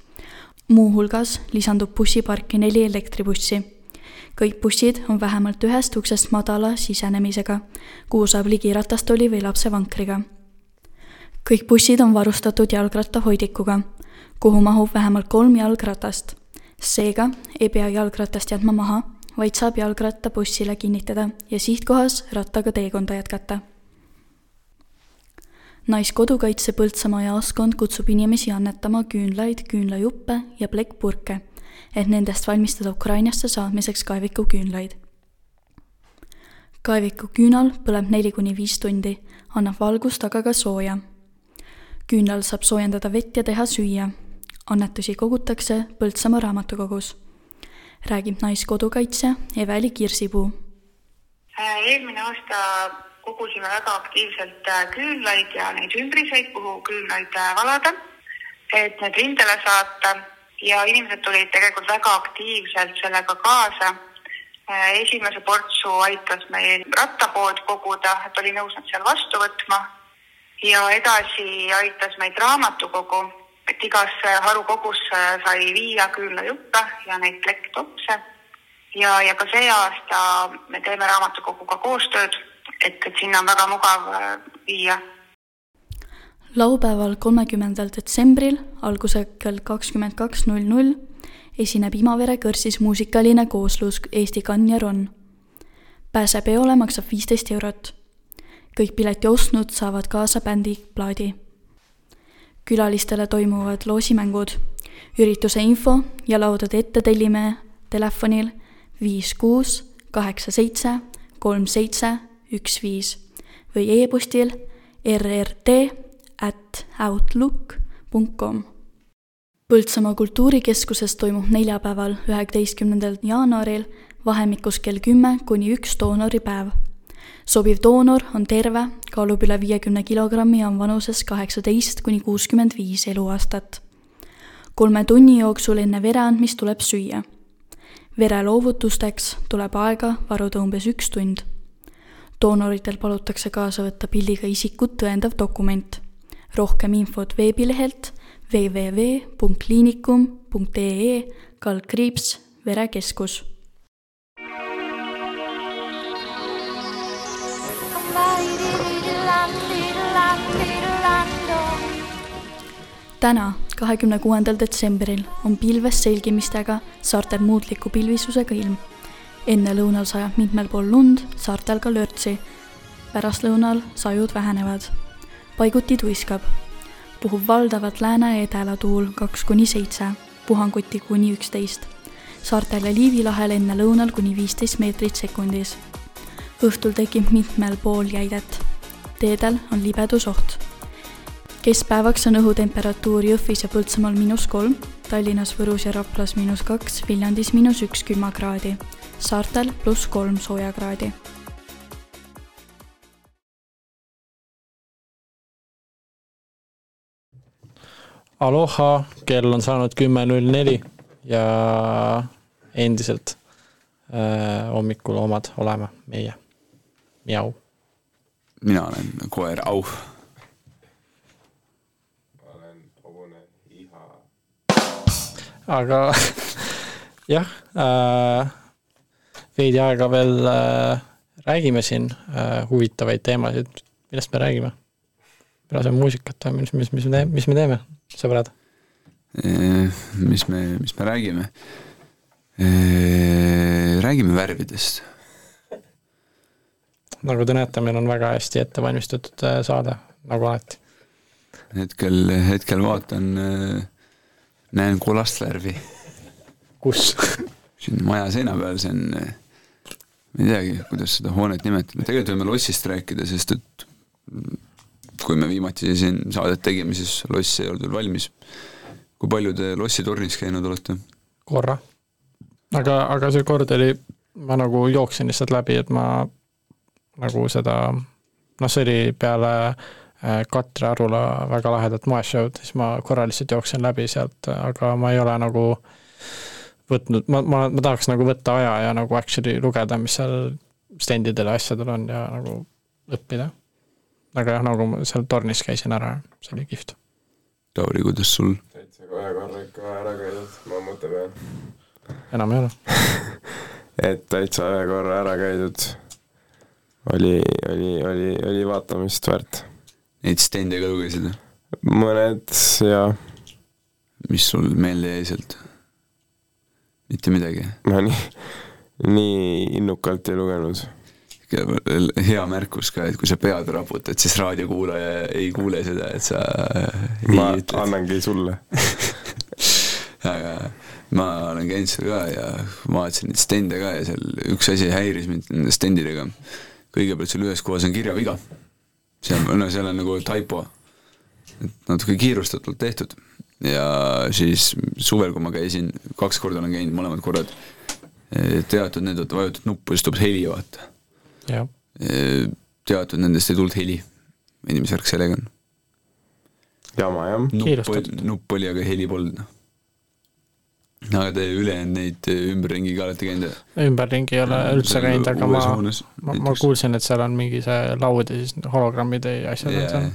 muuhulgas lisandub bussiparki neli elektribussi. kõik bussid on vähemalt ühest uksest madala sisenemisega, kuhu saab ligi ratastooli või lapsevankriga. kõik bussid on varustatud jalgrattahoidikuga, kuhu mahub vähemalt kolm jalgratast. seega ei pea jalgratast jätma maha, vaid saab jalgratta bussile kinnitada ja sihtkohas rattaga teekonda jätkata naiskodukaitse Põltsamaa jaoskond kutsub inimesi annetama küünlaid, küünlajuppe ja plekkpurke, et nendest valmistada Ukrainasse saatmiseks kaeviku küünlaid. kaeviku küünal põleb neli kuni viis tundi, annab valgust, aga ka sooja. küünal saab soojendada vett ja teha süüa. annetusi kogutakse Põltsamaa raamatukogus. Räägib naiskodukaitsja Eveli Kirsipuu. eelmine aasta kogusime väga aktiivselt äh, küünlaid ja neid ümbriseid, kuhu küünlaid äh, valada, et need rindele saata ja inimesed tulid tegelikult väga aktiivselt sellega kaasa. Äh, esimese portsu aitas meil rattapood koguda, et oli nõus nad seal vastu võtma ja edasi aitas meid raamatukogu, et igasse harukogusse sai viia küünlajuppe ja neid plekktopse ja, ja ka see aasta me teeme raamatukoguga koostööd et, et sinna on väga mugav äh, viia. laupäeval, kolmekümnendal detsembril algusega kell kakskümmend kaks null null esineb Imavere kõrtsis muusikaline kooslus Eesti Kann ja Ronn. pääsepeole maksab viisteist eurot. kõik pileti ostnud saavad kaasa bändi plaadi. Külalistele toimuvad loosimängud, ürituse info ja laudade ette tellime telefonil viis kuus kaheksa seitse kolm seitse üks viis või e-postil rrt at outlook punkt kom. Põltsamaa kultuurikeskuses toimub neljapäeval, üheksateistkümnendal jaanuaril vahemikus kell kümme kuni üks doonoripäev. Sobiv doonor on terve, kaalub üle viiekümne kilogrammi ja on vanuses kaheksateist kuni kuuskümmend viis eluaastat. kolme tunni jooksul enne vere andmist tuleb süüa. vere loovutusteks tuleb aega varuda umbes üks tund doonoritel palutakse kaasa võtta pildiga isikut tõendav dokument. rohkem infot veebilehelt www.kliinikum.ee kaldkriips verekeskus. Täna, kahekümne kuuendal detsembril on pilves selgimistega saartel muutliku pilvisusega ilm ennelõunal sajab mitmel pool lund, saartel ka lörtsi. pärastlõunal sajud vähenevad. paiguti tuiskab. puhub valdavalt lääne-edela tuul kaks kuni seitse, puhanguti kuni üksteist. saartel ja Liivi lahel ennelõunal kuni viisteist meetrit sekundis. õhtul tekib mitmel pool jäidet. teedel on libedusoht keskpäevaks on õhutemperatuur Jõhvis ja Põltsamaal miinus kolm, Tallinnas, Võrus ja Raplas miinus kaks, Viljandis miinus üks külma kraadi saartel pluss kolm soojakraadi. Aloha, kell on saanud kümme null neli ja endiselt äh, hommikuloomad oleme meie, miau. mina olen koer Au. Aga jah äh,, veidi aega veel äh, räägime siin äh, huvitavaid teemasid, millest me räägime? peale muusikat või mis, mis, mis me teeme, mis me teeme, sõbrad? mis me, mis me räägime? räägime värvidest. nagu te näete, meil on väga hästi ette valmistatud äh, saade, nagu alati. hetkel, hetkel vaatan, näen kollast värvi. kus siin maja seina peal, see on ma ei teagi, kuidas seda hoonet nimetada, tegelikult võime lossist rääkida, sest et kui me viimati siin saadet tegime, siis loss ei olnud veel valmis. kui palju te Lossi tornis käinud olete? korra. aga, aga see kord oli, ma nagu jooksin lihtsalt läbi, et ma nagu seda, noh, see oli peale Katre Arula väga lahedat moeshow'd, siis ma korra lihtsalt jooksin läbi sealt, aga ma ei ole nagu võtnud, ma, ma, ma tahaks nagu võtta aja ja nagu actually lugeda, mis seal stendidel ja asjadel on ja nagu õppida. aga jah, nagu ma seal tornis käisin ära, see oli kihvt. Tauri, kuidas sul? täitsa kohe korra ikka ära käidud, ma mõtte peal. enam ei ole et täitsa ühe korra ära käidud. oli, oli, oli, oli vaatamist väärt. Neid stende ka lugesid? mõned, jaa. mis sul meelde jäi sealt? mitte midagi? ma nii, nii innukalt ei lugenud. hea märkus ka, et kui sa pead raputad, siis raadiokuulaja ei kuule seda, et sa ma annangi sulle aga ma olen käinud seal ka ja vaatasin neid stende ka ja seal üks asi häiris mind nende stendidega. kõigepealt seal ühes kohas on kirjaviga. Seal, no seal on nagu typo. et natuke kiirustatult tehtud ja siis suvel, kui ma käisin, kaks korda olen käinud, mõlemad korrad, teatud nendelt vajutad nuppu, siis tuleb heli, vaata. teatud nendest ei tulnud heli. mis värk sellega on. jama jah. nupp, nupp oli, aga heli polnud, noh. Aga te ülejäänud neid ümberringi ka olete käinud? ümberringi ei ole üldse käinud, aga ma, ma, ma kuulsin, et seal on mingi see laud ja siis hologrammid ja asjad on seal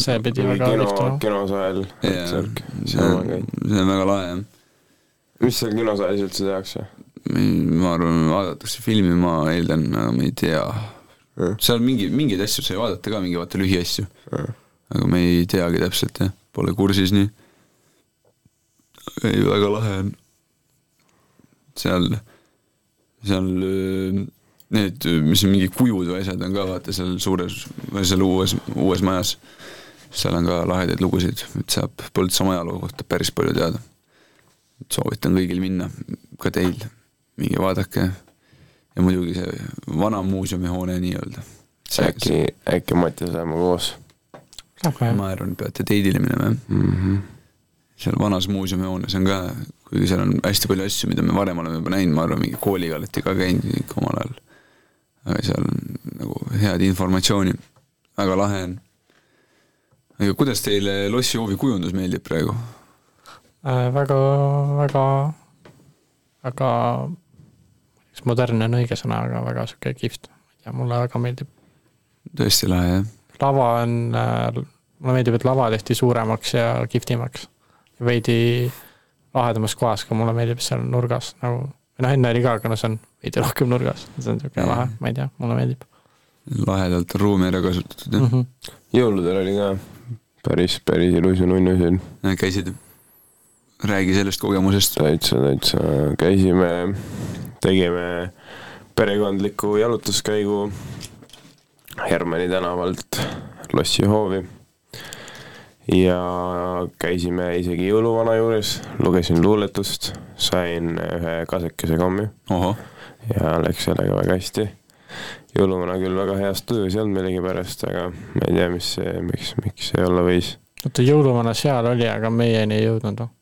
see pidi väga kino, kihvt olema. kinosääl, särk, see on, see on väga lahe, jah. mis seal kinosaalis üldse tehakse? ma arvan, vaadatakse filmi, ma eeldan, aga ma ei tea. seal mingi, mingeid asju sai vaadata ka, mingi vaata lühiasju. aga me ei teagi täpselt, jah, pole kursis nii. Ei, väga lahe on. seal, seal need, mis on mingid kujud või asjad on ka vaata seal suures, või seal uues, uues majas. seal on ka lahedaid lugusid, et saab Põltsamaa ajaloo kohta päris palju teada. soovitan kõigil minna, ka teil, minge vaadake. ja muidugi see vana muuseumihoone nii-öelda. äkki, äkki Mattias läheme koos? ma arvan, peate teidile minema, jah mm. -hmm. Seal vanas muuseumihoones on ka, kuigi seal on hästi palju asju, mida me varem oleme juba näinud, ma arvan, mingi kooliga olete ka käinud ikka omal ajal aga seal on nagu head informatsiooni, väga lahe on. aga kuidas teile Lossi hoovi kujundus meeldib praegu äh,? väga, väga, väga, kas modernne on õige sõna, aga väga sihuke kihvt, ma ei tea, mulle väga meeldib. tõesti lahe, jah? lava on äh,, mulle meeldib, et lava tehti suuremaks ja kihvtimaks. Veidi lahedamas kohas, kui mulle meeldib seal nurgas nagu või noh, enne oli ka, aga no see on veidi rohkem nurgas, see on niisugune lahe, ma ei tea, mulle meeldib. lahedalt ruumi ära kasutatud, jah mm -hmm. jõuludel oli ka päris, päris ilus ja nunnu siin. käisid? räägi sellest kogemusest. täitsa, täitsa, käisime, tegime perekondliku jalutuskäigu Hermanni tänavalt Lossi hoovi ja käisime isegi jõuluvana juures, lugesin luuletust, sain ühe kasekese kommi. ja läks sellega väga hästi. jõuluvana küll väga heas tujus ei olnud millegipärast, aga ma ei tea, mis see, miks, miks see olla võis. oota, jõuluvana seal oli, aga meieni ei jõudnud noh.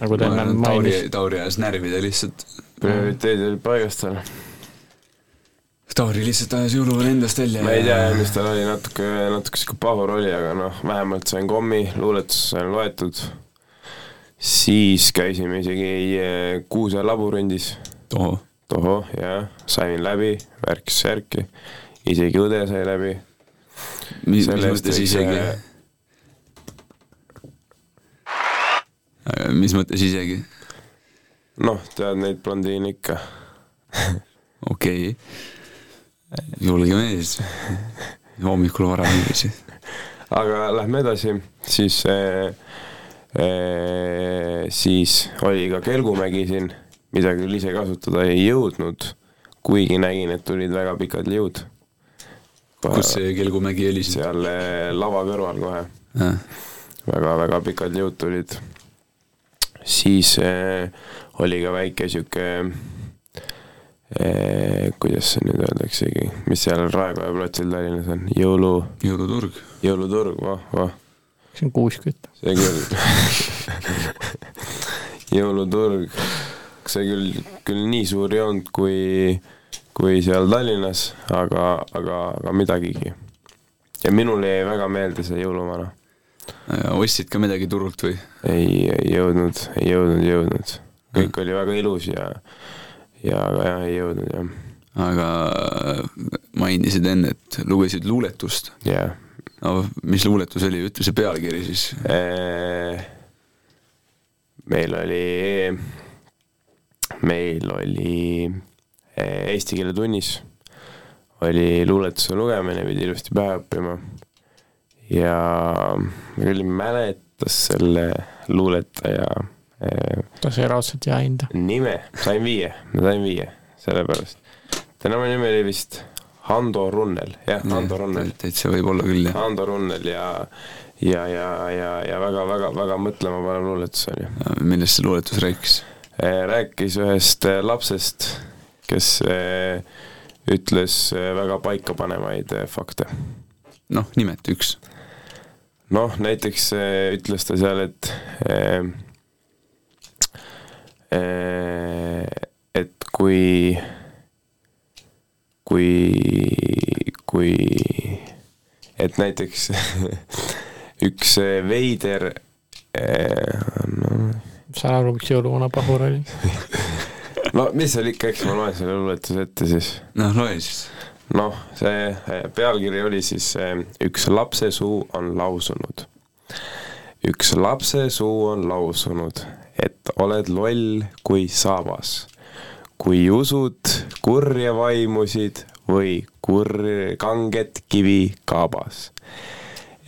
nagu ta enne mainis. Tauri, Tauri ajas närvida lihtsalt. prioriteedid olid paigast seal Tauri lihtsalt ajas jõuluvana endast välja. ma ei tea, mis tal oli, natuke, natuke sihuke pahur oli, aga noh, vähemalt sain kommi, luuletus sain loetud. siis käisime isegi eh, Kuuse labürindis. tohoh. tohoh, jah, sain läbi, värk-särki, isegi õde sai läbi. mis, mis mõttes isegi? mis mõttes isegi? noh, tead neid blondiine ikka okei okay julge mees, hommikul vara niiviisi. aga lähme edasi, siis äh, äh, siis oli ka Kelgumägi siin, mida küll ise kasutada ei jõudnud, kuigi nägin, et tulid väga pikad liud. kus see Kelgumägi oli siis? seal äh, lava kõrval kohe. väga-väga pikad liud tulid. siis äh, oli ka väike sihuke kuidas see nüüd öeldaksegi, mis seal Raekoja platsil Tallinnas on, jõulu. jõuluturg. jõuluturg, voh, voh. see on kuuskütt. see küll jõuluturg, see küll, küll nii suur ei olnud, kui, kui seal Tallinnas, aga, aga, aga midagigi. ja minule jäi väga meelde see jõuluvana. ostsid ka midagi turult või? ei, ei jõudnud, ei jõudnud, ei jõudnud. kõik oli väga ilus ja ja, aga jah, ei jõudnud jah. aga mainisid enne, et lugesid luuletust. jah yeah.. no mis luuletus oli, ütle see pealkiri siis. meil oli, meil oli eesti keele tunnis oli luuletuse lugemine, pidi ilusti pähe õppima. ja ma küll ei mäleta selle luuletaja ta sai raudselt hea hinda. nime, sain viie, ma sain viie, sellepärast. tema nimi oli vist Hando Runnel, jah, Hando Runnel. täitsa võib olla küll, jah. Hando Runnel ja ja, ja, ja, ja väga-väga-väga mõtlemapanev luuletus oli. millest see luuletus rääkis? rääkis ühest lapsest, kes ütles väga paikapanevaid fakte. noh, nimeta üks. noh, näiteks ütles ta seal, et et kui, kui, kui, et näiteks üks veider no, saan aru, miks jõuluvana pahur oli no mis seal ikka, eks ma loen selle luuletuse ette siis. noh, loe siis. noh, see pealkiri oli siis Üks lapsesuu on lausunud. üks lapsesuu on lausunud, et oled loll kui saabas. kui usud kurja vaimusid või kur-, kanget kivi kaabas.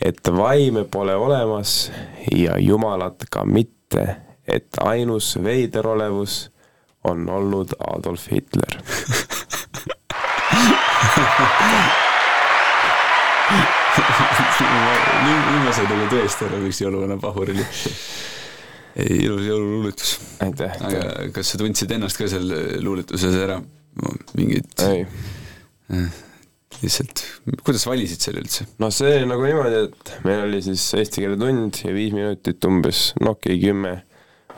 et vaime pole olemas ja jumalat ka mitte, et ainus veider olevus on olnud Adolf Hitler nüüd ma sain nagu tõesti aru, miks jõuluvana pahur oli ilus jõululuuletus. aga kas sa tundsid ennast ka seal luuletuses ära? mingit äh, lihtsalt, kuidas valisid selle üldse? no see nagu niimoodi, et meil oli siis eesti keele tund ja viis minutit umbes, Nokia kümme,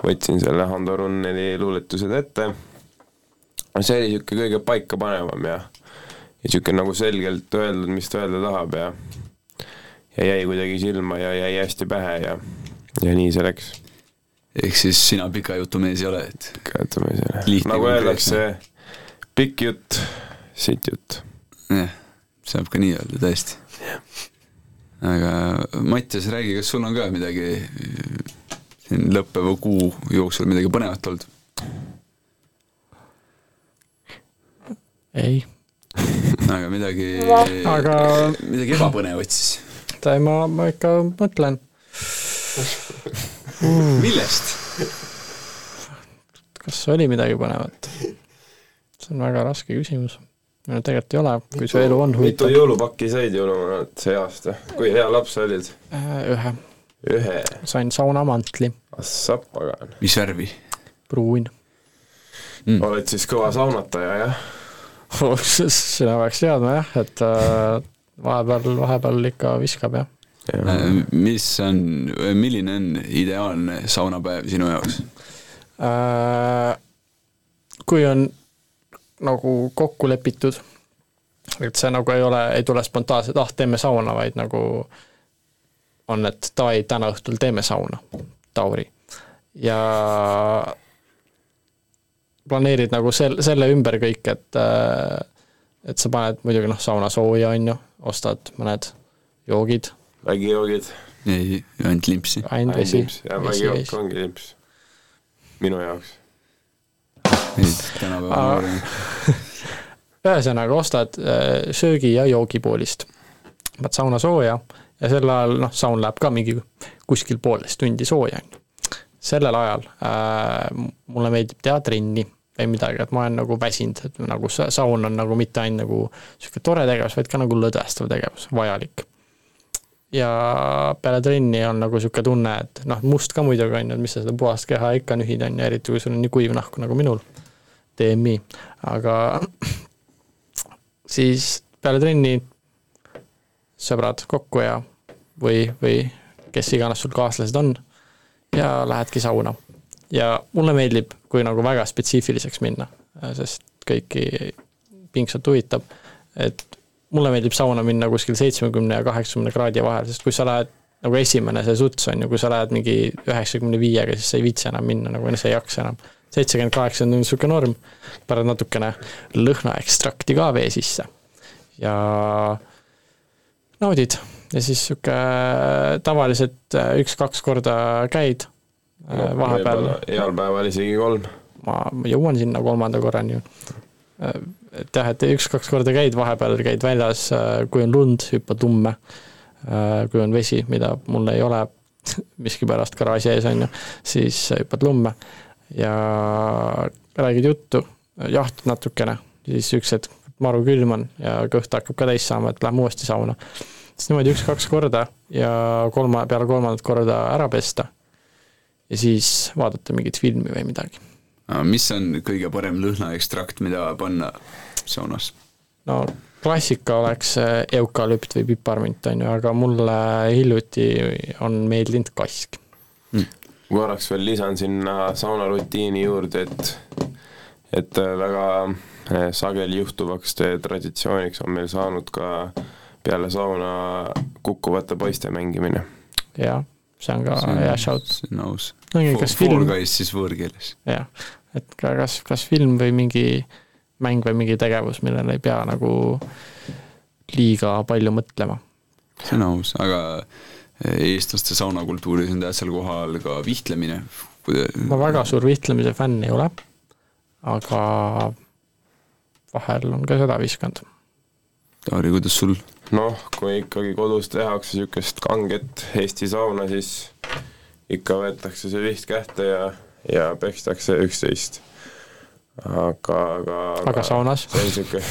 võtsin selle Hando Runneli luuletused ette, see oli niisugune kõige paikapanevam ja ja niisugune nagu selgelt öeldud, mis ta öelda tahab ja ja jäi kuidagi silma ja jäi hästi pähe ja ja nii see läks ehk siis sina pika jutu mees ei ole, et pika jutu mees ei ole, nagu öeldakse, pikk jutt, sitt jutt. jah, saab ka nii öelda, tõesti. aga Mattias, räägi, kas sul on ka midagi siin lõppeva kuu jooksul midagi põnevat olnud? ei. aga midagi aga midagi ebapõnevat siis? ma, ma ikka mõtlen mm.. millest? kas oli midagi põnevat? see on väga raske küsimus. no tegelikult ei ole, kui su elu on huvitav. mitu jõulupakki said jõuluvanalt see aasta, kui hea laps olid? Äh, ühe. ühe? sain saunamantli. assap, pagan. mis värvi? pruun mm.. oled siis kõva saunataja, jah? sina peaks teadma jah, et äh, vahepeal, vahepeal ikka viskab jah mis on, milline on ideaalne saunapäev sinu jaoks? Äh, kui on nagu kokku lepitud, et see nagu ei ole, ei tule spontaanselt, ah, teeme sauna, vaid nagu on, et davai, täna õhtul teeme sauna, Tauri. ja planeerid nagu sel-, selle ümber kõik, et et sa paned muidugi noh, sauna sooja, on ju, ostad mõned joogid vägijoogid. ei, ainult limpsi. ainult vesi. jah, vägijook ongi limps. minu jaoks. ühesõnaga, ostad äh, söögi- ja joogipoolist. paned sauna sooja ja sel ajal noh, saun läheb ka mingi kuskil poolteist tundi sooja, on ju. sellel ajal äh, mulle meeldib teha trenni või midagi, et ma olen nagu väsinud, et nagu saun on nagu mitte ainult nagu niisugune tore tegevus, vaid ka nagu lõdvestav tegevus, vajalik ja peale trenni on nagu niisugune tunne, et noh, must ka muidugi on ju, et mis sa seda puhast keha ikka nühid, on ju, eriti kui sul on nii kuiv nahk nagu minul. TMI, aga siis peale trenni sõbrad kokku ja või, või kes iganes sul kaaslased on ja lähedki sauna. ja mulle meeldib, kui nagu väga spetsiifiliseks minna, sest kõiki pingsalt huvitab, et mulle meeldib sauna minna kuskil seitsmekümne ja kaheksakümne kraadi vahel, sest kui sa lähed nagu esimene see suts on ju, kui sa lähed mingi üheksakümne viiega, siis sa ei viitsi enam minna nagu, sa ei jaksa enam. seitsekümmend kaheksa on niisugune norm, paned natukene lõhnaekstrakti ka vee sisse ja naudid ja siis sihuke tavaliselt äh, üks-kaks korda käid äh, vahepeal. heal päeval isegi kolm. ma ma jõuan sinna kolmanda korrani ju. Et jah, et üks-kaks korda käid, vahepeal käid väljas, kui on lund, hüppad lumme. kui on vesi, mida mul ei ole miskipärast garaaži ees on ju, siis hüppad lumme ja räägid juttu, jahtad natukene, siis üks hetk maru külm on ja kõht hakkab ka täis saama, et lähme uuesti sauna. siis niimoodi üks-kaks korda ja kolma, peale kolmandat korda ära pesta. ja siis vaadata mingit filmi või midagi mis on kõige parem lõhnaekstrakt, mida panna saunas? no klassika oleks äh, eukalüpt või piparmint, on ju, aga mulle hiljuti on meeldinud kask mm.. korraks veel lisan sinna saunarutiini juurde, et, et väga äh, sageli juhtuvaks traditsiooniks on meil saanud ka peale sauna kukkuvate poiste mängimine. jah, see on ka see on, hea shout. see on aus. film. Guys siis võõrkeeles. jah, et ka kas, kas film või mingi mäng või mingi tegevus, millele ei pea nagu liiga palju mõtlema. see on aus, aga eestlaste saunakultuuris on tähtsal kohal ka vihtlemine. ma väga suur vihtlemise fänn ei ole, aga vahel on ka seda viskanud. Taari, kuidas sul? noh, kui ikkagi kodus tehakse niisugust kanget Eesti sauna, siis ikka võetakse see viht kätte ja, ja pekstakse üksteist. aga, aga aga saunas? see on niisugune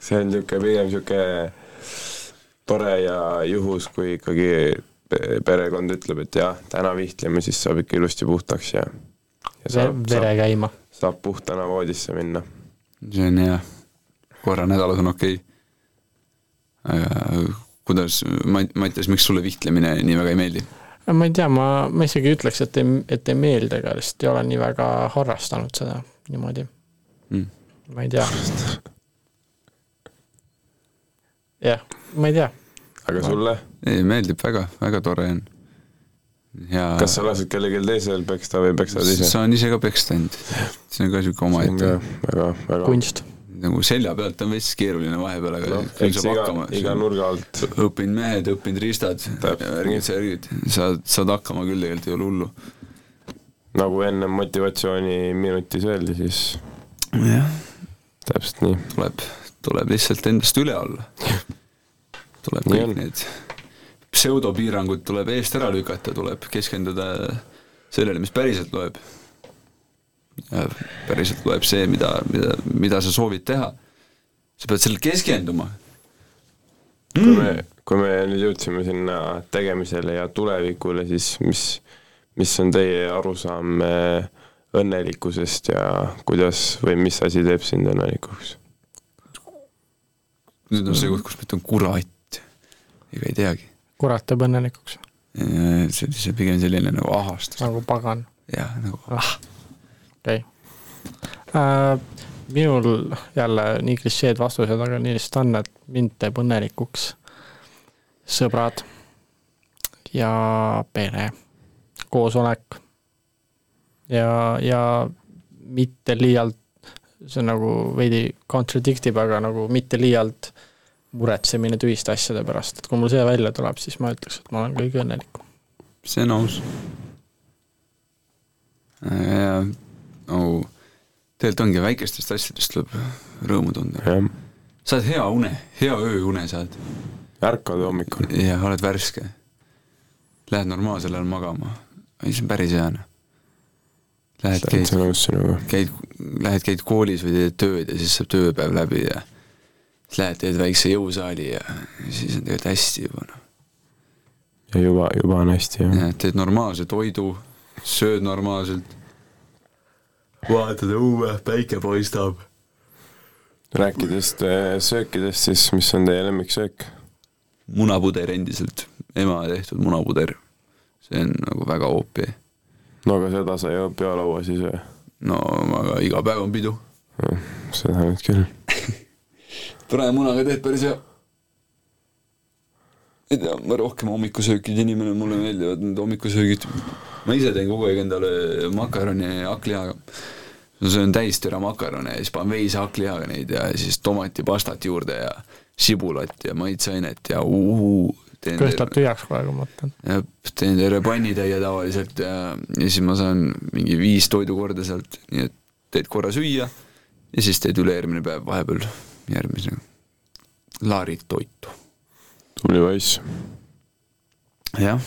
see on niisugune pigem niisugune tore ja juhus, kui ikkagi perekond ütleb, et jah, täna vihtleme, siis saab ikka ilusti puhtaks ja, ja saab, vere käima. saab puhtana voodisse minna. see on hea, korra nädalas on okei okay.. aga kuidas, Mattias, miks sulle vihtlemine nii väga ei meeldi? ma ei tea, ma, ma isegi ütleks, et ei, et ei meeldi, aga lihtsalt ei ole nii väga harrastanud seda niimoodi mm.. ma ei tea. jah, ma ei tea. aga sulle? ei, meeldib väga, väga tore on. ja kas sa lased kellelgi teisel peksta või peksad ise? saan ise ka peksta end. see on ka niisugune omaette. väga, väga kunst. Nagu selja pealt on veits keeruline vahepeal, aga no, küll saab hakkama. iga nurga alt. õppinud mehed, õppinud riistad, värgid, särgid, saad, saad hakkama küll, tegelikult ei ole hullu. nagu enne motivatsiooniminutis öeldi, siis jah, täpselt nii. tuleb, tuleb lihtsalt endast üle olla. tuleb kõik need pseudopiirangud tuleb eest ära lükata, tuleb keskenduda sellele, mis päriselt loeb. Päriselt loeb see, mida, mida, mida sa soovid teha. sa pead sellele keskenduma kui me, kui me nüüd jõudsime sinna tegemisele ja tulevikule, siis mis, mis on teie arusaam õnnelikkusest ja kuidas või mis asi teeb sind õnnelikuks? nüüd on see koht, kus ma ütlen kurat, ega ei teagi. kurat teeb õnnelikuks? see oli see pigem selline nagu ahastus. nagu pagan? jah, nagu ah. Okei okay. äh,. minul jälle nii klišeed vastused, aga nii lihtsalt on, et mind teeb õnnelikuks sõbrad ja pere, koosolek ja, ja mitte liialt, see nagu veidi contradict ib, aga nagu mitte liialt muretsemine tühiste asjade pärast, et kui mul see välja tuleb, siis ma ütleks, et ma olen kõige õnnelikum. see on aus. No tegelikult ongi väikestest asjadest tuleb rõõmu tunda. saad hea une, hea ööune saad. ärkad hommikul. jah, oled värske. Lähed normaalsel ajal magama, see on päris hea noh Lähed, käid, käid, lähed, käid koolis või teed tööd ja siis saab tööpäev läbi ja siis lähed, teed väikse jõusaali ja siis on tegelikult hästi juba noh. ja juba, juba on hästi jah. jah, teed normaalse toidu, sööd normaalselt, vaatad õue, päike paistab. rääkides äh, söökidest, siis mis on teie lemmiksöök? munapuder endiselt, ema tehtud munapuder. see on nagu väga oopi. no aga seda sa ei joo peolauas siis või? no aga iga päev on pidu. seda nüüd küll. prae munaga teed päris hea. ei tea, ma rohkem hommikusöökide inimene, mulle meeldivad need hommikusöögid. Ma ise teen kogu aeg endale makaroni hakklihaga. on täistera makarone ja siis panen veise hakklihaga neid ja siis tomatipastat juurde ja sibulat ja maitseainet ja uhuu. läheb tühjaks praegu, ma mõtlen. jah, teen terve pannitäie tavaliselt ja, ja siis ma saan mingi viis toidukorda sealt, nii et teed korra süüa ja siis teed ülejärgmine päev vahepeal järgmise laarid toitu. tubli poiss. jah,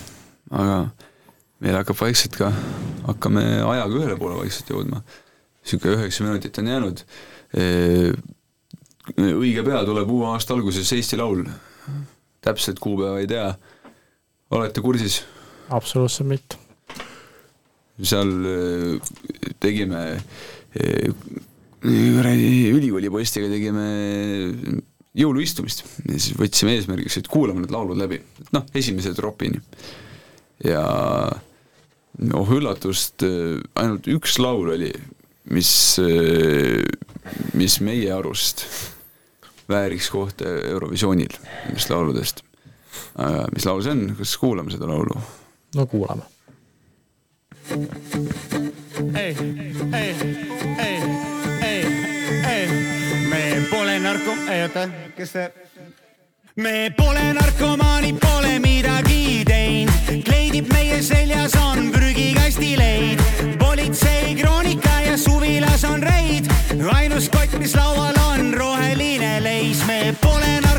aga meil hakkab vaikselt ka, hakkame ajaga ühele poole vaikselt jõudma. niisugune üheksa minutit on jäänud. õige pea tuleb uue aasta alguses Eesti Laul. täpset kuupäeva ei tea. olete kursis? absoluutselt mitte. seal tegime kuradi ülikooli poistega tegime jõuluistumist ja siis võtsime eesmärgiks, et kuulame need laulud läbi, noh, esimese tropini. ja oh üllatust, ainult üks laul oli, mis, mis meie arust vääriks kohta Eurovisioonil nendest lauludest. aga mis laul see on, kas kuulame seda laulu? no kuulame. ei, ei, ei, ei, ei, me pole narko, oota, kes see? Me pole narkomaanid, pole midagi teinud, kleidib meie seljas on prügikastileid, politsei kroonika ja suvilas on reid, ainus kott, mis laual on roheline leis, me pole narkomaanid,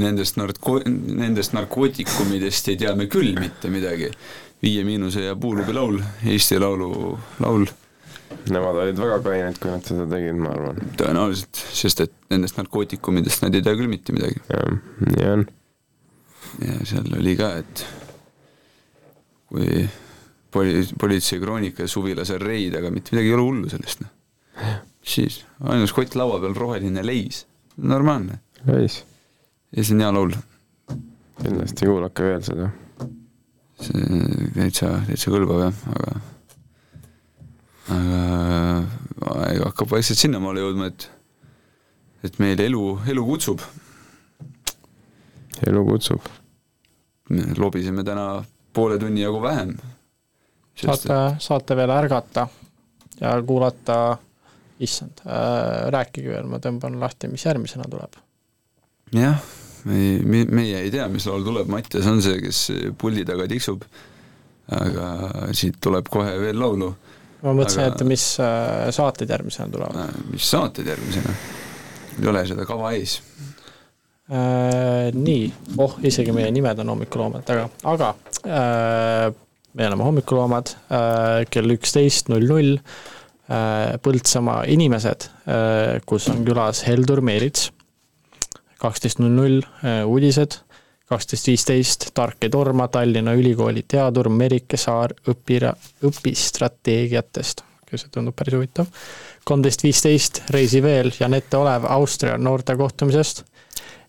nendest narko-, nendest narkootikumidest ei tea me küll mitte midagi. Viie Miinuse ja Puulubi laul, Eesti Laulu laul. Nemad olid väga kained, kui nad seda tegid, ma arvan. tõenäoliselt, sest et nendest narkootikumidest nad ei tea küll mitte midagi. jah, nii on. ja seal oli ka, et kui poli-, politsei kroonika ja suvilas on reid, aga mitte midagi ei ole hullu sellest, noh. siis, ainus kott laua peal, roheline leis, normaalne. leis. Ja see on hea laul. kindlasti kuulake veel seda. see täitsa, täitsa kõlbab jah, aga aga aeg hakkab vaikselt sinnamaale jõudma, et et meil elu, elu kutsub. elu kutsub. me lobiseme täna poole tunni jagu vähem. saate, saate veel ärgata ja kuulata, issand äh,, rääkige veel, ma tõmban lahti, mis järgmisena tuleb. jah, me, meie ei tea, mis laul tuleb, Mattias on see, kes puldi taga tiksub, aga siit tuleb kohe veel laulu. ma mõtlesin aga..., et mis äh, saated järgmisena tulevad. mis saated järgmisena? ei ole seda kava ees äh,. Nii, oh, isegi meie nimed on hommikuloomad taga, aga äh, me oleme hommikuloomad äh, kell üksteist null null. äh, Põltsamaa inimesed äh,, kus on külas Heldur Meerits. Kaksteist null null äh, uudised, kaksteist viisteist Tark ei torma, Tallinna Ülikooli teadur Merike Saar õpira-, õpistrateegiatest. see tundub päris huvitav kolmteist viisteist Reisi veel Janette Olev Austria noorte kohtumisest.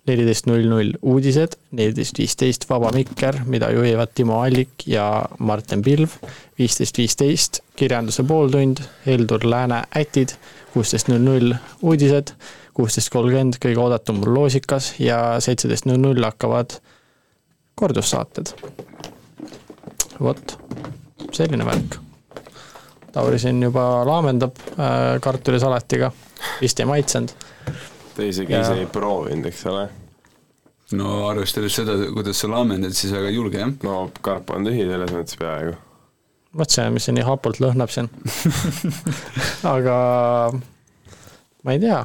neliteist null null uudised, neliteist viisteist Vaba Mikker, mida juhivad Timo Allik ja Martin Pilv. viisteist viisteist kirjanduse pooltund, Heldur Lääne ätid, kuusteist null null uudised, kuusteist kolmkümmend kõige oodatum loosikas ja seitseteist null null hakkavad kordussaated. vot, selline värk Tauri siin juba laamendab äh, kartulisalatiga, vist ei maitsenud. ta isegi ise ei proovinud, eks ole? no arvestades seda, kuidas sa laamendad, siis väga julge, jah? no karp on tühi selles mõttes peaaegu. vot see, mis see nii hapult lõhnab siin aga ma ei tea,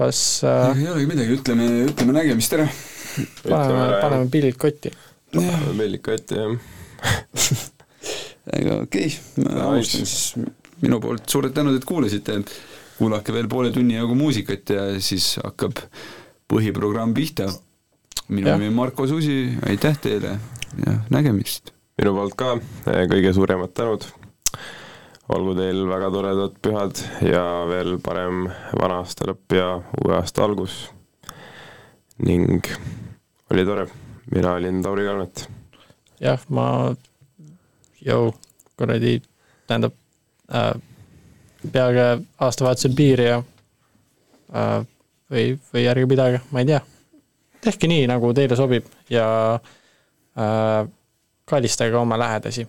kas äh, ei olegi midagi, ütleme, ütleme nägemist ära. paneme, paneme pillid kotti. paneme pillid kotti, jah. Aga okei. Okay,, ma alustan siis minu poolt. Suured tänud, et kuulasite, kuulake veel poole tunni jagu muusikat ja siis hakkab põhiprogramm pihta. minu nimi on Marko Susi, aitäh teile ja nägemist! minu poolt ka. Kõige suuremad tänud, olgu teil väga toredad pühad ja veel parem vana aasta lõpp ja uue aasta algus ning oli tore, mina olin Tauri Kalmet. jah, ma jõu, kuradi, tähendab äh,, peage aastavahetusel piiri ja äh, või, või ärge pidage, ma ei tea. tehke nii, nagu teile sobib ja äh, kallistage oma lähedasi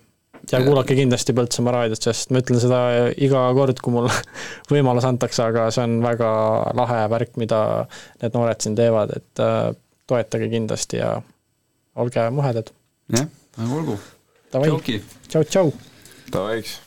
ja kuulake kindlasti Põltsamaa raadiot, sest ma ütlen seda iga kord, kui mul võimalus antakse, aga see on väga lahe värk, mida need noored siin teevad, et äh, toetage kindlasti ja olge muhedad. jah, aga olgu. tšau, tšau. Davai, eks.